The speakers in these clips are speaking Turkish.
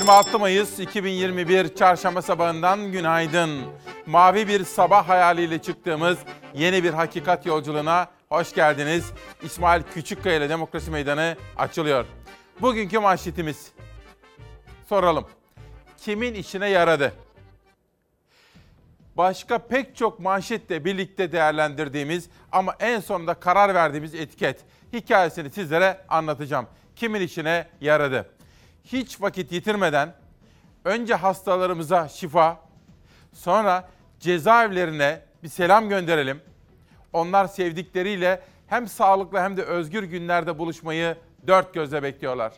26 Mayıs 2021 Çarşamba sabahından günaydın. Mavi bir sabah hayaliyle çıktığımız yeni bir hakikat yolculuğuna hoş geldiniz. İsmail Küçükkaya ile Demokrasi Meydanı açılıyor. Bugünkü manşetimiz. Soralım. Kimin işine yaradı? Başka pek çok manşetle birlikte değerlendirdiğimiz ama en sonunda karar verdiğimiz etiket. Hikayesini sizlere anlatacağım. Kimin işine yaradı? Hiç vakit yitirmeden önce hastalarımıza şifa, sonra cezaevlerine bir selam gönderelim. Onlar sevdikleriyle hem sağlıklı hem de özgür günlerde buluşmayı dört gözle bekliyorlar.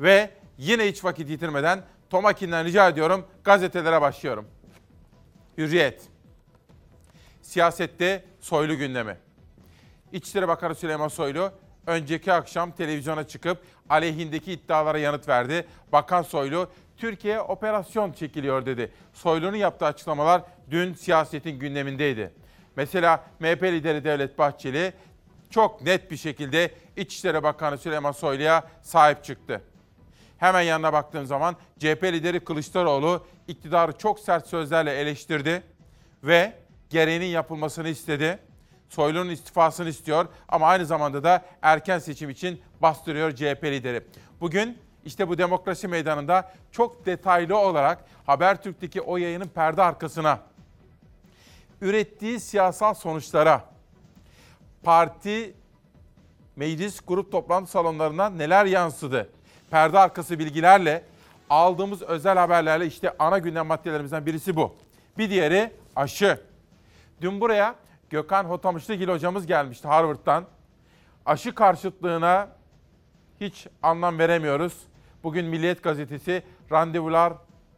Ve yine hiç vakit yitirmeden Tomakin'den rica ediyorum gazetelere başlıyorum. Hürriyet. Siyasette soylu gündemi. İçişleri Bakanı Süleyman Soylu önceki akşam televizyona çıkıp aleyhindeki iddialara yanıt verdi. Bakan Soylu Türkiye operasyon çekiliyor dedi. Soylu'nun yaptığı açıklamalar dün siyasetin gündemindeydi. Mesela MHP lideri Devlet Bahçeli çok net bir şekilde İçişleri Bakanı Süleyman Soylu'ya sahip çıktı. Hemen yanına baktığım zaman CHP lideri Kılıçdaroğlu iktidarı çok sert sözlerle eleştirdi ve gereğinin yapılmasını istedi. Soylu'nun istifasını istiyor ama aynı zamanda da erken seçim için bastırıyor CHP lideri. Bugün işte bu demokrasi meydanında çok detaylı olarak Habertürk'teki o yayının perde arkasına, ürettiği siyasal sonuçlara, parti meclis grup toplantı salonlarına neler yansıdı? Perde arkası bilgilerle aldığımız özel haberlerle işte ana gündem maddelerimizden birisi bu. Bir diğeri aşı. Dün buraya Gökhan Hotamışlıgil hocamız gelmişti Harvard'dan. Aşı karşıtlığına hiç anlam veremiyoruz. Bugün Milliyet Gazetesi randevular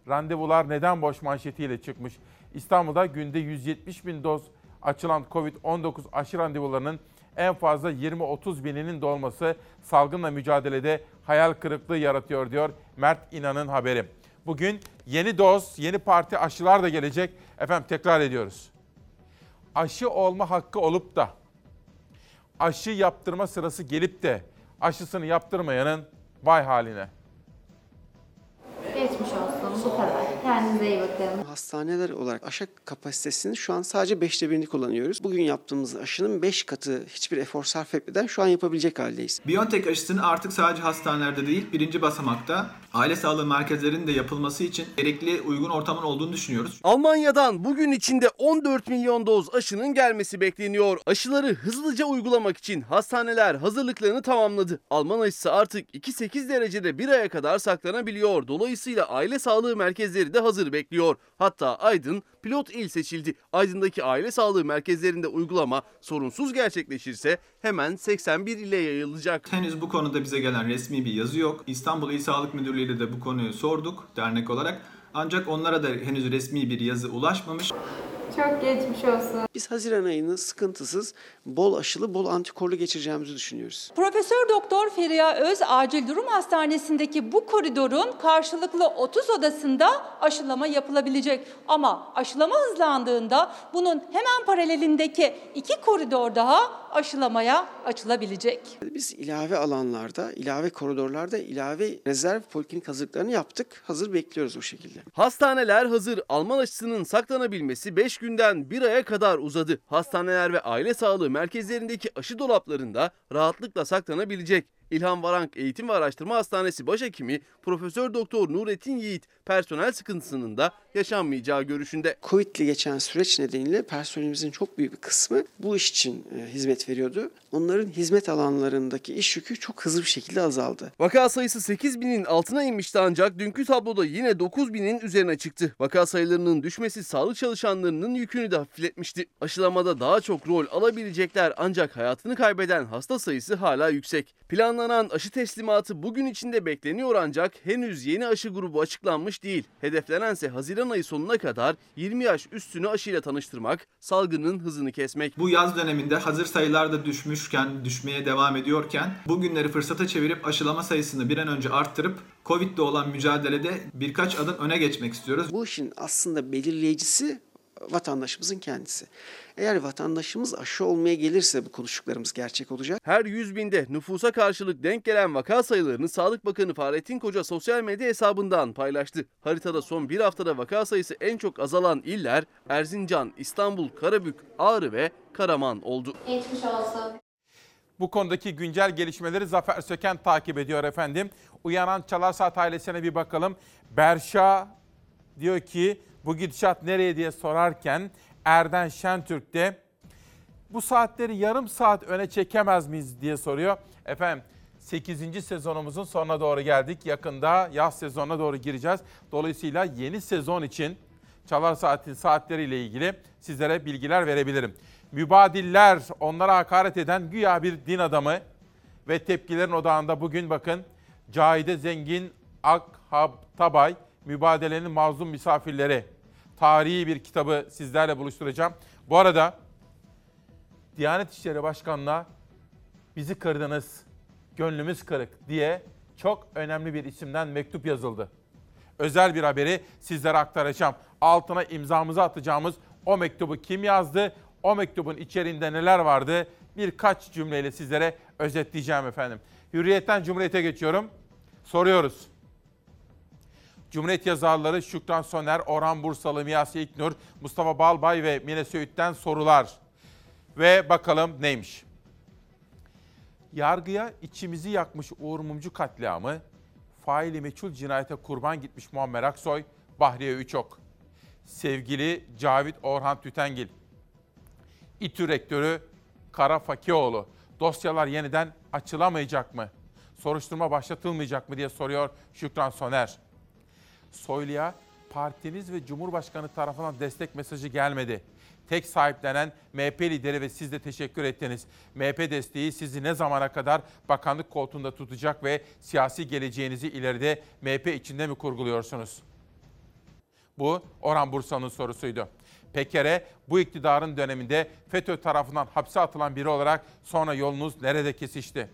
randevular neden boş manşetiyle çıkmış. İstanbul'da günde 170 bin doz açılan Covid-19 aşı randevularının en fazla 20-30 bininin dolması salgınla mücadelede hayal kırıklığı yaratıyor diyor Mert İnan'ın haberi. Bugün yeni doz, yeni parti aşılar da gelecek. Efendim tekrar ediyoruz. Aşı olma hakkı olup da aşı yaptırma sırası gelip de aşısını yaptırmayanın vay haline. Geçmiş olsun bu kadar. Kendinize iyi bakın. Hastaneler olarak aşı kapasitesini şu an sadece beşte birini kullanıyoruz. Bugün yaptığımız aşının beş katı hiçbir efor sarf etmeden şu an yapabilecek haldeyiz. BioNTech aşısının artık sadece hastanelerde değil birinci basamakta aile sağlığı merkezlerinin de yapılması için gerekli uygun ortamın olduğunu düşünüyoruz. Almanya'dan bugün içinde 14 milyon doz aşının gelmesi bekleniyor. Aşıları hızlıca uygulamak için hastaneler hazırlıklarını tamamladı. Alman aşısı artık 2-8 derecede bir aya kadar saklanabiliyor. Dolayısıyla aile sağlığı merkezleri de hazır bekliyor. Hatta Aydın pilot il seçildi. Aydın'daki aile sağlığı merkezlerinde uygulama sorunsuz gerçekleşirse hemen 81 ile yayılacak. Henüz bu konuda bize gelen resmi bir yazı yok. İstanbul İl Sağlık Müdürlüğü de bu konuyu sorduk dernek olarak. Ancak onlara da henüz resmi bir yazı ulaşmamış. Çok geçmiş olsun. Biz Haziran ayını sıkıntısız bol aşılı, bol antikorlu geçireceğimizi düşünüyoruz. Profesör Doktor Feriha Öz Acil Durum Hastanesi'ndeki bu koridorun karşılıklı 30 odasında aşılama yapılabilecek. Ama aşılama hızlandığında bunun hemen paralelindeki iki koridor daha aşılamaya açılabilecek. Biz ilave alanlarda, ilave koridorlarda ilave rezerv poliklinik hazırlıklarını yaptık. Hazır bekliyoruz o şekilde. Hastaneler hazır. Alman aşısının saklanabilmesi 5 günden 1 aya kadar uzadı. Hastaneler ve aile sağlığı merkezlerindeki aşı dolaplarında rahatlıkla saklanabilecek. İlhan Varank Eğitim ve Araştırma Hastanesi Başhekimi Profesör Doktor Nurettin Yiğit personel sıkıntısının da yaşanmayacağı görüşünde. Covid ile geçen süreç nedeniyle personelimizin çok büyük bir kısmı bu iş için e, hizmet veriyordu. Onların hizmet alanlarındaki iş yükü çok hızlı bir şekilde azaldı. Vaka sayısı 8 binin altına inmişti ancak dünkü tabloda yine 9 binin üzerine çıktı. Vaka sayılarının düşmesi sağlık çalışanlarının yükünü de hafifletmişti. Aşılamada daha çok rol alabilecekler ancak hayatını kaybeden hasta sayısı hala yüksek. Planlanan aşı teslimatı bugün içinde bekleniyor ancak henüz yeni aşı grubu açıklanmış değil. Hedeflenense Haziran ayı sonuna kadar 20 yaş üstünü aşıyla tanıştırmak, salgının hızını kesmek. Bu yaz döneminde hazır sayılar da düşmüşken, düşmeye devam ediyorken bugünleri fırsata çevirip aşılama sayısını bir an önce arttırıp Covid'le olan mücadelede birkaç adım öne geçmek istiyoruz. Bu işin aslında belirleyicisi vatandaşımızın kendisi. Eğer vatandaşımız aşı olmaya gelirse bu konuştuklarımız gerçek olacak. Her 100 binde nüfusa karşılık denk gelen vaka sayılarını Sağlık Bakanı Fahrettin Koca sosyal medya hesabından paylaştı. Haritada son bir haftada vaka sayısı en çok azalan iller Erzincan, İstanbul, Karabük, Ağrı ve Karaman oldu. Geçmiş olsun. Bu konudaki güncel gelişmeleri Zafer Söken takip ediyor efendim. Uyanan Çalar Saat ailesine bir bakalım. Berşa diyor ki bu gidişat nereye diye sorarken Erden Şentürk de bu saatleri yarım saat öne çekemez miyiz diye soruyor. Efendim 8. sezonumuzun sonuna doğru geldik. Yakında yaz sezonuna doğru gireceğiz. Dolayısıyla yeni sezon için Çalar Saat'in saatleriyle ilgili sizlere bilgiler verebilirim. Mübadiller onlara hakaret eden güya bir din adamı ve tepkilerin odağında bugün bakın Cahide Zengin Akhab Tabay mübadelenin mazlum misafirleri tarihi bir kitabı sizlerle buluşturacağım. Bu arada Diyanet İşleri Başkanı'na bizi kırdınız, gönlümüz kırık diye çok önemli bir isimden mektup yazıldı. Özel bir haberi sizlere aktaracağım. Altına imzamızı atacağımız o mektubu kim yazdı? O mektubun içeriğinde neler vardı? Birkaç cümleyle sizlere özetleyeceğim efendim. Hürriyetten Cumhuriyet'e geçiyorum. Soruyoruz. Cumhuriyet yazarları Şükran Soner, Orhan Bursalı, Miyasi İknur, Mustafa Balbay ve Mine Söğüt'ten sorular. Ve bakalım neymiş? Yargıya içimizi yakmış Uğur Mumcu katliamı, faili meçhul cinayete kurban gitmiş Muammer Aksoy, Bahriye Üçok. Sevgili Cavit Orhan Tütengil, İTÜ Rektörü Kara Fakioğlu, dosyalar yeniden açılamayacak mı? Soruşturma başlatılmayacak mı diye soruyor Şükran Soner. Soylu'ya partiniz ve Cumhurbaşkanı tarafından destek mesajı gelmedi. Tek sahiplenen MHP lideri ve siz de teşekkür ettiniz. MHP desteği sizi ne zamana kadar bakanlık koltuğunda tutacak ve siyasi geleceğinizi ileride MHP içinde mi kurguluyorsunuz? Bu Orhan Bursa'nın sorusuydu. Peker'e bu iktidarın döneminde FETÖ tarafından hapse atılan biri olarak sonra yolunuz nerede kesişti?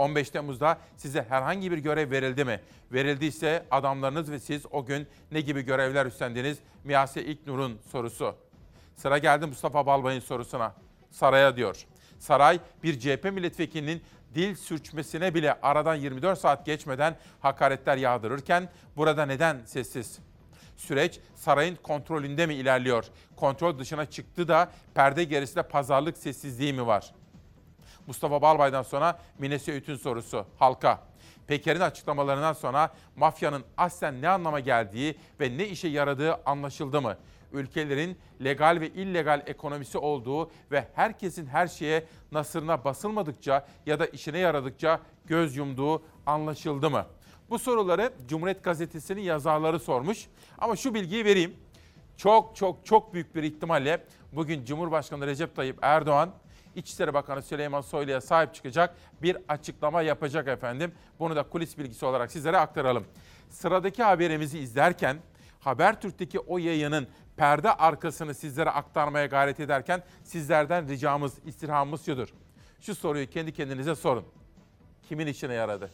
15 Temmuz'da size herhangi bir görev verildi mi? Verildiyse adamlarınız ve siz o gün ne gibi görevler üstlendiniz? Miyase İlknur'un sorusu. Sıra geldi Mustafa Balbay'ın sorusuna. Saray'a diyor. Saray bir CHP milletvekilinin dil sürçmesine bile aradan 24 saat geçmeden hakaretler yağdırırken burada neden sessiz? Süreç sarayın kontrolünde mi ilerliyor? Kontrol dışına çıktı da perde gerisinde pazarlık sessizliği mi var? Mustafa Balbay'dan sonra Mine Söğüt'ün sorusu halka. Peker'in açıklamalarından sonra mafyanın aslen ne anlama geldiği ve ne işe yaradığı anlaşıldı mı? Ülkelerin legal ve illegal ekonomisi olduğu ve herkesin her şeye nasırına basılmadıkça ya da işine yaradıkça göz yumduğu anlaşıldı mı? Bu soruları Cumhuriyet Gazetesi'nin yazarları sormuş. Ama şu bilgiyi vereyim. Çok çok çok büyük bir ihtimalle bugün Cumhurbaşkanı Recep Tayyip Erdoğan İçişleri Bakanı Süleyman Soylu'ya sahip çıkacak bir açıklama yapacak efendim. Bunu da kulis bilgisi olarak sizlere aktaralım. Sıradaki haberimizi izlerken Habertürk'teki o yayının perde arkasını sizlere aktarmaya gayret ederken sizlerden ricamız, istirhamımız şudur. Şu soruyu kendi kendinize sorun. Kimin işine yaradı?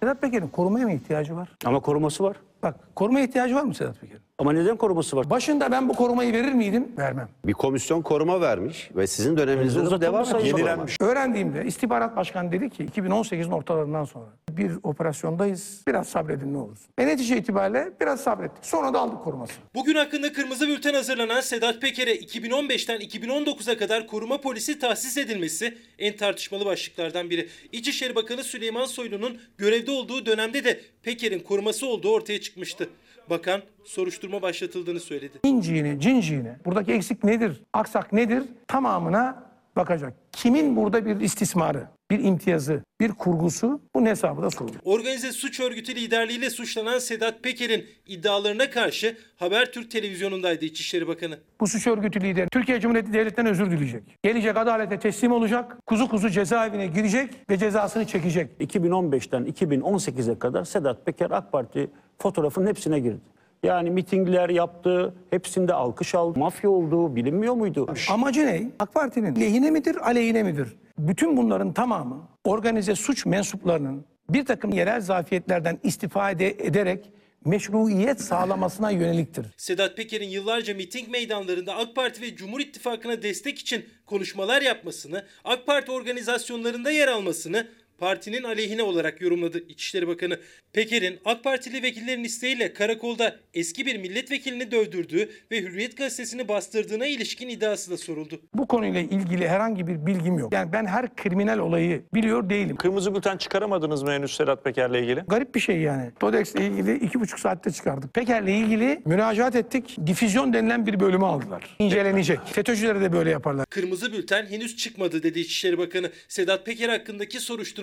Sedat Peker'in korumaya mı ihtiyacı var? Ama koruması var. Bak korumaya ihtiyacı var mı Sedat Peker'in? Ama neden koruması var? Başında ben bu korumayı verir miydim? Vermem. Bir komisyon koruma vermiş ve sizin döneminizde de devam ediyor. yenilenmiş. Öğrendiğimde istihbarat başkanı dedi ki 2018'in ortalarından sonra bir operasyondayız. Biraz sabredin ne olur. Ve netice itibariyle biraz sabrettik. Sonra da aldık korumasını. Bugün hakkında kırmızı bülten hazırlanan Sedat Peker'e 2015'ten 2019'a kadar koruma polisi tahsis edilmesi en tartışmalı başlıklardan biri. İçişleri Bakanı Süleyman Soylu'nun görevde olduğu dönemde de Peker'in koruması olduğu ortaya çıkmıştı. Bakan soruşturma başlatıldığını söyledi. İnciğine, cinciğine, buradaki eksik nedir, aksak nedir? Tamamına bakacak. Kimin burada bir istismarı, bir imtiyazı, bir kurgusu bunun hesabı da sorulur. Organize suç örgütü liderliğiyle suçlanan Sedat Peker'in iddialarına karşı Habertürk televizyonundaydı İçişleri Bakanı. Bu suç örgütü lideri Türkiye Cumhuriyeti Devleti'nden özür dileyecek. Gelecek adalete teslim olacak, kuzu kuzu cezaevine girecek ve cezasını çekecek. 2015'ten 2018'e kadar Sedat Peker AK Parti fotoğrafının hepsine girdi. Yani mitingler yaptı, hepsinde alkış aldı. Mafya olduğu bilinmiyor muydu? Amacı ne? AK Parti'nin lehine midir, aleyhine midir? Bütün bunların tamamı organize suç mensuplarının bir takım yerel zafiyetlerden istifade ederek meşruiyet sağlamasına yöneliktir. Sedat Peker'in yıllarca miting meydanlarında AK Parti ve Cumhur İttifakı'na destek için konuşmalar yapmasını, AK Parti organizasyonlarında yer almasını partinin aleyhine olarak yorumladı İçişleri Bakanı. Peker'in AK Partili vekillerin isteğiyle karakolda eski bir milletvekilini dövdürdüğü ve Hürriyet gazetesini bastırdığına ilişkin iddiası da soruldu. Bu konuyla ilgili herhangi bir bilgim yok. Yani ben her kriminal olayı biliyor değilim. Kırmızı bülten çıkaramadınız mı henüz Sedat Peker'le ilgili? Garip bir şey yani. Todex'le ilgili iki buçuk saatte çıkardık. Peker'le ilgili müracaat ettik. Difüzyon denilen bir bölümü aldılar. İncelenecek. FETÖ'cülere de böyle yaparlar. Kırmızı bülten henüz çıkmadı dedi İçişleri Bakanı. Sedat Peker hakkındaki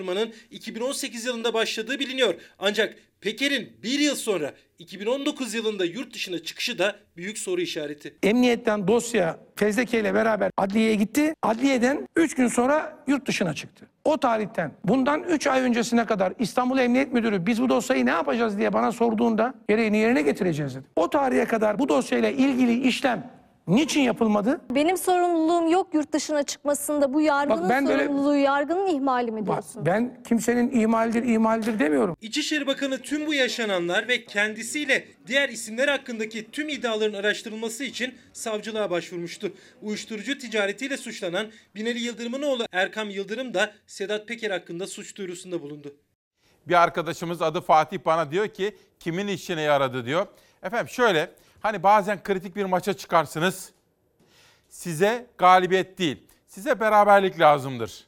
soruşturmanın 2018 yılında başladığı biliniyor. Ancak Peker'in bir yıl sonra 2019 yılında yurt dışına çıkışı da büyük soru işareti. Emniyetten dosya fezleke ile beraber adliyeye gitti. Adliyeden 3 gün sonra yurt dışına çıktı. O tarihten bundan 3 ay öncesine kadar İstanbul Emniyet Müdürü biz bu dosyayı ne yapacağız diye bana sorduğunda gereğini yerine getireceğiz dedi. O tarihe kadar bu dosyayla ilgili işlem niçin yapılmadı? Benim sorumluluğum yok yurt dışına çıkmasında. Bu yargının Bak ben böyle- sorumluluğu, yargının ihmali mi Bak, diyorsun? ben kimsenin ihmaldir ihmaldir demiyorum. İçişleri Bakanı tüm bu yaşananlar ve kendisiyle diğer isimler hakkındaki tüm iddiaların araştırılması için savcılığa başvurmuştu. Uyuşturucu ticaretiyle suçlanan Binali Yıldırım'ın oğlu Erkam Yıldırım da Sedat Peker hakkında suç duyurusunda bulundu. Bir arkadaşımız adı Fatih bana diyor ki kimin işine yaradı diyor. Efendim şöyle hani bazen kritik bir maça çıkarsınız. Size galibiyet değil, size beraberlik lazımdır.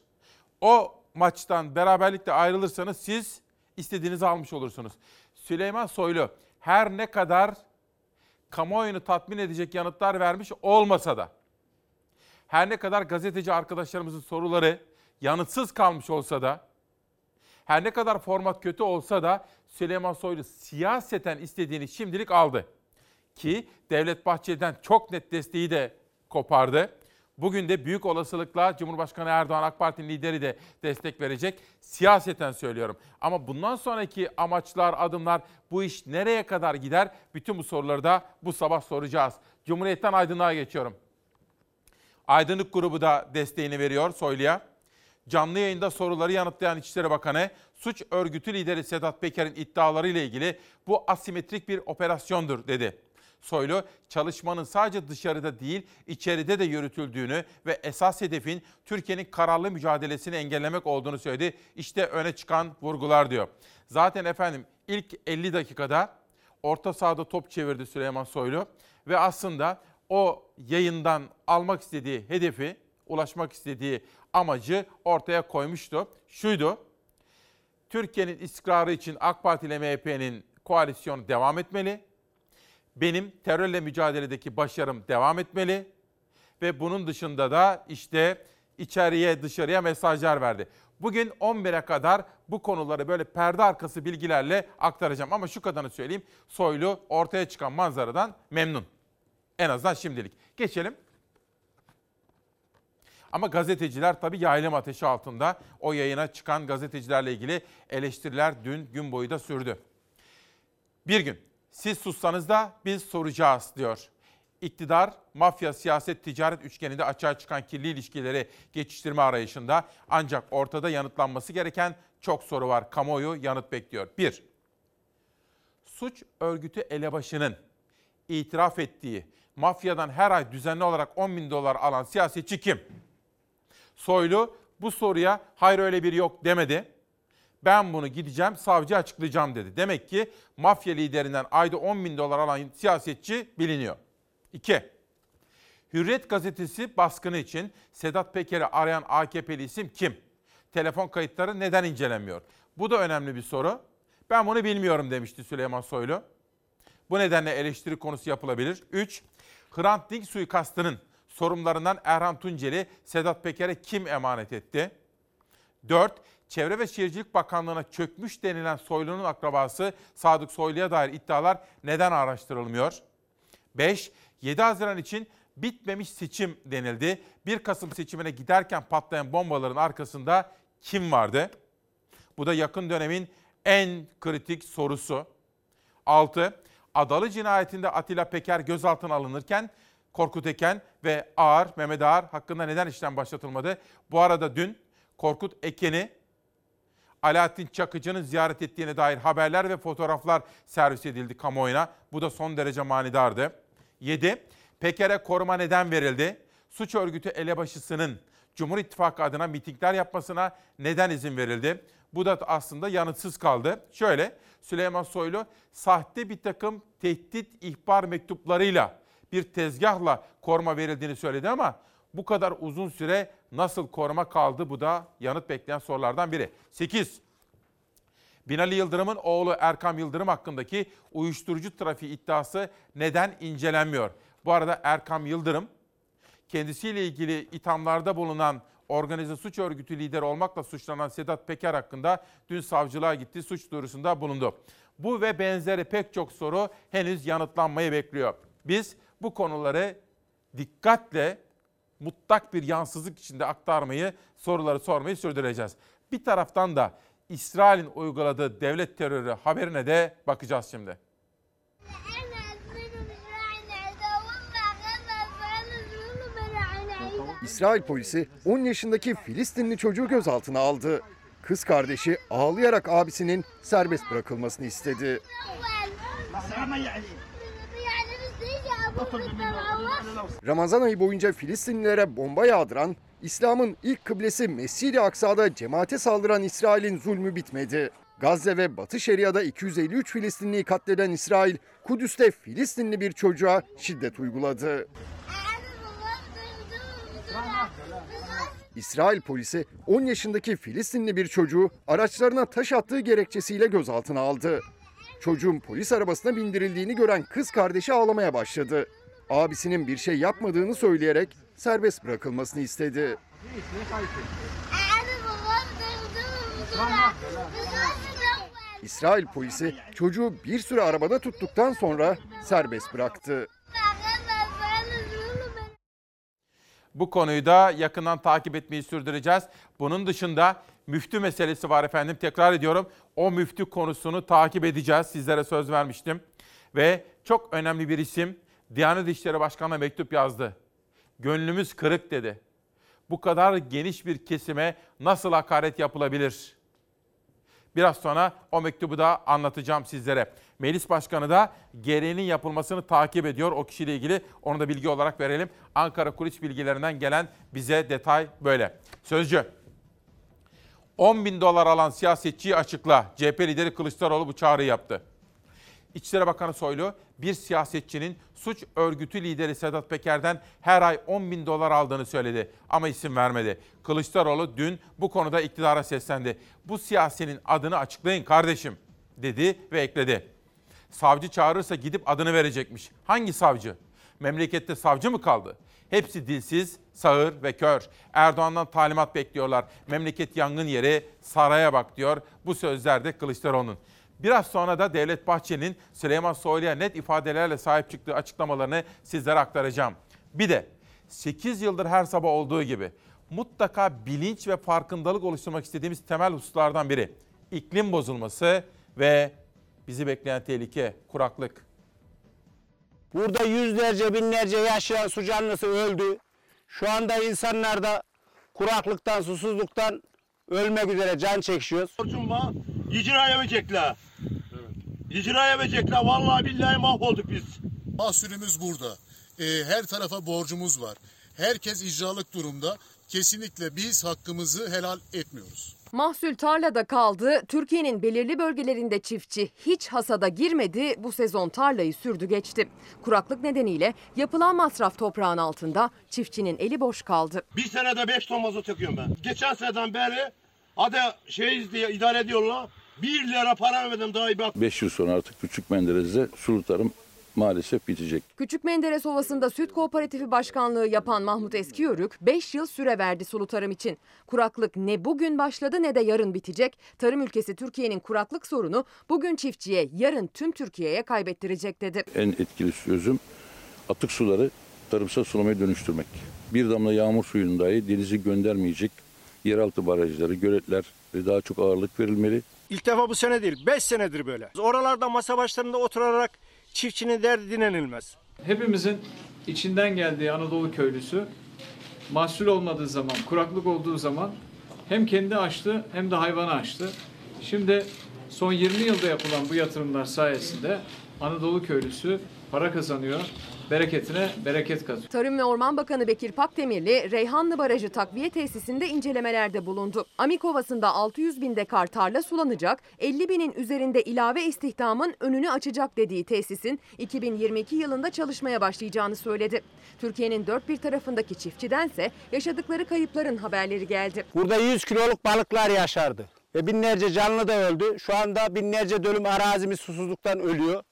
O maçtan beraberlikle ayrılırsanız siz istediğinizi almış olursunuz. Süleyman Soylu her ne kadar kamuoyunu tatmin edecek yanıtlar vermiş olmasa da her ne kadar gazeteci arkadaşlarımızın soruları yanıtsız kalmış olsa da her ne kadar format kötü olsa da Süleyman Soylu siyaseten istediğini şimdilik aldı. Ki Devlet Bahçeli'den çok net desteği de kopardı. Bugün de büyük olasılıkla Cumhurbaşkanı Erdoğan AK Parti'nin lideri de destek verecek. Siyaseten söylüyorum. Ama bundan sonraki amaçlar, adımlar bu iş nereye kadar gider? Bütün bu soruları da bu sabah soracağız. Cumhuriyet'ten aydınlığa geçiyorum. Aydınlık grubu da desteğini veriyor Soylu'ya. Canlı yayında soruları yanıtlayan İçişleri Bakanı, suç örgütü lideri Sedat Peker'in iddiaları ile ilgili bu asimetrik bir operasyondur dedi. Soylu, çalışmanın sadece dışarıda değil, içeride de yürütüldüğünü ve esas hedefin Türkiye'nin kararlı mücadelesini engellemek olduğunu söyledi. İşte öne çıkan vurgular diyor. Zaten efendim ilk 50 dakikada orta sahada top çevirdi Süleyman Soylu ve aslında o yayından almak istediği hedefi, ulaşmak istediği amacı ortaya koymuştu. Şuydu, Türkiye'nin istikrarı için AK Parti ile MHP'nin koalisyonu devam etmeli. Benim terörle mücadeledeki başarım devam etmeli. Ve bunun dışında da işte içeriye dışarıya mesajlar verdi. Bugün 11'e kadar bu konuları böyle perde arkası bilgilerle aktaracağım. Ama şu kadarını söyleyeyim. Soylu ortaya çıkan manzaradan memnun. En azından şimdilik. Geçelim. Ama gazeteciler tabii yaylım ateşi altında. O yayına çıkan gazetecilerle ilgili eleştiriler dün gün boyu da sürdü. Bir gün siz sussanız da biz soracağız diyor. İktidar, mafya, siyaset, ticaret üçgeninde açığa çıkan kirli ilişkileri geçiştirme arayışında ancak ortada yanıtlanması gereken çok soru var. Kamuoyu yanıt bekliyor. Bir, suç örgütü elebaşının itiraf ettiği mafyadan her ay düzenli olarak 10 bin dolar alan siyasetçi kim? Soylu bu soruya hayır öyle biri yok demedi. Ben bunu gideceğim savcı açıklayacağım dedi. Demek ki mafya liderinden ayda 10 bin dolar alan siyasetçi biliniyor. 2. Hürriyet gazetesi baskını için Sedat Peker'i arayan AKP'li isim kim? Telefon kayıtları neden incelenmiyor? Bu da önemli bir soru. Ben bunu bilmiyorum demişti Süleyman Soylu. Bu nedenle eleştiri konusu yapılabilir. 3. Hrant Dink suikastının sorumlularından Erhan Tunceli Sedat Peker'e kim emanet etti? 4. Çevre ve Şehircilik Bakanlığı'na çökmüş denilen Soylu'nun akrabası Sadık Soylu'ya dair iddialar neden araştırılmıyor? 5. 7 Haziran için bitmemiş seçim denildi. 1 Kasım seçimine giderken patlayan bombaların arkasında kim vardı? Bu da yakın dönemin en kritik sorusu. 6. Adalı cinayetinde Atilla Peker gözaltına alınırken Korkut Eken ve Ağar, Mehmet Ağar hakkında neden işlem başlatılmadı? Bu arada dün Korkut Eken'i Alaaddin Çakıcı'nın ziyaret ettiğine dair haberler ve fotoğraflar servis edildi kamuoyuna. Bu da son derece manidardı. 7. Peker'e koruma neden verildi? Suç örgütü elebaşısının Cumhur İttifakı adına mitingler yapmasına neden izin verildi? Bu da aslında yanıtsız kaldı. Şöyle, Süleyman Soylu sahte bir takım tehdit ihbar mektuplarıyla bir tezgahla koruma verildiğini söyledi ama bu kadar uzun süre nasıl koruma kaldı bu da yanıt bekleyen sorulardan biri. 8. Binali Yıldırım'ın oğlu Erkam Yıldırım hakkındaki uyuşturucu trafiği iddiası neden incelenmiyor? Bu arada Erkam Yıldırım kendisiyle ilgili ithamlarda bulunan organize suç örgütü lideri olmakla suçlanan Sedat Peker hakkında dün savcılığa gitti, suç duyurusunda bulundu. Bu ve benzeri pek çok soru henüz yanıtlanmayı bekliyor. Biz bu konuları dikkatle mutlak bir yansızlık içinde aktarmayı, soruları sormayı sürdüreceğiz. Bir taraftan da İsrail'in uyguladığı devlet terörü haberine de bakacağız şimdi. İsrail polisi 10 yaşındaki Filistinli çocuğu gözaltına aldı. Kız kardeşi ağlayarak abisinin serbest bırakılmasını istedi. Ramazan ayı boyunca Filistinlilere bomba yağdıran, İslam'ın ilk kıblesi Mescid-i Aksa'da cemaate saldıran İsrail'in zulmü bitmedi. Gazze ve Batı Şeria'da 253 Filistinliyi katleden İsrail, Kudüs'te Filistinli bir çocuğa şiddet uyguladı. İsrail polisi 10 yaşındaki Filistinli bir çocuğu araçlarına taş attığı gerekçesiyle gözaltına aldı. Çocuğun polis arabasına bindirildiğini gören kız kardeşi ağlamaya başladı. Abisinin bir şey yapmadığını söyleyerek serbest bırakılmasını istedi. İsrail polisi çocuğu bir süre arabada tuttuktan sonra serbest bıraktı. Bu konuyu da yakından takip etmeyi sürdüreceğiz. Bunun dışında müftü meselesi var efendim. Tekrar ediyorum. O müftü konusunu takip edeceğiz. Sizlere söz vermiştim. Ve çok önemli bir isim Diyanet İşleri Başkanı'na mektup yazdı. Gönlümüz kırık dedi. Bu kadar geniş bir kesime nasıl hakaret yapılabilir? Biraz sonra o mektubu da anlatacağım sizlere. Meclis Başkanı da gereğinin yapılmasını takip ediyor. O kişiyle ilgili onu da bilgi olarak verelim. Ankara kulis bilgilerinden gelen bize detay böyle. Sözcü. 10 bin dolar alan siyasetçiyi açıkla. CHP lideri Kılıçdaroğlu bu çağrıyı yaptı. İçişleri Bakanı Soylu bir siyasetçinin suç örgütü lideri Sedat Peker'den her ay 10 bin dolar aldığını söyledi ama isim vermedi. Kılıçdaroğlu dün bu konuda iktidara seslendi. Bu siyasinin adını açıklayın kardeşim dedi ve ekledi. Savcı çağırırsa gidip adını verecekmiş. Hangi savcı? Memlekette savcı mı kaldı? Hepsi dilsiz, sağır ve kör. Erdoğan'dan talimat bekliyorlar. Memleket yangın yeri, saraya bak diyor. Bu sözler de Kılıçdaroğlu'nun. Biraz sonra da Devlet Bahçeli'nin Süleyman Soylu'ya net ifadelerle sahip çıktığı açıklamalarını sizlere aktaracağım. Bir de 8 yıldır her sabah olduğu gibi mutlaka bilinç ve farkındalık oluşturmak istediğimiz temel hususlardan biri. iklim bozulması ve bizi bekleyen tehlike, kuraklık. Burada yüzlerce binlerce yaşayan su canlısı öldü. Şu anda insanlar da kuraklıktan, susuzluktan ölmek üzere can çekişiyoruz. Borcumla icraya verecekler. İcraya verecekler. Vallahi billahi mahvolduk biz. Mahsulümüz burada. Ee, her tarafa borcumuz var. Herkes icralık durumda. Kesinlikle biz hakkımızı helal etmiyoruz. Mahsul tarlada kaldı. Türkiye'nin belirli bölgelerinde çiftçi hiç hasada girmedi. Bu sezon tarlayı sürdü geçti. Kuraklık nedeniyle yapılan masraf toprağın altında çiftçinin eli boş kaldı. Bir senede 5 ton mazot yakıyorum ben. Geçen seneden beri hadi şeyiz diye idare ediyorlar. 1 lira para vermedim daha iyi bak. 5 yıl sonra artık Küçük Menderes'de sulu tarım maalesef bitecek. Küçük Menderes Ovası'nda Süt Kooperatifi Başkanlığı yapan Mahmut Eskiyörük 5 yıl süre verdi sulu tarım için. Kuraklık ne bugün başladı ne de yarın bitecek. Tarım ülkesi Türkiye'nin kuraklık sorunu bugün çiftçiye yarın tüm Türkiye'ye kaybettirecek dedi. En etkili çözüm atık suları tarımsal sulamaya dönüştürmek. Bir damla yağmur suyunun dahi denizi göndermeyecek yeraltı barajları, göletler daha çok ağırlık verilmeli. İlk defa bu sene değil, 5 senedir böyle. Oralarda masa başlarında oturarak çiftçinin derdi dinlenilmez. Hepimizin içinden geldiği Anadolu köylüsü mahsul olmadığı zaman, kuraklık olduğu zaman hem kendi açtı hem de hayvanı açtı. Şimdi son 20 yılda yapılan bu yatırımlar sayesinde Anadolu köylüsü para kazanıyor, bereketine bereket katıyor. Tarım ve Orman Bakanı Bekir Pakdemirli, Reyhanlı Barajı takviye tesisinde incelemelerde bulundu. Amik Ovası'nda 600 bin dekar tarla sulanacak, 50 binin üzerinde ilave istihdamın önünü açacak dediği tesisin 2022 yılında çalışmaya başlayacağını söyledi. Türkiye'nin dört bir tarafındaki çiftçidense yaşadıkları kayıpların haberleri geldi. Burada 100 kiloluk balıklar yaşardı. Ve binlerce canlı da öldü. Şu anda binlerce dönüm arazimiz susuzluktan ölüyor.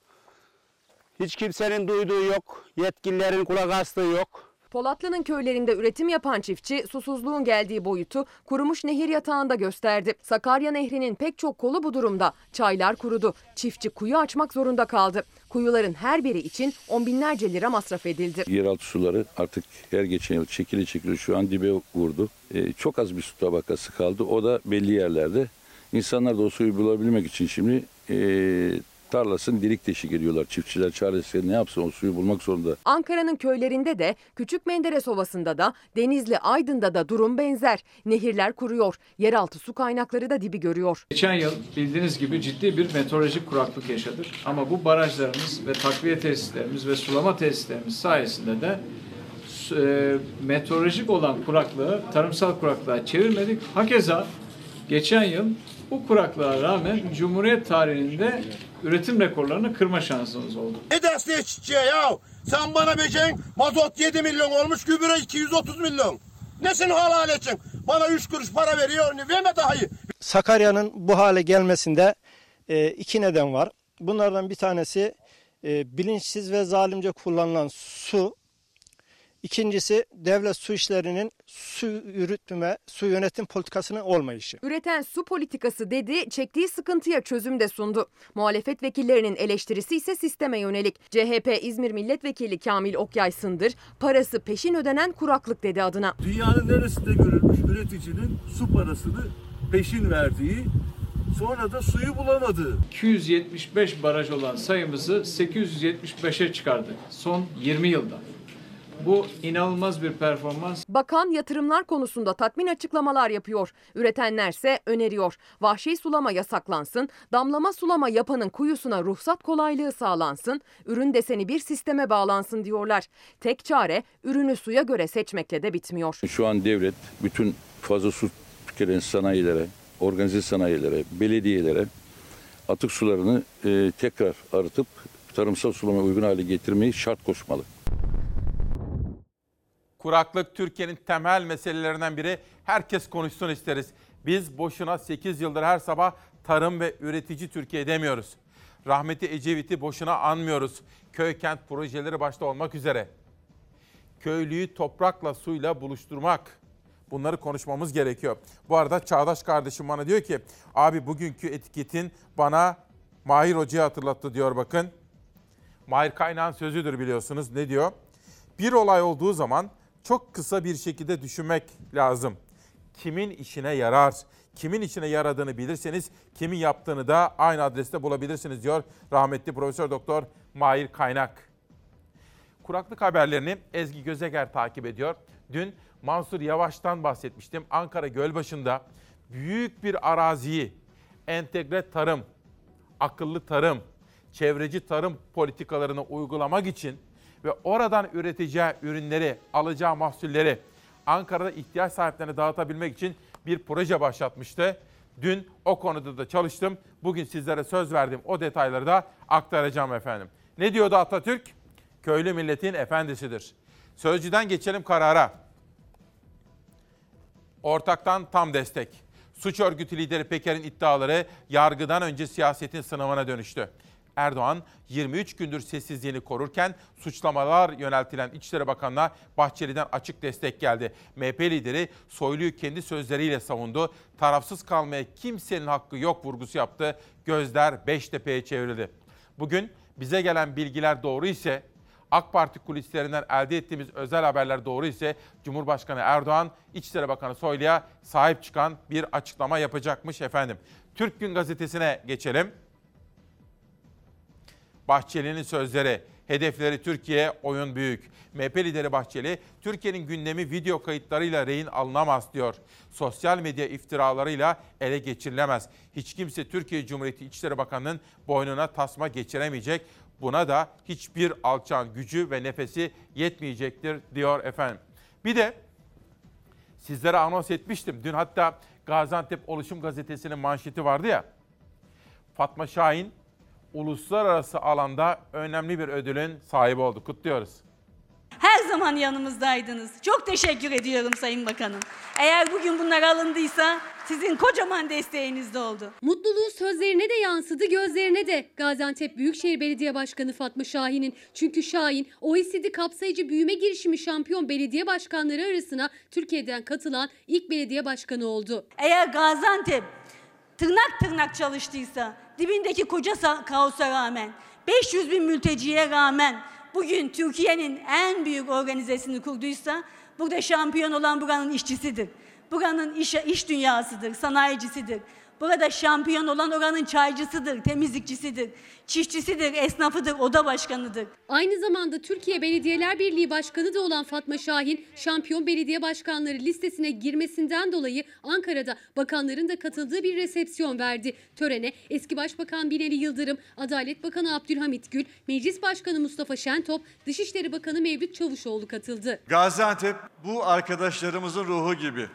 Hiç kimsenin duyduğu yok. Yetkililerin kulak astığı yok. Polatlı'nın köylerinde üretim yapan çiftçi susuzluğun geldiği boyutu kurumuş nehir yatağında gösterdi. Sakarya Nehri'nin pek çok kolu bu durumda. Çaylar kurudu. Çiftçi kuyu açmak zorunda kaldı. Kuyuların her biri için on binlerce lira masraf edildi. Yeraltı suları artık her geçen yıl çekili çekili şu an dibe vurdu. Ee, çok az bir su tabakası kaldı. O da belli yerlerde. İnsanlar da o suyu bulabilmek için şimdi ee, tarlasını delik deşik ediyorlar. Çiftçiler çaresiz ne yapsın o suyu bulmak zorunda. Ankara'nın köylerinde de Küçük Menderes Ovası'nda da Denizli Aydın'da da durum benzer. Nehirler kuruyor. Yeraltı su kaynakları da dibi görüyor. Geçen yıl bildiğiniz gibi ciddi bir meteorolojik kuraklık yaşadık. Ama bu barajlarımız ve takviye tesislerimiz ve sulama tesislerimiz sayesinde de e, meteorolojik olan kuraklığı tarımsal kuraklığa çevirmedik. Hakeza geçen yıl bu kuraklığa rağmen Cumhuriyet tarihinde üretim rekorlarını kırma şansımız oldu. Ne desteği çiftçiye ya? Sen bana vereceksin mazot 7 milyon olmuş gübre 230 milyon. Nesini halal edeceksin? Bana 3 kuruş para veriyor verme dahi. Sakarya'nın bu hale gelmesinde e, iki neden var. Bunlardan bir tanesi e, bilinçsiz ve zalimce kullanılan su. İkincisi devlet su işlerinin su yürütme, su yönetim politikasının olmayışı. Üreten su politikası dedi, çektiği sıkıntıya çözüm de sundu. Muhalefet vekillerinin eleştirisi ise sisteme yönelik. CHP İzmir Milletvekili Kamil Okyay Sındır, parası peşin ödenen kuraklık dedi adına. Dünyanın neresinde görülmüş üreticinin su parasını peşin verdiği, sonra da suyu bulamadığı. 275 baraj olan sayımızı 875'e çıkardık son 20 yılda. Bu inanılmaz bir performans. Bakan yatırımlar konusunda tatmin açıklamalar yapıyor. Üretenlerse öneriyor. Vahşi sulama yasaklansın, damlama sulama yapanın kuyusuna ruhsat kolaylığı sağlansın, ürün deseni bir sisteme bağlansın diyorlar. Tek çare ürünü suya göre seçmekle de bitmiyor. Şu an devlet bütün fazla su tüketen sanayilere, organize sanayilere, belediyelere atık sularını e, tekrar arıtıp tarımsal sulamaya uygun hale getirmeyi şart koşmalı. Kuraklık Türkiye'nin temel meselelerinden biri. Herkes konuşsun isteriz. Biz boşuna 8 yıldır her sabah tarım ve üretici Türkiye demiyoruz. Rahmeti Ecevit'i boşuna anmıyoruz. Köy kent projeleri başta olmak üzere. Köylüyü toprakla suyla buluşturmak. Bunları konuşmamız gerekiyor. Bu arada Çağdaş kardeşim bana diyor ki abi bugünkü etiketin bana Mahir Hoca'yı hatırlattı diyor bakın. Mahir Kaynağ'ın sözüdür biliyorsunuz. Ne diyor? Bir olay olduğu zaman çok kısa bir şekilde düşünmek lazım. Kimin işine yarar, kimin işine yaradığını bilirseniz kimin yaptığını da aynı adreste bulabilirsiniz diyor rahmetli Profesör Doktor Mahir Kaynak. Kuraklık haberlerini Ezgi Gözeger takip ediyor. Dün Mansur Yavaş'tan bahsetmiştim. Ankara Gölbaşı'nda büyük bir araziyi entegre tarım, akıllı tarım, çevreci tarım politikalarını uygulamak için ve oradan üreteceği ürünleri, alacağı mahsulleri Ankara'da ihtiyaç sahiplerine dağıtabilmek için bir proje başlatmıştı. Dün o konuda da çalıştım. Bugün sizlere söz verdim. O detayları da aktaracağım efendim. Ne diyordu Atatürk? Köylü milletin efendisidir. Sözcüden geçelim karara. Ortaktan tam destek. Suç örgütü lideri Peker'in iddiaları yargıdan önce siyasetin sınavına dönüştü. Erdoğan 23 gündür sessizliğini korurken suçlamalar yöneltilen İçişleri Bakanı'na Bahçeli'den açık destek geldi. MHP lideri Soylu'yu kendi sözleriyle savundu. Tarafsız kalmaya kimsenin hakkı yok vurgusu yaptı. Gözler Beştepe'ye çevrildi. Bugün bize gelen bilgiler doğru ise AK Parti kulislerinden elde ettiğimiz özel haberler doğru ise Cumhurbaşkanı Erdoğan İçişleri Bakanı Soylu'ya sahip çıkan bir açıklama yapacakmış efendim. Türk Gün Gazetesi'ne geçelim. Bahçeli'nin sözleri Hedefleri Türkiye, oyun büyük. MHP lideri Bahçeli, Türkiye'nin gündemi video kayıtlarıyla rehin alınamaz diyor. Sosyal medya iftiralarıyla ele geçirilemez. Hiç kimse Türkiye Cumhuriyeti İçişleri Bakanı'nın boynuna tasma geçiremeyecek. Buna da hiçbir alçağın gücü ve nefesi yetmeyecektir diyor efendim. Bir de sizlere anons etmiştim. Dün hatta Gaziantep Oluşum Gazetesi'nin manşeti vardı ya. Fatma Şahin uluslararası alanda önemli bir ödülün sahibi oldu. Kutluyoruz. Her zaman yanımızdaydınız. Çok teşekkür ediyorum Sayın Bakanım. Eğer bugün bunlar alındıysa sizin kocaman desteğiniz de oldu. Mutluluğu sözlerine de yansıdı, gözlerine de. Gaziantep Büyükşehir Belediye Başkanı Fatma Şahin'in. Çünkü Şahin, OECD kapsayıcı büyüme girişimi şampiyon belediye başkanları arasına Türkiye'den katılan ilk belediye başkanı oldu. Eğer Gaziantep tırnak tırnak çalıştıysa, dibindeki koca sa- kaosa rağmen, 500 bin mülteciye rağmen bugün Türkiye'nin en büyük organizasyonu kurduysa, burada şampiyon olan buranın işçisidir. Buranın iş, iş dünyasıdır, sanayicisidir. Burada şampiyon olan oranın çaycısıdır, temizlikçisidir, çiftçisidir, esnafıdır, oda başkanıdır. Aynı zamanda Türkiye Belediyeler Birliği Başkanı da olan Fatma Şahin, şampiyon belediye başkanları listesine girmesinden dolayı Ankara'da bakanların da katıldığı bir resepsiyon verdi. Törene eski Başbakan Binali Yıldırım, Adalet Bakanı Abdülhamit Gül, Meclis Başkanı Mustafa Şentop, Dışişleri Bakanı Mevlüt Çavuşoğlu katıldı. Gaziantep bu arkadaşlarımızın ruhu gibi.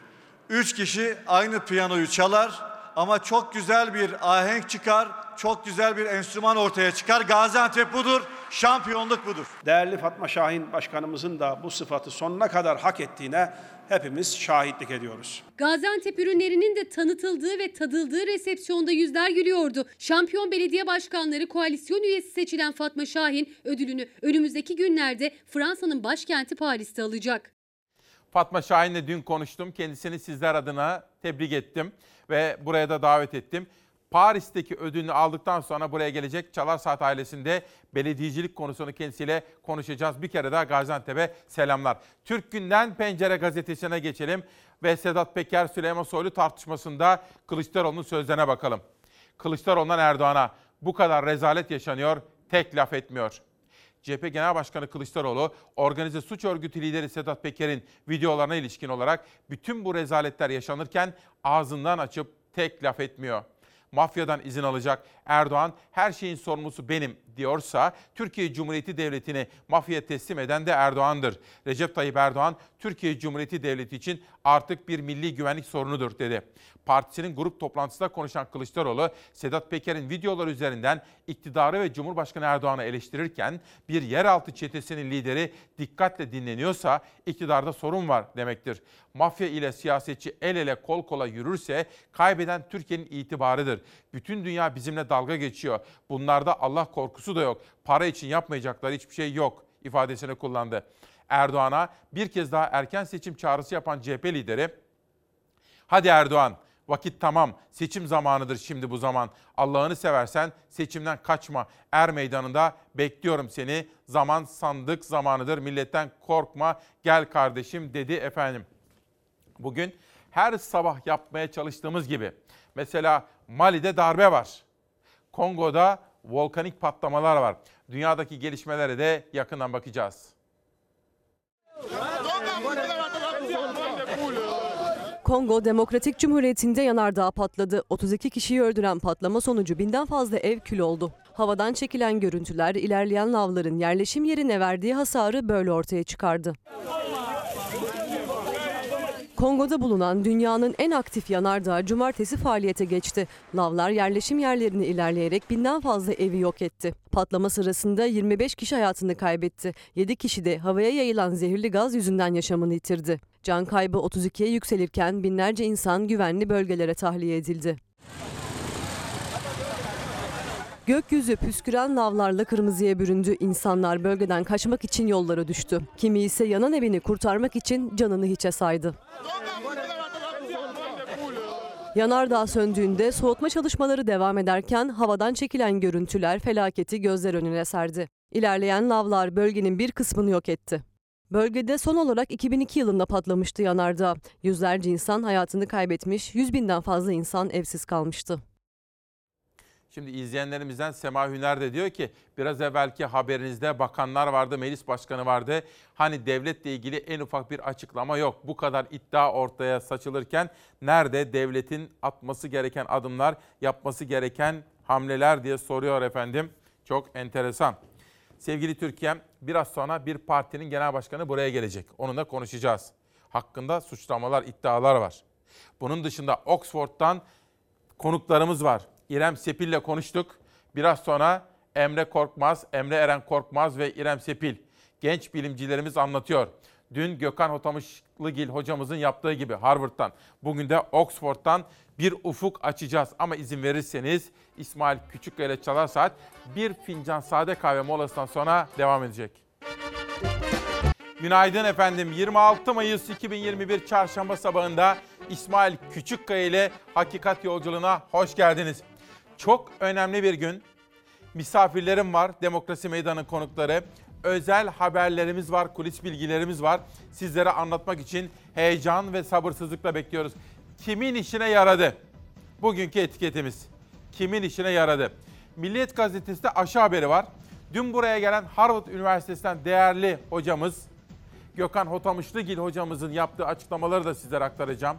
Üç kişi aynı piyanoyu çalar ama çok güzel bir ahenk çıkar, çok güzel bir enstrüman ortaya çıkar. Gaziantep budur, şampiyonluk budur. Değerli Fatma Şahin Başkanımızın da bu sıfatı sonuna kadar hak ettiğine hepimiz şahitlik ediyoruz. Gaziantep ürünlerinin de tanıtıldığı ve tadıldığı resepsiyonda yüzler gülüyordu. Şampiyon belediye başkanları koalisyon üyesi seçilen Fatma Şahin ödülünü önümüzdeki günlerde Fransa'nın başkenti Paris'te alacak. Fatma Şahin'le dün konuştum. Kendisini sizler adına tebrik ettim ve buraya da davet ettim. Paris'teki ödülünü aldıktan sonra buraya gelecek Çalar Saat ailesinde belediyecilik konusunu kendisiyle konuşacağız. Bir kere daha Gaziantep'e selamlar. Türk Günden Pencere gazetesine geçelim ve Sedat Peker Süleyman Soylu tartışmasında Kılıçdaroğlu'nun sözlerine bakalım. Kılıçdaroğlu'ndan Erdoğan'a bu kadar rezalet yaşanıyor, tek laf etmiyor. CHP Genel Başkanı Kılıçdaroğlu, organize suç örgütü lideri Sedat Peker'in videolarına ilişkin olarak bütün bu rezaletler yaşanırken ağzından açıp tek laf etmiyor. Mafyadan izin alacak Erdoğan her şeyin sorumlusu benim diyorsa Türkiye Cumhuriyeti Devleti'ni mafyaya teslim eden de Erdoğan'dır. Recep Tayyip Erdoğan Türkiye Cumhuriyeti Devleti için artık bir milli güvenlik sorunudur dedi. Partisinin grup toplantısında konuşan Kılıçdaroğlu, Sedat Peker'in videolar üzerinden iktidarı ve Cumhurbaşkanı Erdoğan'ı eleştirirken bir yeraltı çetesinin lideri dikkatle dinleniyorsa iktidarda sorun var demektir. Mafya ile siyasetçi el ele kol kola yürürse kaybeden Türkiye'nin itibarıdır. Bütün dünya bizimle dalga geçiyor. Bunlarda Allah korkusu da yok. Para için yapmayacakları hiçbir şey yok ifadesini kullandı. Erdoğan'a bir kez daha erken seçim çağrısı yapan CHP lideri, hadi Erdoğan vakit tamam seçim zamanıdır şimdi bu zaman. Allah'ını seversen seçimden kaçma. Er meydanında bekliyorum seni. Zaman sandık zamanıdır milletten korkma gel kardeşim dedi efendim. Bugün her sabah yapmaya çalıştığımız gibi mesela Mali'de darbe var. Kongo'da volkanik patlamalar var. Dünyadaki gelişmelere de yakından bakacağız. Kongo Demokratik Cumhuriyeti'nde yanardağ patladı. 32 kişiyi öldüren patlama sonucu binden fazla ev kül oldu. Havadan çekilen görüntüler ilerleyen lavların yerleşim yerine verdiği hasarı böyle ortaya çıkardı. Kongo'da bulunan dünyanın en aktif yanardağı cumartesi faaliyete geçti. Lavlar yerleşim yerlerini ilerleyerek binden fazla evi yok etti. Patlama sırasında 25 kişi hayatını kaybetti. 7 kişi de havaya yayılan zehirli gaz yüzünden yaşamını yitirdi. Can kaybı 32'ye yükselirken binlerce insan güvenli bölgelere tahliye edildi. Gökyüzü püsküren lavlarla kırmızıya büründü. İnsanlar bölgeden kaçmak için yollara düştü. Kimi ise yanan evini kurtarmak için canını hiçe saydı. Yanardağ söndüğünde soğutma çalışmaları devam ederken havadan çekilen görüntüler felaketi gözler önüne serdi. İlerleyen lavlar bölgenin bir kısmını yok etti. Bölgede son olarak 2002 yılında patlamıştı yanardağ. Yüzlerce insan hayatını kaybetmiş, 100 binden fazla insan evsiz kalmıştı. Şimdi izleyenlerimizden Sema Hüner de diyor ki biraz evvelki haberinizde bakanlar vardı, meclis başkanı vardı. Hani devletle ilgili en ufak bir açıklama yok. Bu kadar iddia ortaya saçılırken nerede devletin atması gereken adımlar, yapması gereken hamleler diye soruyor efendim. Çok enteresan. Sevgili Türkiye'm biraz sonra bir partinin genel başkanı buraya gelecek. Onunla konuşacağız. Hakkında suçlamalar, iddialar var. Bunun dışında Oxford'dan konuklarımız var. İrem Sepil'le konuştuk. Biraz sonra Emre Korkmaz, Emre Eren Korkmaz ve İrem Sepil genç bilimcilerimiz anlatıyor. Dün Gökhan Hotamışlıgil hocamızın yaptığı gibi Harvard'dan, bugün de Oxford'dan bir ufuk açacağız. Ama izin verirseniz İsmail Küçükkaya Çalar Saat bir fincan sade kahve molasından sonra devam edecek. Günaydın efendim. 26 Mayıs 2021 Çarşamba sabahında İsmail Küçükkaya ile Hakikat Yolculuğuna hoş geldiniz. Çok önemli bir gün. Misafirlerim var, Demokrasi Meydanı konukları. Özel haberlerimiz var, kulis bilgilerimiz var. Sizlere anlatmak için heyecan ve sabırsızlıkla bekliyoruz. Kimin işine yaradı? Bugünkü etiketimiz. Kimin işine yaradı? Milliyet Gazetesi'de aşı haberi var. Dün buraya gelen Harvard Üniversitesi'nden değerli hocamız Gökhan Hotamışlıgil hocamızın yaptığı açıklamaları da sizlere aktaracağım.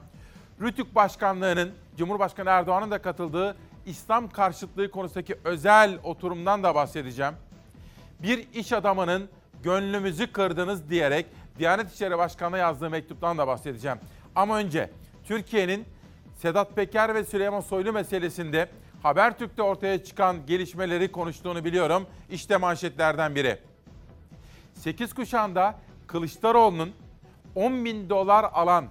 Rütük Başkanlığı'nın, Cumhurbaşkanı Erdoğan'ın da katıldığı İslam karşıtlığı konusundaki özel oturumdan da bahsedeceğim. Bir iş adamının gönlümüzü kırdınız diyerek Diyanet İşleri Başkanı'na yazdığı mektuptan da bahsedeceğim. Ama önce Türkiye'nin Sedat Peker ve Süleyman Soylu meselesinde Habertürk'te ortaya çıkan gelişmeleri konuştuğunu biliyorum. İşte manşetlerden biri. 8 kuşağında Kılıçdaroğlu'nun 10 bin dolar alan,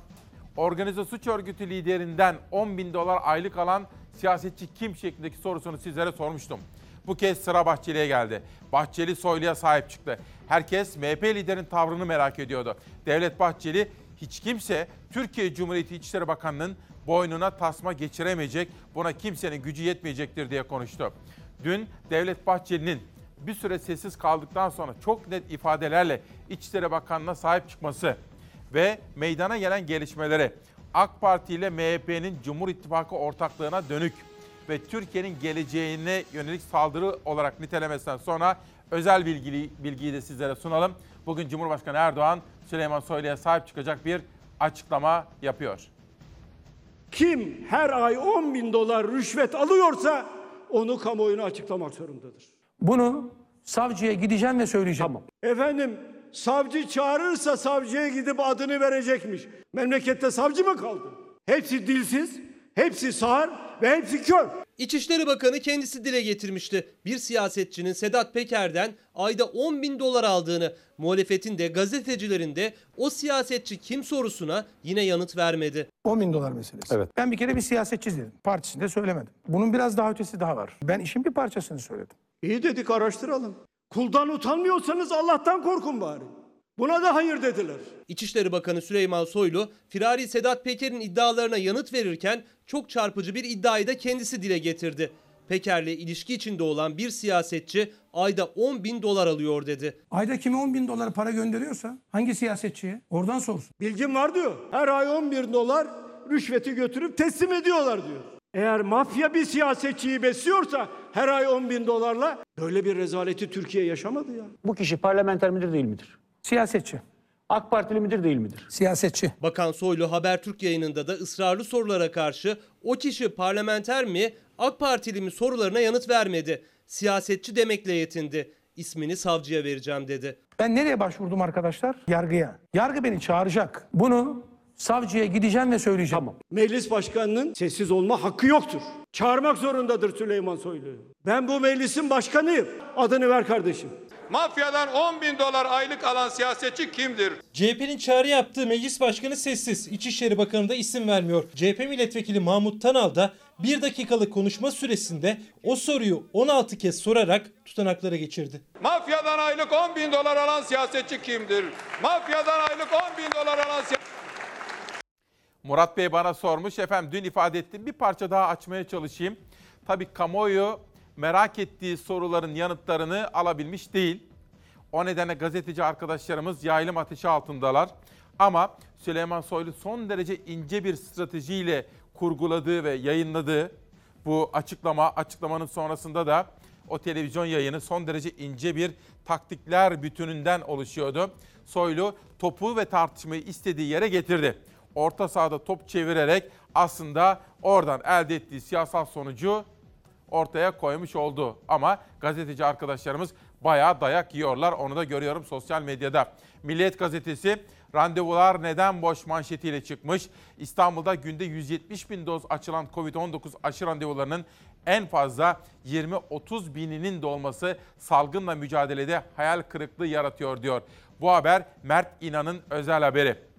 organize suç örgütü liderinden 10 bin dolar aylık alan siyasetçi kim şeklindeki sorusunu sizlere sormuştum. Bu kez sıra Bahçeli'ye geldi. Bahçeli Soylu'ya sahip çıktı. Herkes MHP liderinin tavrını merak ediyordu. Devlet Bahçeli hiç kimse Türkiye Cumhuriyeti İçişleri Bakanı'nın boynuna tasma geçiremeyecek, buna kimsenin gücü yetmeyecektir diye konuştu. Dün Devlet Bahçeli'nin bir süre sessiz kaldıktan sonra çok net ifadelerle İçişleri Bakanı'na sahip çıkması ve meydana gelen gelişmeleri AK Parti ile MHP'nin Cumhur İttifakı ortaklığına dönük ve Türkiye'nin geleceğine yönelik saldırı olarak nitelemesinden sonra özel bilgiyi, bilgiyi de sizlere sunalım. Bugün Cumhurbaşkanı Erdoğan Süleyman Soylu'ya sahip çıkacak bir açıklama yapıyor. Kim her ay 10 bin dolar rüşvet alıyorsa onu kamuoyuna açıklamak zorundadır. Bunu savcıya gideceğim ve söyleyeceğim. Tamam. Efendim savcı çağırırsa savcıya gidip adını verecekmiş. Memlekette savcı mı kaldı? Hepsi dilsiz, hepsi sağır ve hepsi kör. İçişleri Bakanı kendisi dile getirmişti. Bir siyasetçinin Sedat Peker'den ayda 10 bin dolar aldığını, muhalefetin de gazetecilerin de o siyasetçi kim sorusuna yine yanıt vermedi. 10 bin dolar meselesi. Evet. Ben bir kere bir siyasetçi dedim. Partisinde söylemedim. Bunun biraz daha ötesi daha var. Ben işin bir parçasını söyledim. İyi dedik araştıralım. Kuldan utanmıyorsanız Allah'tan korkun bari. Buna da hayır dediler. İçişleri Bakanı Süleyman Soylu, firari Sedat Peker'in iddialarına yanıt verirken çok çarpıcı bir iddiayı da kendisi dile getirdi. Peker'le ilişki içinde olan bir siyasetçi ayda 10 bin dolar alıyor dedi. Ayda kime 10 bin dolar para gönderiyorsa hangi siyasetçiye? Oradan sorsun. Bilgim var diyor. Her ay 11 dolar rüşveti götürüp teslim ediyorlar diyor. Eğer mafya bir siyasetçiyi besliyorsa her ay 10 bin dolarla böyle bir rezaleti Türkiye yaşamadı ya. Bu kişi parlamenter midir değil midir? Siyasetçi. AK Partili midir değil midir? Siyasetçi. Bakan Soylu Habertürk yayınında da ısrarlı sorulara karşı o kişi parlamenter mi, AK Partili mi sorularına yanıt vermedi. Siyasetçi demekle yetindi. İsmini savcıya vereceğim dedi. Ben nereye başvurdum arkadaşlar? Yargıya. Yargı beni çağıracak. Bunu savcıya gideceğim ve söyleyeceğim. Tamam. Meclis başkanının sessiz olma hakkı yoktur. Çağırmak zorundadır Süleyman Soylu. Ben bu meclisin başkanıyım. Adını ver kardeşim. Mafyadan 10 bin dolar aylık alan siyasetçi kimdir? CHP'nin çağrı yaptığı meclis başkanı sessiz. İçişleri Bakanı da isim vermiyor. CHP milletvekili Mahmut Tanal da bir dakikalık konuşma süresinde o soruyu 16 kez sorarak tutanaklara geçirdi. Mafyadan aylık 10 bin dolar alan siyasetçi kimdir? Mafyadan aylık 10 bin dolar alan siyasetçi Murat Bey bana sormuş. Efendim dün ifade ettim. Bir parça daha açmaya çalışayım. Tabii kamuoyu merak ettiği soruların yanıtlarını alabilmiş değil. O nedenle gazeteci arkadaşlarımız yaylım ateşi altındalar. Ama Süleyman Soylu son derece ince bir stratejiyle kurguladığı ve yayınladığı Bu açıklama, açıklamanın sonrasında da o televizyon yayını son derece ince bir taktikler bütününden oluşuyordu. Soylu topu ve tartışmayı istediği yere getirdi. Orta sahada top çevirerek aslında oradan elde ettiği siyasal sonucu ortaya koymuş oldu. Ama gazeteci arkadaşlarımız bayağı dayak yiyorlar. Onu da görüyorum sosyal medyada. Milliyet gazetesi randevular neden boş manşetiyle çıkmış. İstanbul'da günde 170 bin doz açılan Covid-19 aşı randevularının en fazla 20-30 bininin dolması salgınla mücadelede hayal kırıklığı yaratıyor diyor. Bu haber Mert İnan'ın özel haberi.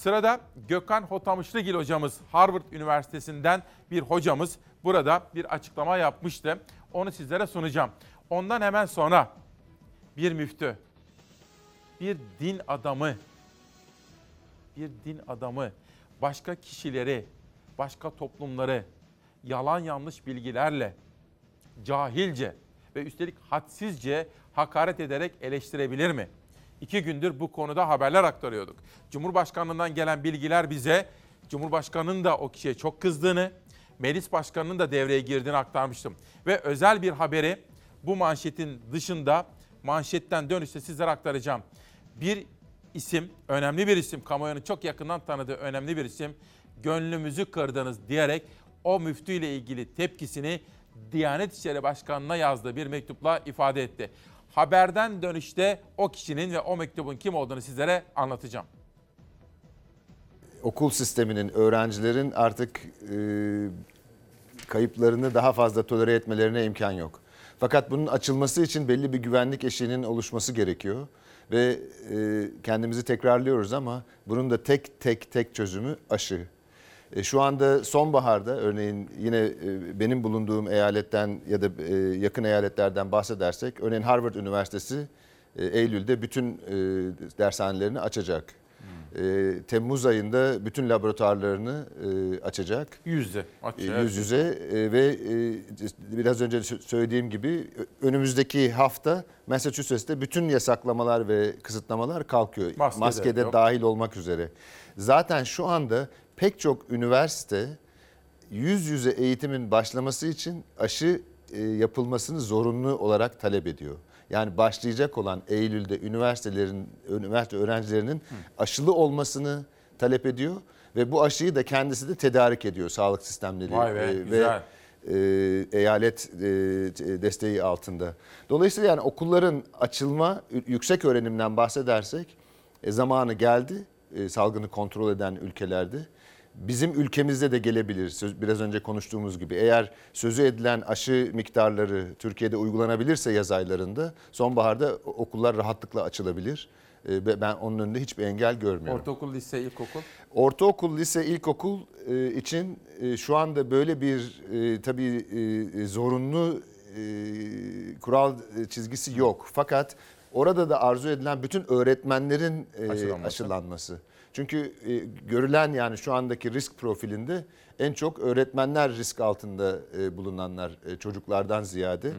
Sırada Gökhan Hotamışlıgil hocamız Harvard Üniversitesi'nden bir hocamız burada bir açıklama yapmıştı. Onu sizlere sunacağım. Ondan hemen sonra bir müftü, bir din adamı, bir din adamı başka kişileri, başka toplumları yalan yanlış bilgilerle, cahilce ve üstelik hadsizce hakaret ederek eleştirebilir mi? İki gündür bu konuda haberler aktarıyorduk. Cumhurbaşkanlığından gelen bilgiler bize Cumhurbaşkanı'nın da o kişiye çok kızdığını, Meclis Başkanı'nın da devreye girdiğini aktarmıştım. Ve özel bir haberi bu manşetin dışında manşetten dönüşte sizlere aktaracağım. Bir isim, önemli bir isim, kamuoyunun çok yakından tanıdığı önemli bir isim, gönlümüzü kırdınız diyerek o müftüyle ilgili tepkisini Diyanet İşleri Başkanı'na yazdığı bir mektupla ifade etti. Haberden dönüşte o kişinin ve o mektubun kim olduğunu sizlere anlatacağım. Okul sisteminin, öğrencilerin artık e, kayıplarını daha fazla tolere etmelerine imkan yok. Fakat bunun açılması için belli bir güvenlik eşiğinin oluşması gerekiyor. Ve e, kendimizi tekrarlıyoruz ama bunun da tek tek tek çözümü aşı. E, şu anda sonbaharda örneğin yine e, benim bulunduğum eyaletten ya da e, yakın eyaletlerden bahsedersek örneğin Harvard Üniversitesi Eylül'de bütün dershanelerini açacak. Temmuz ayında bütün laboratuvarlarını açacak. Yüzde. E, Yüz yüze ve biraz önce sö- söylediğim gibi önümüzdeki hafta Massachusetts'te bütün yasaklamalar ve kısıtlamalar kalkıyor. Maske de Maskede yok. dahil olmak üzere. Zaten şu anda pek çok üniversite yüz yüze eğitimin başlaması için aşı e, yapılmasını zorunlu olarak talep ediyor. Yani başlayacak olan Eylül'de üniversitelerin, üniversite öğrencilerinin aşılı olmasını talep ediyor ve bu aşıyı da kendisi de tedarik ediyor sağlık sistemleri Vay be, e, güzel. ve e, eyalet e, desteği altında. Dolayısıyla yani okulların açılma, yüksek öğrenimden bahsedersek e, zamanı geldi e, salgını kontrol eden ülkelerde. Bizim ülkemizde de gelebilir. Söz, biraz önce konuştuğumuz gibi. Eğer sözü edilen aşı miktarları Türkiye'de uygulanabilirse yaz aylarında sonbaharda okullar rahatlıkla açılabilir. E, ve ben onun önünde hiçbir engel görmüyorum. Ortaokul, lise, ilkokul. Ortaokul, lise, ilkokul e, için e, şu anda böyle bir e, tabii zorunlu kural çizgisi yok. Fakat orada da arzu edilen bütün öğretmenlerin Aşılanması. aşılanması. Çünkü e, görülen yani şu andaki risk profilinde en çok öğretmenler risk altında e, bulunanlar e, çocuklardan ziyade.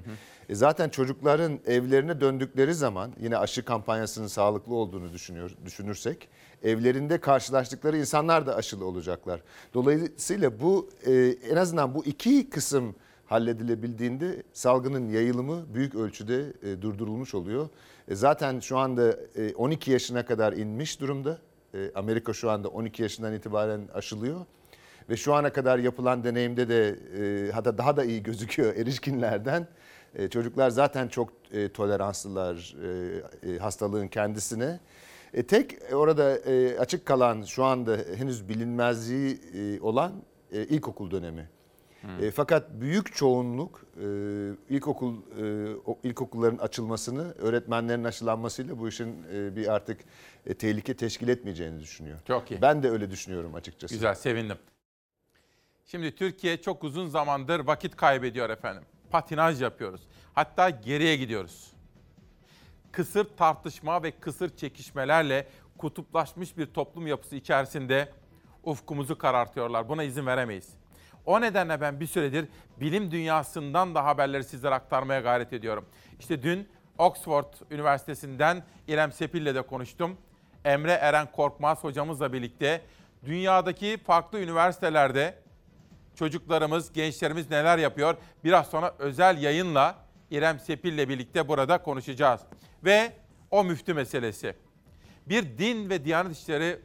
E, zaten çocukların evlerine döndükleri zaman yine aşı kampanyasının sağlıklı olduğunu düşünüyor, düşünürsek evlerinde karşılaştıkları insanlar da aşılı olacaklar. Dolayısıyla bu e, en azından bu iki kısım halledilebildiğinde salgının yayılımı büyük ölçüde e, durdurulmuş oluyor. E, zaten şu anda e, 12 yaşına kadar inmiş durumda. E, Amerika şu anda 12 yaşından itibaren aşılıyor. Ve şu ana kadar yapılan deneyimde de e, hatta daha da iyi gözüküyor erişkinlerden. E, çocuklar zaten çok e, toleranslılar e, e, hastalığın kendisine. E, tek orada e, açık kalan şu anda henüz bilinmezliği e, olan e, ilkokul dönemi. E, fakat büyük çoğunluk e, ilkokul e, ilkokulların açılmasını, öğretmenlerin aşılanmasıyla bu işin e, bir artık e, tehlike teşkil etmeyeceğini düşünüyor. Çok iyi. Ben de öyle düşünüyorum açıkçası. Güzel, sevindim. Şimdi Türkiye çok uzun zamandır vakit kaybediyor efendim. Patinaj yapıyoruz. Hatta geriye gidiyoruz. Kısır tartışma ve kısır çekişmelerle kutuplaşmış bir toplum yapısı içerisinde ufkumuzu karartıyorlar. Buna izin veremeyiz. O nedenle ben bir süredir bilim dünyasından da haberleri sizlere aktarmaya gayret ediyorum. İşte dün Oxford Üniversitesi'nden İrem Sepil'le de konuştum. Emre Eren Korkmaz hocamızla birlikte dünyadaki farklı üniversitelerde Çocuklarımız, gençlerimiz neler yapıyor? Biraz sonra özel yayınla İrem Sepil'le birlikte burada konuşacağız. Ve o müftü meselesi. Bir din ve diyanet işleri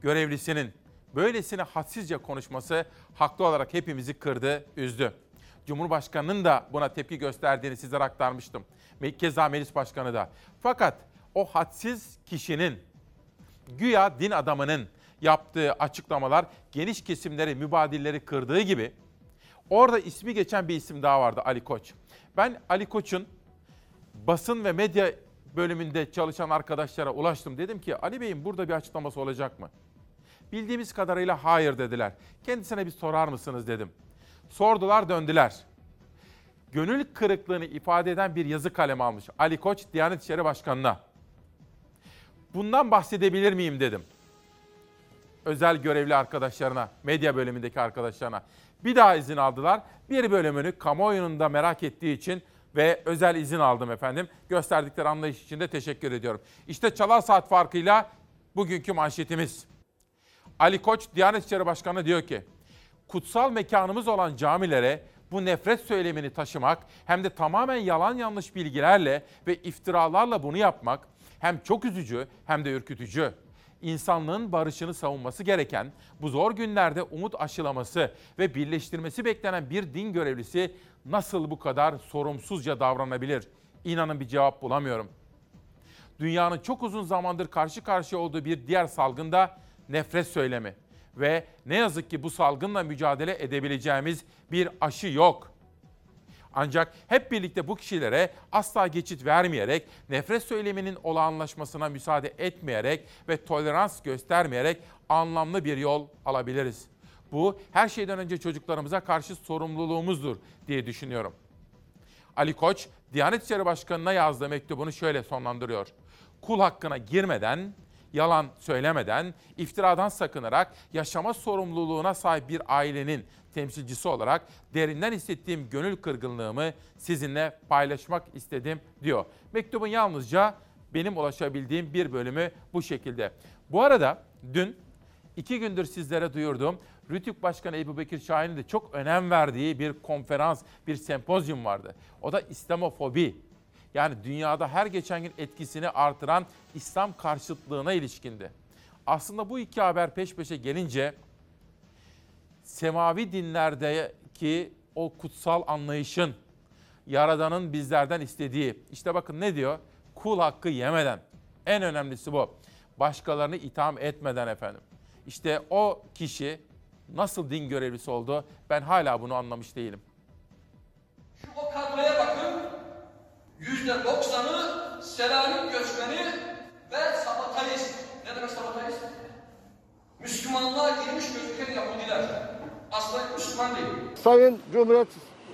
görevlisinin böylesine hadsizce konuşması haklı olarak hepimizi kırdı, üzdü. Cumhurbaşkanının da buna tepki gösterdiğini sizlere aktarmıştım. Keza Meclis Başkanı da. Fakat o hadsiz kişinin, güya din adamının yaptığı açıklamalar geniş kesimleri, mübadilleri kırdığı gibi orada ismi geçen bir isim daha vardı Ali Koç. Ben Ali Koç'un basın ve medya bölümünde çalışan arkadaşlara ulaştım. Dedim ki Ali Bey'in burada bir açıklaması olacak mı? Bildiğimiz kadarıyla hayır dediler. Kendisine bir sorar mısınız dedim. Sordular döndüler. Gönül kırıklığını ifade eden bir yazı kalemi almış Ali Koç Diyanet İşleri Başkanı'na. Bundan bahsedebilir miyim dedim. Özel görevli arkadaşlarına, medya bölümündeki arkadaşlarına. Bir daha izin aldılar. Bir bölümünü kamuoyunun da merak ettiği için ve özel izin aldım efendim. Gösterdikleri anlayış için de teşekkür ediyorum. İşte çalar saat farkıyla bugünkü manşetimiz. Ali Koç Diyanet İşleri Başkanı diyor ki, kutsal mekanımız olan camilere bu nefret söylemini taşımak hem de tamamen yalan yanlış bilgilerle ve iftiralarla bunu yapmak hem çok üzücü hem de ürkütücü. İnsanlığın barışını savunması gereken, bu zor günlerde umut aşılaması ve birleştirmesi beklenen bir din görevlisi nasıl bu kadar sorumsuzca davranabilir? İnanın bir cevap bulamıyorum. Dünyanın çok uzun zamandır karşı karşıya olduğu bir diğer salgında nefret söylemi ve ne yazık ki bu salgınla mücadele edebileceğimiz bir aşı yok. Ancak hep birlikte bu kişilere asla geçit vermeyerek, nefret söyleminin olağanlaşmasına müsaade etmeyerek ve tolerans göstermeyerek anlamlı bir yol alabiliriz. Bu her şeyden önce çocuklarımıza karşı sorumluluğumuzdur diye düşünüyorum. Ali Koç, Diyanet İşleri Başkanı'na yazdığı mektubunu şöyle sonlandırıyor. Kul hakkına girmeden, yalan söylemeden, iftiradan sakınarak yaşama sorumluluğuna sahip bir ailenin temsilcisi olarak derinden hissettiğim gönül kırgınlığımı sizinle paylaşmak istedim diyor. Mektubun yalnızca benim ulaşabildiğim bir bölümü bu şekilde. Bu arada dün iki gündür sizlere duyurduğum Rütük Başkanı Ebu Bekir Şahin'in de çok önem verdiği bir konferans, bir sempozyum vardı. O da İslamofobi. Yani dünyada her geçen gün etkisini artıran İslam karşıtlığına ilişkindi. Aslında bu iki haber peş peşe gelince semavi dinlerdeki o kutsal anlayışın, Yaradan'ın bizlerden istediği, işte bakın ne diyor? Kul hakkı yemeden. En önemlisi bu. Başkalarını itham etmeden efendim. İşte o kişi nasıl din görevlisi oldu ben hala bunu anlamış değilim. Şu o kadroya bakın. Yüzde doksanı Selanik göçmeni ve sabatalist. Ne demek sabatalist? Müslümanlığa girmiş gözüken Yahudiler. Aslında Müslüman değil. Sayın Cumhuriyet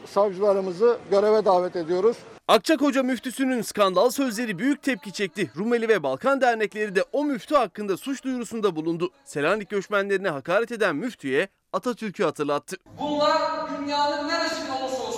savcılarımızı göreve davet ediyoruz. Akçakoca müftüsünün skandal sözleri büyük tepki çekti. Rumeli ve Balkan dernekleri de o müftü hakkında suç duyurusunda bulundu. Selanik göçmenlerine hakaret eden müftüye Atatürk'ü hatırlattı. Bunlar dünyanın neresinde olursa olsun.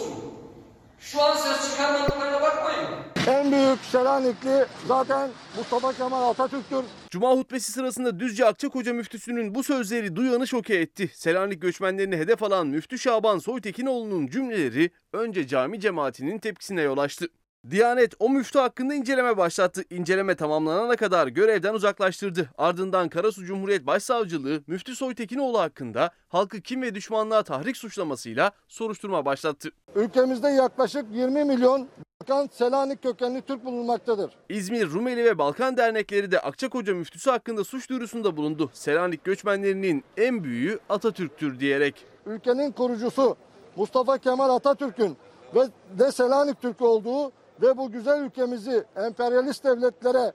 Şu an ses çıkarmadıklarına bakmayın. En büyük Selanikli zaten Mustafa Kemal Atatürk'tür. Cuma hutbesi sırasında Düzce Akçakoca müftüsünün bu sözleri duyanı şoke etti. Selanik göçmenlerini hedef alan Müftü Şaban Soytekinoğlu'nun cümleleri önce cami cemaatinin tepkisine yol açtı. Diyanet o müftü hakkında inceleme başlattı. İnceleme tamamlanana kadar görevden uzaklaştırdı. Ardından Karasu Cumhuriyet Başsavcılığı Müftü Soytekinoğlu hakkında halkı kim ve düşmanlığa tahrik suçlamasıyla soruşturma başlattı. Ülkemizde yaklaşık 20 milyon Balkan Selanik kökenli Türk bulunmaktadır. İzmir, Rumeli ve Balkan dernekleri de Akçakoca müftüsü hakkında suç duyurusunda bulundu. Selanik göçmenlerinin en büyüğü Atatürk'tür diyerek. Ülkenin kurucusu Mustafa Kemal Atatürk'ün ve de Selanik Türk olduğu ve bu güzel ülkemizi emperyalist devletlere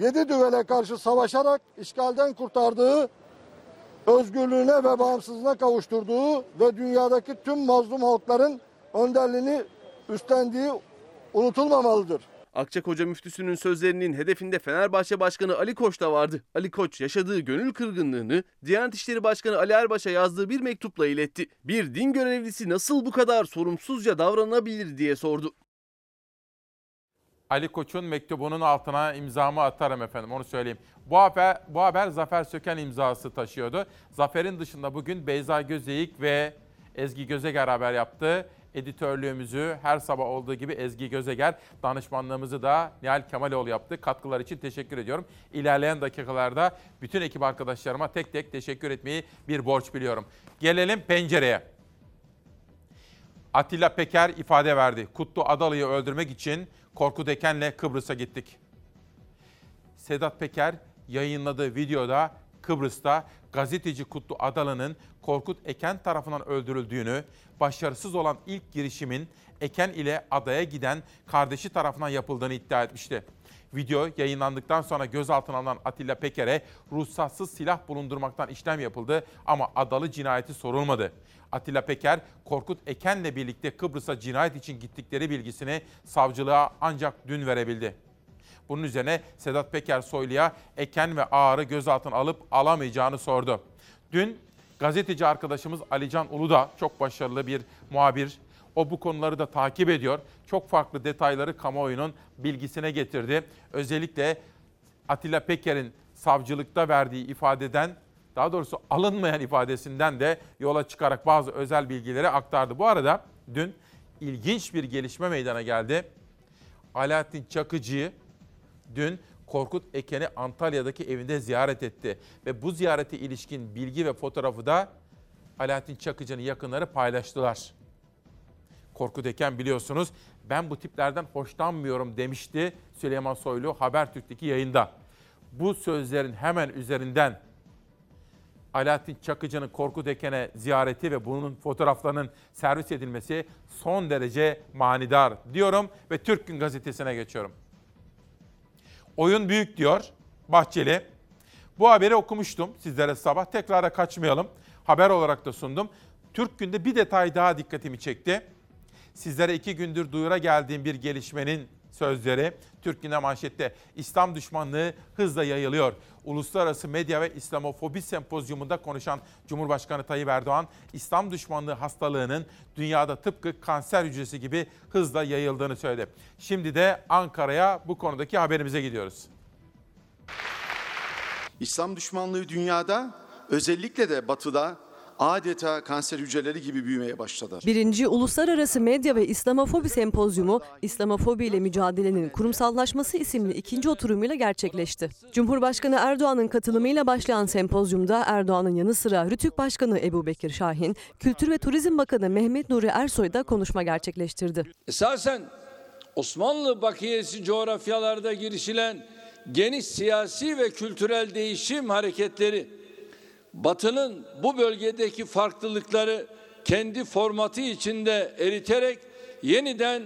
yedi düvele karşı savaşarak işgalden kurtardığı, özgürlüğüne ve bağımsızlığına kavuşturduğu ve dünyadaki tüm mazlum halkların önderliğini üstlendiği unutulmamalıdır. Akçakoca müftüsünün sözlerinin hedefinde Fenerbahçe Başkanı Ali Koç da vardı. Ali Koç yaşadığı gönül kırgınlığını Diyanet İşleri Başkanı Ali Erbaş'a yazdığı bir mektupla iletti. Bir din görevlisi nasıl bu kadar sorumsuzca davranabilir diye sordu. Ali Koç'un mektubunun altına imzamı atarım efendim onu söyleyeyim. Bu haber, bu haber Zafer Söken imzası taşıyordu. Zafer'in dışında bugün Beyza Gözeyik ve Ezgi Gözeger haber yaptı. Editörlüğümüzü her sabah olduğu gibi Ezgi Gözeger, danışmanlığımızı da Nihal Kemaloğlu yaptı. Katkılar için teşekkür ediyorum. İlerleyen dakikalarda bütün ekip arkadaşlarıma tek tek teşekkür etmeyi bir borç biliyorum. Gelelim pencereye. Atilla Peker ifade verdi. Kutlu Adalı'yı öldürmek için Korkut Eken'le Kıbrıs'a gittik. Sedat Peker yayınladığı videoda Kıbrıs'ta gazeteci Kutlu Adalı'nın Korkut Eken tarafından öldürüldüğünü, başarısız olan ilk girişimin Eken ile adaya giden kardeşi tarafından yapıldığını iddia etmişti. Video yayınlandıktan sonra gözaltına alınan Atilla Peker'e ruhsatsız silah bulundurmaktan işlem yapıldı ama Adalı cinayeti sorulmadı. Atilla Peker, Korkut Eken'le birlikte Kıbrıs'a cinayet için gittikleri bilgisini savcılığa ancak dün verebildi. Bunun üzerine Sedat Peker Soylu'ya Eken ve Ağar'ı gözaltına alıp alamayacağını sordu. Dün gazeteci arkadaşımız Alican Uludağ çok başarılı bir muhabir. O bu konuları da takip ediyor. Çok farklı detayları kamuoyunun bilgisine getirdi. Özellikle Atilla Peker'in savcılıkta verdiği ifadeden daha doğrusu alınmayan ifadesinden de yola çıkarak bazı özel bilgileri aktardı. Bu arada dün ilginç bir gelişme meydana geldi. Alaaddin Çakıcı'yı dün Korkut Eken'i Antalya'daki evinde ziyaret etti. Ve bu ziyarete ilişkin bilgi ve fotoğrafı da Alaaddin Çakıcı'nın yakınları paylaştılar. Korkut Eken biliyorsunuz ben bu tiplerden hoşlanmıyorum demişti Süleyman Soylu Habertürk'teki yayında. Bu sözlerin hemen üzerinden Alaaddin Çakıcı'nın Korkut Eken'e ziyareti ve bunun fotoğraflarının servis edilmesi son derece manidar diyorum ve Türk Gün Gazetesi'ne geçiyorum. Oyun büyük diyor Bahçeli. Bu haberi okumuştum sizlere sabah. Tekrara kaçmayalım. Haber olarak da sundum. Türk Gün'de bir detay daha dikkatimi çekti. Sizlere iki gündür duyura geldiğim bir gelişmenin sözleri. Türk Gün'de manşette İslam düşmanlığı hızla yayılıyor. Uluslararası Medya ve İslamofobi Sempozyumunda konuşan Cumhurbaşkanı Tayyip Erdoğan, İslam düşmanlığı hastalığının dünyada tıpkı kanser hücresi gibi hızla yayıldığını söyledi. Şimdi de Ankara'ya bu konudaki haberimize gidiyoruz. İslam düşmanlığı dünyada özellikle de batıda adeta kanser hücreleri gibi büyümeye başladı. Birinci Uluslararası Medya ve İslamofobi Sempozyumu, İslamofobi ile mücadelenin kurumsallaşması isimli ikinci oturumuyla gerçekleşti. Cumhurbaşkanı Erdoğan'ın katılımıyla başlayan sempozyumda Erdoğan'ın yanı sıra Rütük Başkanı Ebu Bekir Şahin, Kültür ve Turizm Bakanı Mehmet Nuri Ersoy da konuşma gerçekleştirdi. Esasen Osmanlı bakiyesi coğrafyalarda girişilen geniş siyasi ve kültürel değişim hareketleri Batı'nın bu bölgedeki farklılıkları kendi formatı içinde eriterek yeniden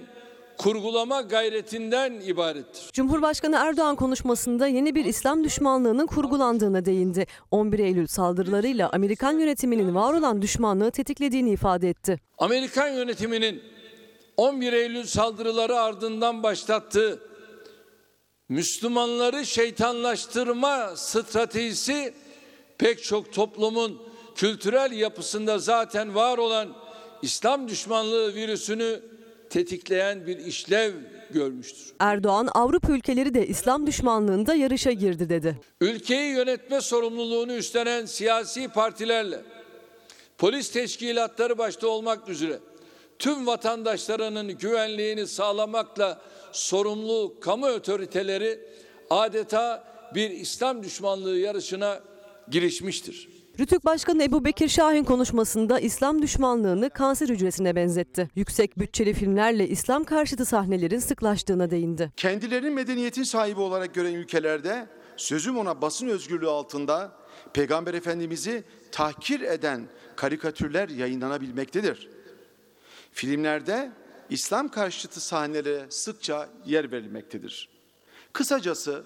kurgulama gayretinden ibarettir. Cumhurbaşkanı Erdoğan konuşmasında yeni bir İslam düşmanlığının kurgulandığına değindi. 11 Eylül saldırılarıyla Amerikan yönetiminin var olan düşmanlığı tetiklediğini ifade etti. Amerikan yönetiminin 11 Eylül saldırıları ardından başlattığı Müslümanları şeytanlaştırma stratejisi pek çok toplumun kültürel yapısında zaten var olan İslam düşmanlığı virüsünü tetikleyen bir işlev görmüştür. Erdoğan Avrupa ülkeleri de İslam düşmanlığında yarışa girdi dedi. Ülkeyi yönetme sorumluluğunu üstlenen siyasi partilerle polis teşkilatları başta olmak üzere tüm vatandaşlarının güvenliğini sağlamakla sorumlu kamu otoriteleri adeta bir İslam düşmanlığı yarışına girişmiştir. Rütük Başkanı Ebu Bekir Şahin konuşmasında İslam düşmanlığını kanser hücresine benzetti. Yüksek bütçeli filmlerle İslam karşıtı sahnelerin sıklaştığına değindi. Kendilerini medeniyetin sahibi olarak gören ülkelerde sözüm ona basın özgürlüğü altında Peygamber Efendimiz'i tahkir eden karikatürler yayınlanabilmektedir. Filmlerde İslam karşıtı sahnelere sıkça yer verilmektedir. Kısacası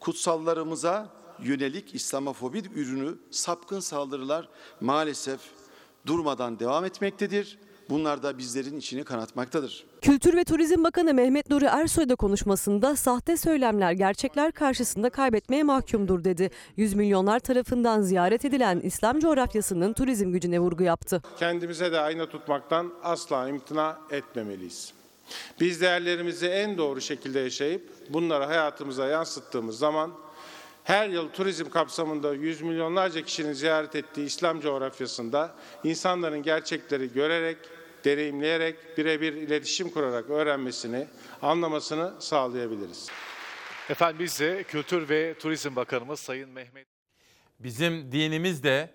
kutsallarımıza yönelik İslamofobi ürünü sapkın saldırılar maalesef durmadan devam etmektedir. Bunlar da bizlerin içini kanatmaktadır. Kültür ve Turizm Bakanı Mehmet Nuri Ersoy da konuşmasında sahte söylemler gerçekler karşısında kaybetmeye mahkumdur dedi. Yüz milyonlar tarafından ziyaret edilen İslam coğrafyasının turizm gücüne vurgu yaptı. Kendimize de ayna tutmaktan asla imtina etmemeliyiz. Biz değerlerimizi en doğru şekilde yaşayıp bunları hayatımıza yansıttığımız zaman Her yıl turizm kapsamında yüz milyonlarca kişinin ziyaret ettiği İslam coğrafyasında insanların gerçekleri görerek, deneyimleyerek, birebir iletişim kurarak öğrenmesini, anlamasını sağlayabiliriz. Efendim biz de Kültür ve Turizm Bakanımız Sayın Mehmet Bizim dinimiz de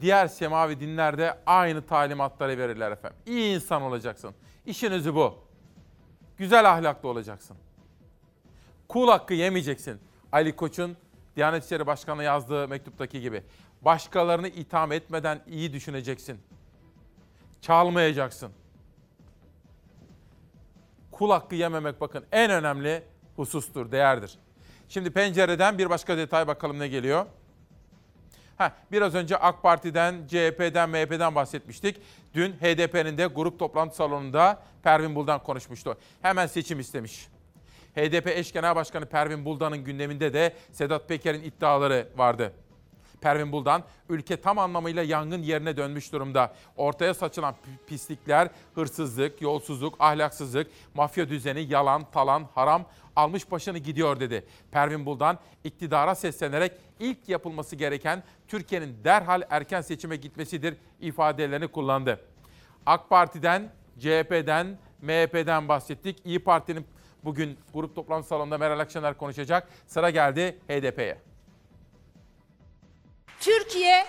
diğer semavi dinlerde aynı talimatları verirler efendim. İyi insan olacaksın. İşin özü bu. Güzel ahlaklı olacaksın. Kul hakkı yemeyeceksin. Ali Koç'un Diyanet İşleri Başkanı'na yazdığı mektuptaki gibi. Başkalarını itham etmeden iyi düşüneceksin. Çalmayacaksın. Kul hakkı yememek bakın en önemli husustur, değerdir. Şimdi pencereden bir başka detay bakalım ne geliyor. Heh, biraz önce AK Parti'den, CHP'den, MHP'den bahsetmiştik. Dün HDP'nin de grup toplantı salonunda Pervin Buldan konuşmuştu. Hemen seçim istemiş. HDP eş genel başkanı Pervin Buldan'ın gündeminde de Sedat Peker'in iddiaları vardı. Pervin Buldan, ülke tam anlamıyla yangın yerine dönmüş durumda. Ortaya saçılan pi- pislikler, hırsızlık, yolsuzluk, ahlaksızlık, mafya düzeni, yalan, talan, haram almış başını gidiyor dedi. Pervin Buldan iktidara seslenerek ilk yapılması gereken Türkiye'nin derhal erken seçime gitmesidir ifadelerini kullandı. AK Parti'den, CHP'den, MHP'den bahsettik. İyi Parti'nin bugün grup toplantı salonunda Meral Akşener konuşacak. Sıra geldi HDP'ye. Türkiye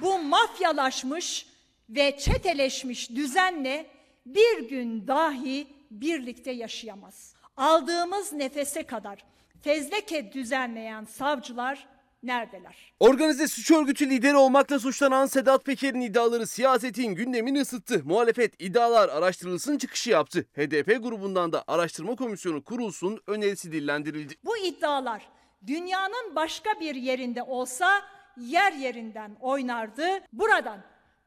bu mafyalaşmış ve çeteleşmiş düzenle bir gün dahi birlikte yaşayamaz. Aldığımız nefese kadar fezleke düzenleyen savcılar neredeler? Organize suç örgütü lideri olmakla suçlanan Sedat Peker'in iddiaları siyasetin gündemini ısıttı. Muhalefet iddialar araştırılsın çıkışı yaptı. HDP grubundan da araştırma komisyonu kurulsun önerisi dillendirildi. Bu iddialar dünyanın başka bir yerinde olsa yer yerinden oynardı. Buradan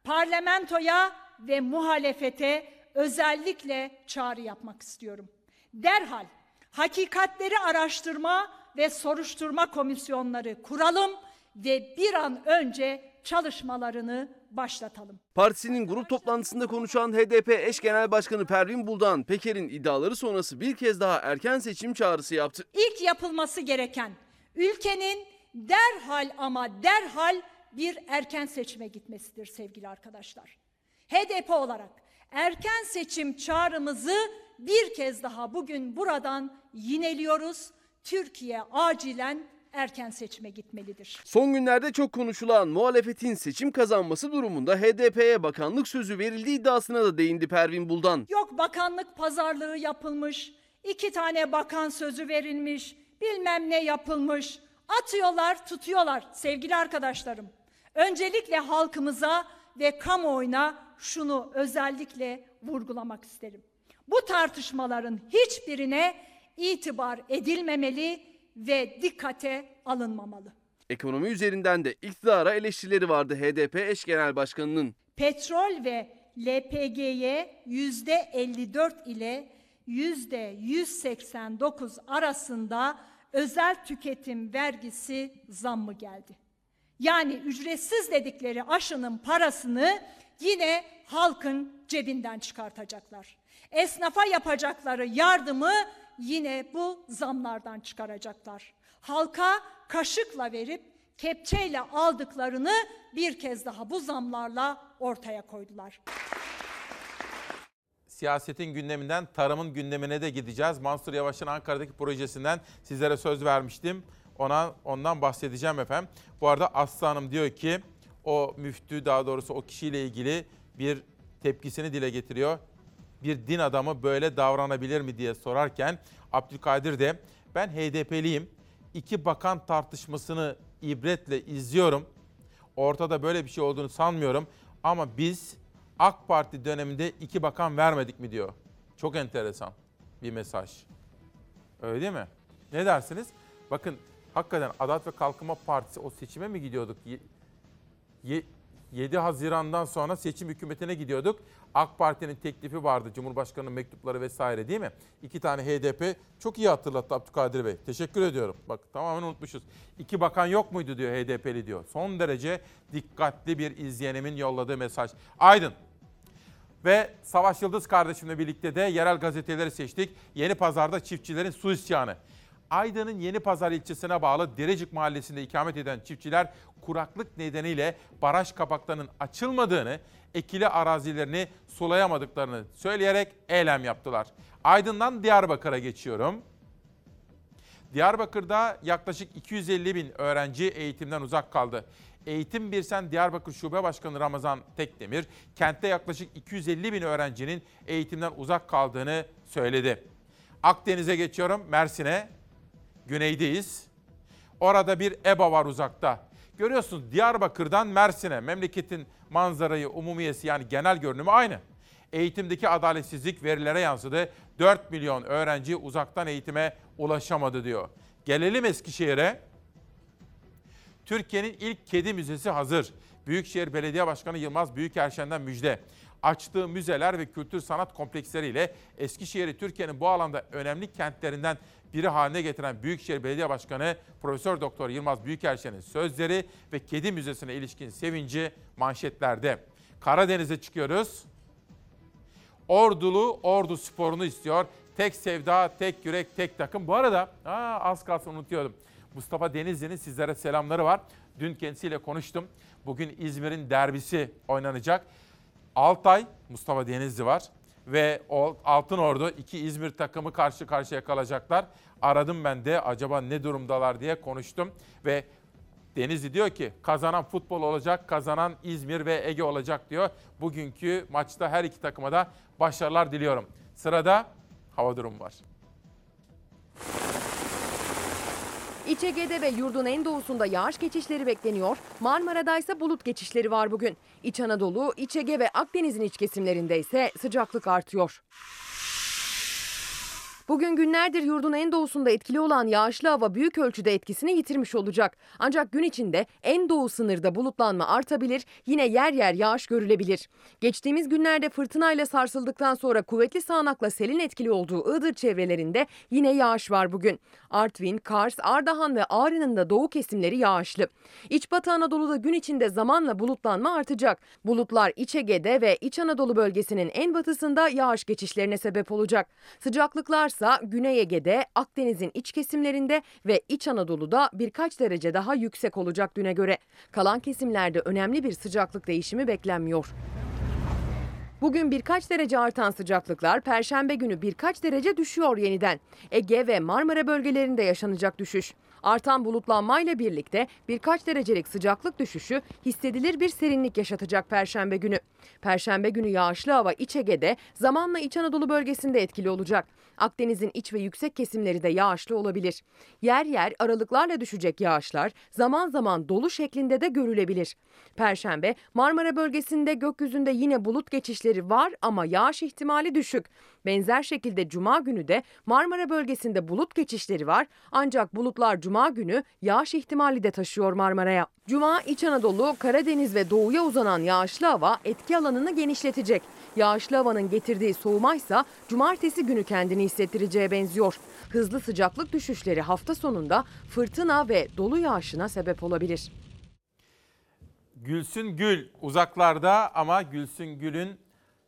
parlamentoya ve muhalefete özellikle çağrı yapmak istiyorum. Derhal hakikatleri araştırma ve soruşturma komisyonları kuralım ve bir an önce çalışmalarını başlatalım. Partisinin grup toplantısında konuşan HDP eş genel başkanı Pervin Buldan, Peker'in iddiaları sonrası bir kez daha erken seçim çağrısı yaptı. İlk yapılması gereken ülkenin derhal ama derhal bir erken seçime gitmesidir sevgili arkadaşlar. HDP olarak erken seçim çağrımızı bir kez daha bugün buradan yineliyoruz. Türkiye acilen erken seçime gitmelidir. Son günlerde çok konuşulan muhalefetin seçim kazanması durumunda HDP'ye bakanlık sözü verildiği iddiasına da değindi Pervin Buldan. Yok bakanlık pazarlığı yapılmış, iki tane bakan sözü verilmiş, bilmem ne yapılmış. Atıyorlar, tutuyorlar sevgili arkadaşlarım. Öncelikle halkımıza ve kamuoyuna şunu özellikle vurgulamak isterim. Bu tartışmaların hiçbirine itibar edilmemeli ve dikkate alınmamalı. Ekonomi üzerinden de iktidara eleştirileri vardı HDP eş genel başkanının. Petrol ve LPG'ye yüzde 54 ile yüzde 189 arasında özel tüketim vergisi zammı geldi. Yani ücretsiz dedikleri aşının parasını yine halkın cebinden çıkartacaklar. Esnafa yapacakları yardımı yine bu zamlardan çıkaracaklar. Halka kaşıkla verip kepçeyle aldıklarını bir kez daha bu zamlarla ortaya koydular. siyasetin gündeminden tarımın gündemine de gideceğiz. Mansur Yavaş'ın Ankara'daki projesinden sizlere söz vermiştim. Ona ondan bahsedeceğim efendim. Bu arada Aslı Hanım diyor ki o müftü daha doğrusu o kişiyle ilgili bir tepkisini dile getiriyor. Bir din adamı böyle davranabilir mi diye sorarken Abdülkadir de ben HDP'liyim. İki bakan tartışmasını ibretle izliyorum. Ortada böyle bir şey olduğunu sanmıyorum. Ama biz AK Parti döneminde iki bakan vermedik mi diyor. Çok enteresan bir mesaj. Öyle değil mi? Ne dersiniz? Bakın hakikaten Adalet ve Kalkınma Partisi o seçime mi gidiyorduk? Ye- 7 Haziran'dan sonra seçim hükümetine gidiyorduk. AK Parti'nin teklifi vardı. Cumhurbaşkanı'nın mektupları vesaire değil mi? İki tane HDP çok iyi hatırlattı Abdülkadir Bey. Teşekkür ediyorum. Bak tamamen unutmuşuz. İki bakan yok muydu diyor HDP'li diyor. Son derece dikkatli bir izleyenimin yolladığı mesaj. Aydın. Ve Savaş Yıldız kardeşimle birlikte de yerel gazeteleri seçtik. Yeni Pazar'da çiftçilerin su isyanı. Aydın'ın Yeni Pazar ilçesine bağlı Derecik mahallesinde ikamet eden çiftçiler kuraklık nedeniyle baraj kapaklarının açılmadığını, ekili arazilerini sulayamadıklarını söyleyerek eylem yaptılar. Aydın'dan Diyarbakır'a geçiyorum. Diyarbakır'da yaklaşık 250 bin öğrenci eğitimden uzak kaldı. Eğitim Birsen Diyarbakır Şube Başkanı Ramazan Tekdemir, kentte yaklaşık 250 bin öğrencinin eğitimden uzak kaldığını söyledi. Akdeniz'e geçiyorum, Mersin'e. Güneydeyiz. Orada bir EBA var uzakta. Görüyorsunuz Diyarbakır'dan Mersin'e memleketin manzarayı, umumiyesi yani genel görünümü aynı. Eğitimdeki adaletsizlik verilere yansıdı. 4 milyon öğrenci uzaktan eğitime ulaşamadı diyor. Gelelim Eskişehir'e. Türkiye'nin ilk kedi müzesi hazır. Büyükşehir Belediye Başkanı Yılmaz Büyükerşen'den müjde. Açtığı müzeler ve kültür sanat kompleksleri Eskişehir'i Türkiye'nin bu alanda önemli kentlerinden biri haline getiren Büyükşehir Belediye Başkanı Profesör Doktor Yılmaz Büyükerşen'in sözleri ve kedi müzesine ilişkin sevinci manşetlerde. Karadeniz'e çıkıyoruz. Ordulu Ordu sporunu istiyor. Tek sevda, tek yürek, tek takım. Bu arada aa, az kalsın unutuyordum. Mustafa Denizli'nin sizlere selamları var. Dün kendisiyle konuştum. Bugün İzmir'in derbisi oynanacak. Altay, Mustafa Denizli var. Ve Altın Ordu iki İzmir takımı karşı karşıya kalacaklar. Aradım ben de acaba ne durumdalar diye konuştum. Ve Denizli diyor ki kazanan futbol olacak, kazanan İzmir ve Ege olacak diyor. Bugünkü maçta her iki takıma da başarılar diliyorum. Sırada hava durumu var. İç Ege'de ve yurdun en doğusunda yağış geçişleri bekleniyor. Marmara'da ise bulut geçişleri var bugün. İç Anadolu, İç Ege ve Akdeniz'in iç kesimlerinde ise sıcaklık artıyor. Bugün günlerdir yurdun en doğusunda etkili olan yağışlı hava büyük ölçüde etkisini yitirmiş olacak. Ancak gün içinde en doğu sınırda bulutlanma artabilir, yine yer yer yağış görülebilir. Geçtiğimiz günlerde fırtınayla sarsıldıktan sonra kuvvetli sağanakla selin etkili olduğu Iğdır çevrelerinde yine yağış var bugün. Artvin, Kars, Ardahan ve Ağrı'nın da doğu kesimleri yağışlı. İç Batı Anadolu'da gün içinde zamanla bulutlanma artacak. Bulutlar İç Ege'de ve İç Anadolu bölgesinin en batısında yağış geçişlerine sebep olacak. Sıcaklıklar ise Güney Ege'de, Akdeniz'in iç kesimlerinde ve İç Anadolu'da birkaç derece daha yüksek olacak düne göre. Kalan kesimlerde önemli bir sıcaklık değişimi beklenmiyor. Bugün birkaç derece artan sıcaklıklar perşembe günü birkaç derece düşüyor yeniden. Ege ve Marmara bölgelerinde yaşanacak düşüş. Artan bulutlanmayla birlikte birkaç derecelik sıcaklık düşüşü hissedilir bir serinlik yaşatacak perşembe günü. Perşembe günü yağışlı hava İç Ege'de zamanla İç Anadolu bölgesinde etkili olacak. Akdeniz'in iç ve yüksek kesimleri de yağışlı olabilir. Yer yer aralıklarla düşecek yağışlar zaman zaman dolu şeklinde de görülebilir. Perşembe Marmara bölgesinde gökyüzünde yine bulut geçişleri var ama yağış ihtimali düşük. Benzer şekilde cuma günü de Marmara bölgesinde bulut geçişleri var ancak bulutlar cuma günü yağış ihtimali de taşıyor Marmara'ya. Cuma İç Anadolu, Karadeniz ve doğuya uzanan yağışlı hava etki alanını genişletecek. Yağışlı havanın getirdiği soğumaysa cumartesi günü kendini hissettireceğe benziyor. Hızlı sıcaklık düşüşleri hafta sonunda fırtına ve dolu yağışına sebep olabilir. Gülsün Gül uzaklarda ama Gülsün Gül'ün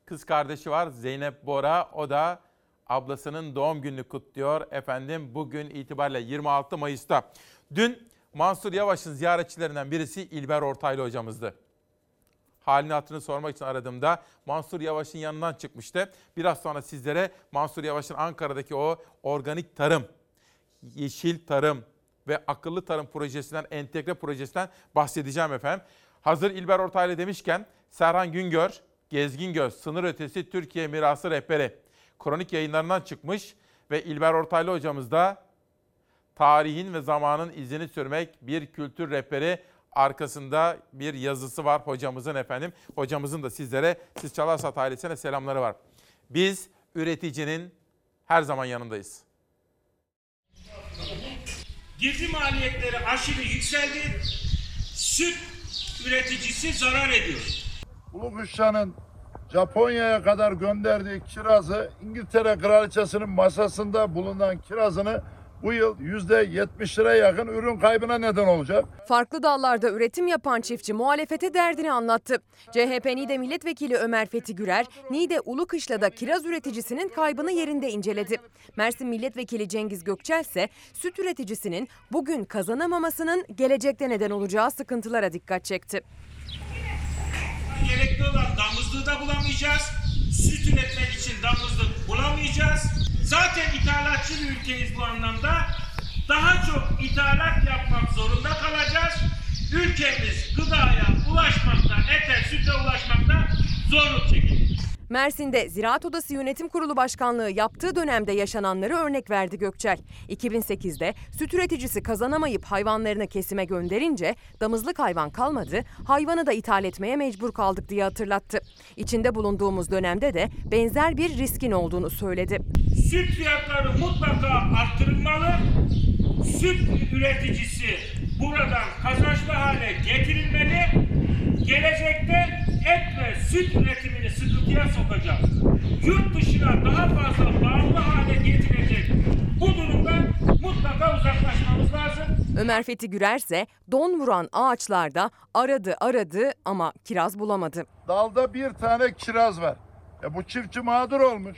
kız kardeşi var Zeynep Bora. O da ablasının doğum gününü kutluyor. Efendim bugün itibariyle 26 Mayıs'ta. Dün Mansur Yavaş'ın ziyaretçilerinden birisi İlber Ortaylı hocamızdı. Halini hatırını sormak için aradığımda Mansur Yavaş'ın yanından çıkmıştı. Biraz sonra sizlere Mansur Yavaş'ın Ankara'daki o organik tarım, yeşil tarım ve akıllı tarım projesinden, entegre projesinden bahsedeceğim efendim. Hazır İlber Ortaylı demişken Serhan Güngör, Gezgin Göz, Sınır Ötesi Türkiye Mirası Rehberi. Kronik yayınlarından çıkmış ve İlber Ortaylı hocamız da tarihin ve zamanın izini sürmek bir kültür rehberi arkasında bir yazısı var hocamızın efendim. Hocamızın da sizlere siz Çalarsat ailesine selamları var. Biz üreticinin her zaman yanındayız. Girdi maliyetleri aşırı yükseldi. Süt üreticisi zarar ediyor. Ulu Kuşça'nın Japonya'ya kadar gönderdiği kirazı İngiltere Kraliçesi'nin masasında bulunan kirazını bu yıl %70'lere yakın ürün kaybına neden olacak. Farklı dallarda üretim yapan çiftçi muhalefete derdini anlattı. CHP Niğde Milletvekili Ömer Fethi Gürer, Niğde Ulukışla'da kiraz üreticisinin kaybını yerinde inceledi. Mersin Milletvekili Cengiz Gökçel ise süt üreticisinin bugün kazanamamasının gelecekte neden olacağı sıkıntılara dikkat çekti. Gerekli olan damızlığı da bulamayacağız. Süt üretmek için damızlık bulamayacağız. Zaten ithalatçı bir ülkeyiz bu anlamda. Daha çok ithalat yapmak zorunda kalacağız. Ülkemiz gıdaya ulaşmakta, ete, süte ulaşmakta zorluk çekecek. Mersin'de Ziraat Odası Yönetim Kurulu Başkanlığı yaptığı dönemde yaşananları örnek verdi Gökçel. 2008'de süt üreticisi kazanamayıp hayvanlarını kesime gönderince damızlık hayvan kalmadı, hayvanı da ithal etmeye mecbur kaldık diye hatırlattı. İçinde bulunduğumuz dönemde de benzer bir riskin olduğunu söyledi. Süt fiyatları mutlaka arttırılmalı. Süt üreticisi buradan kazançlı hale getirilmeli. Gelecekte et ve süt üretimini sıkıntıya sokacak. Yurt dışına daha fazla bağımlı hale getirecek. Bu durumdan mutlaka uzaklaşmamız lazım. Ömer Fethi Gürer ise don vuran ağaçlarda aradı aradı ama kiraz bulamadı. Dalda bir tane kiraz var. E bu çiftçi mağdur olmuş.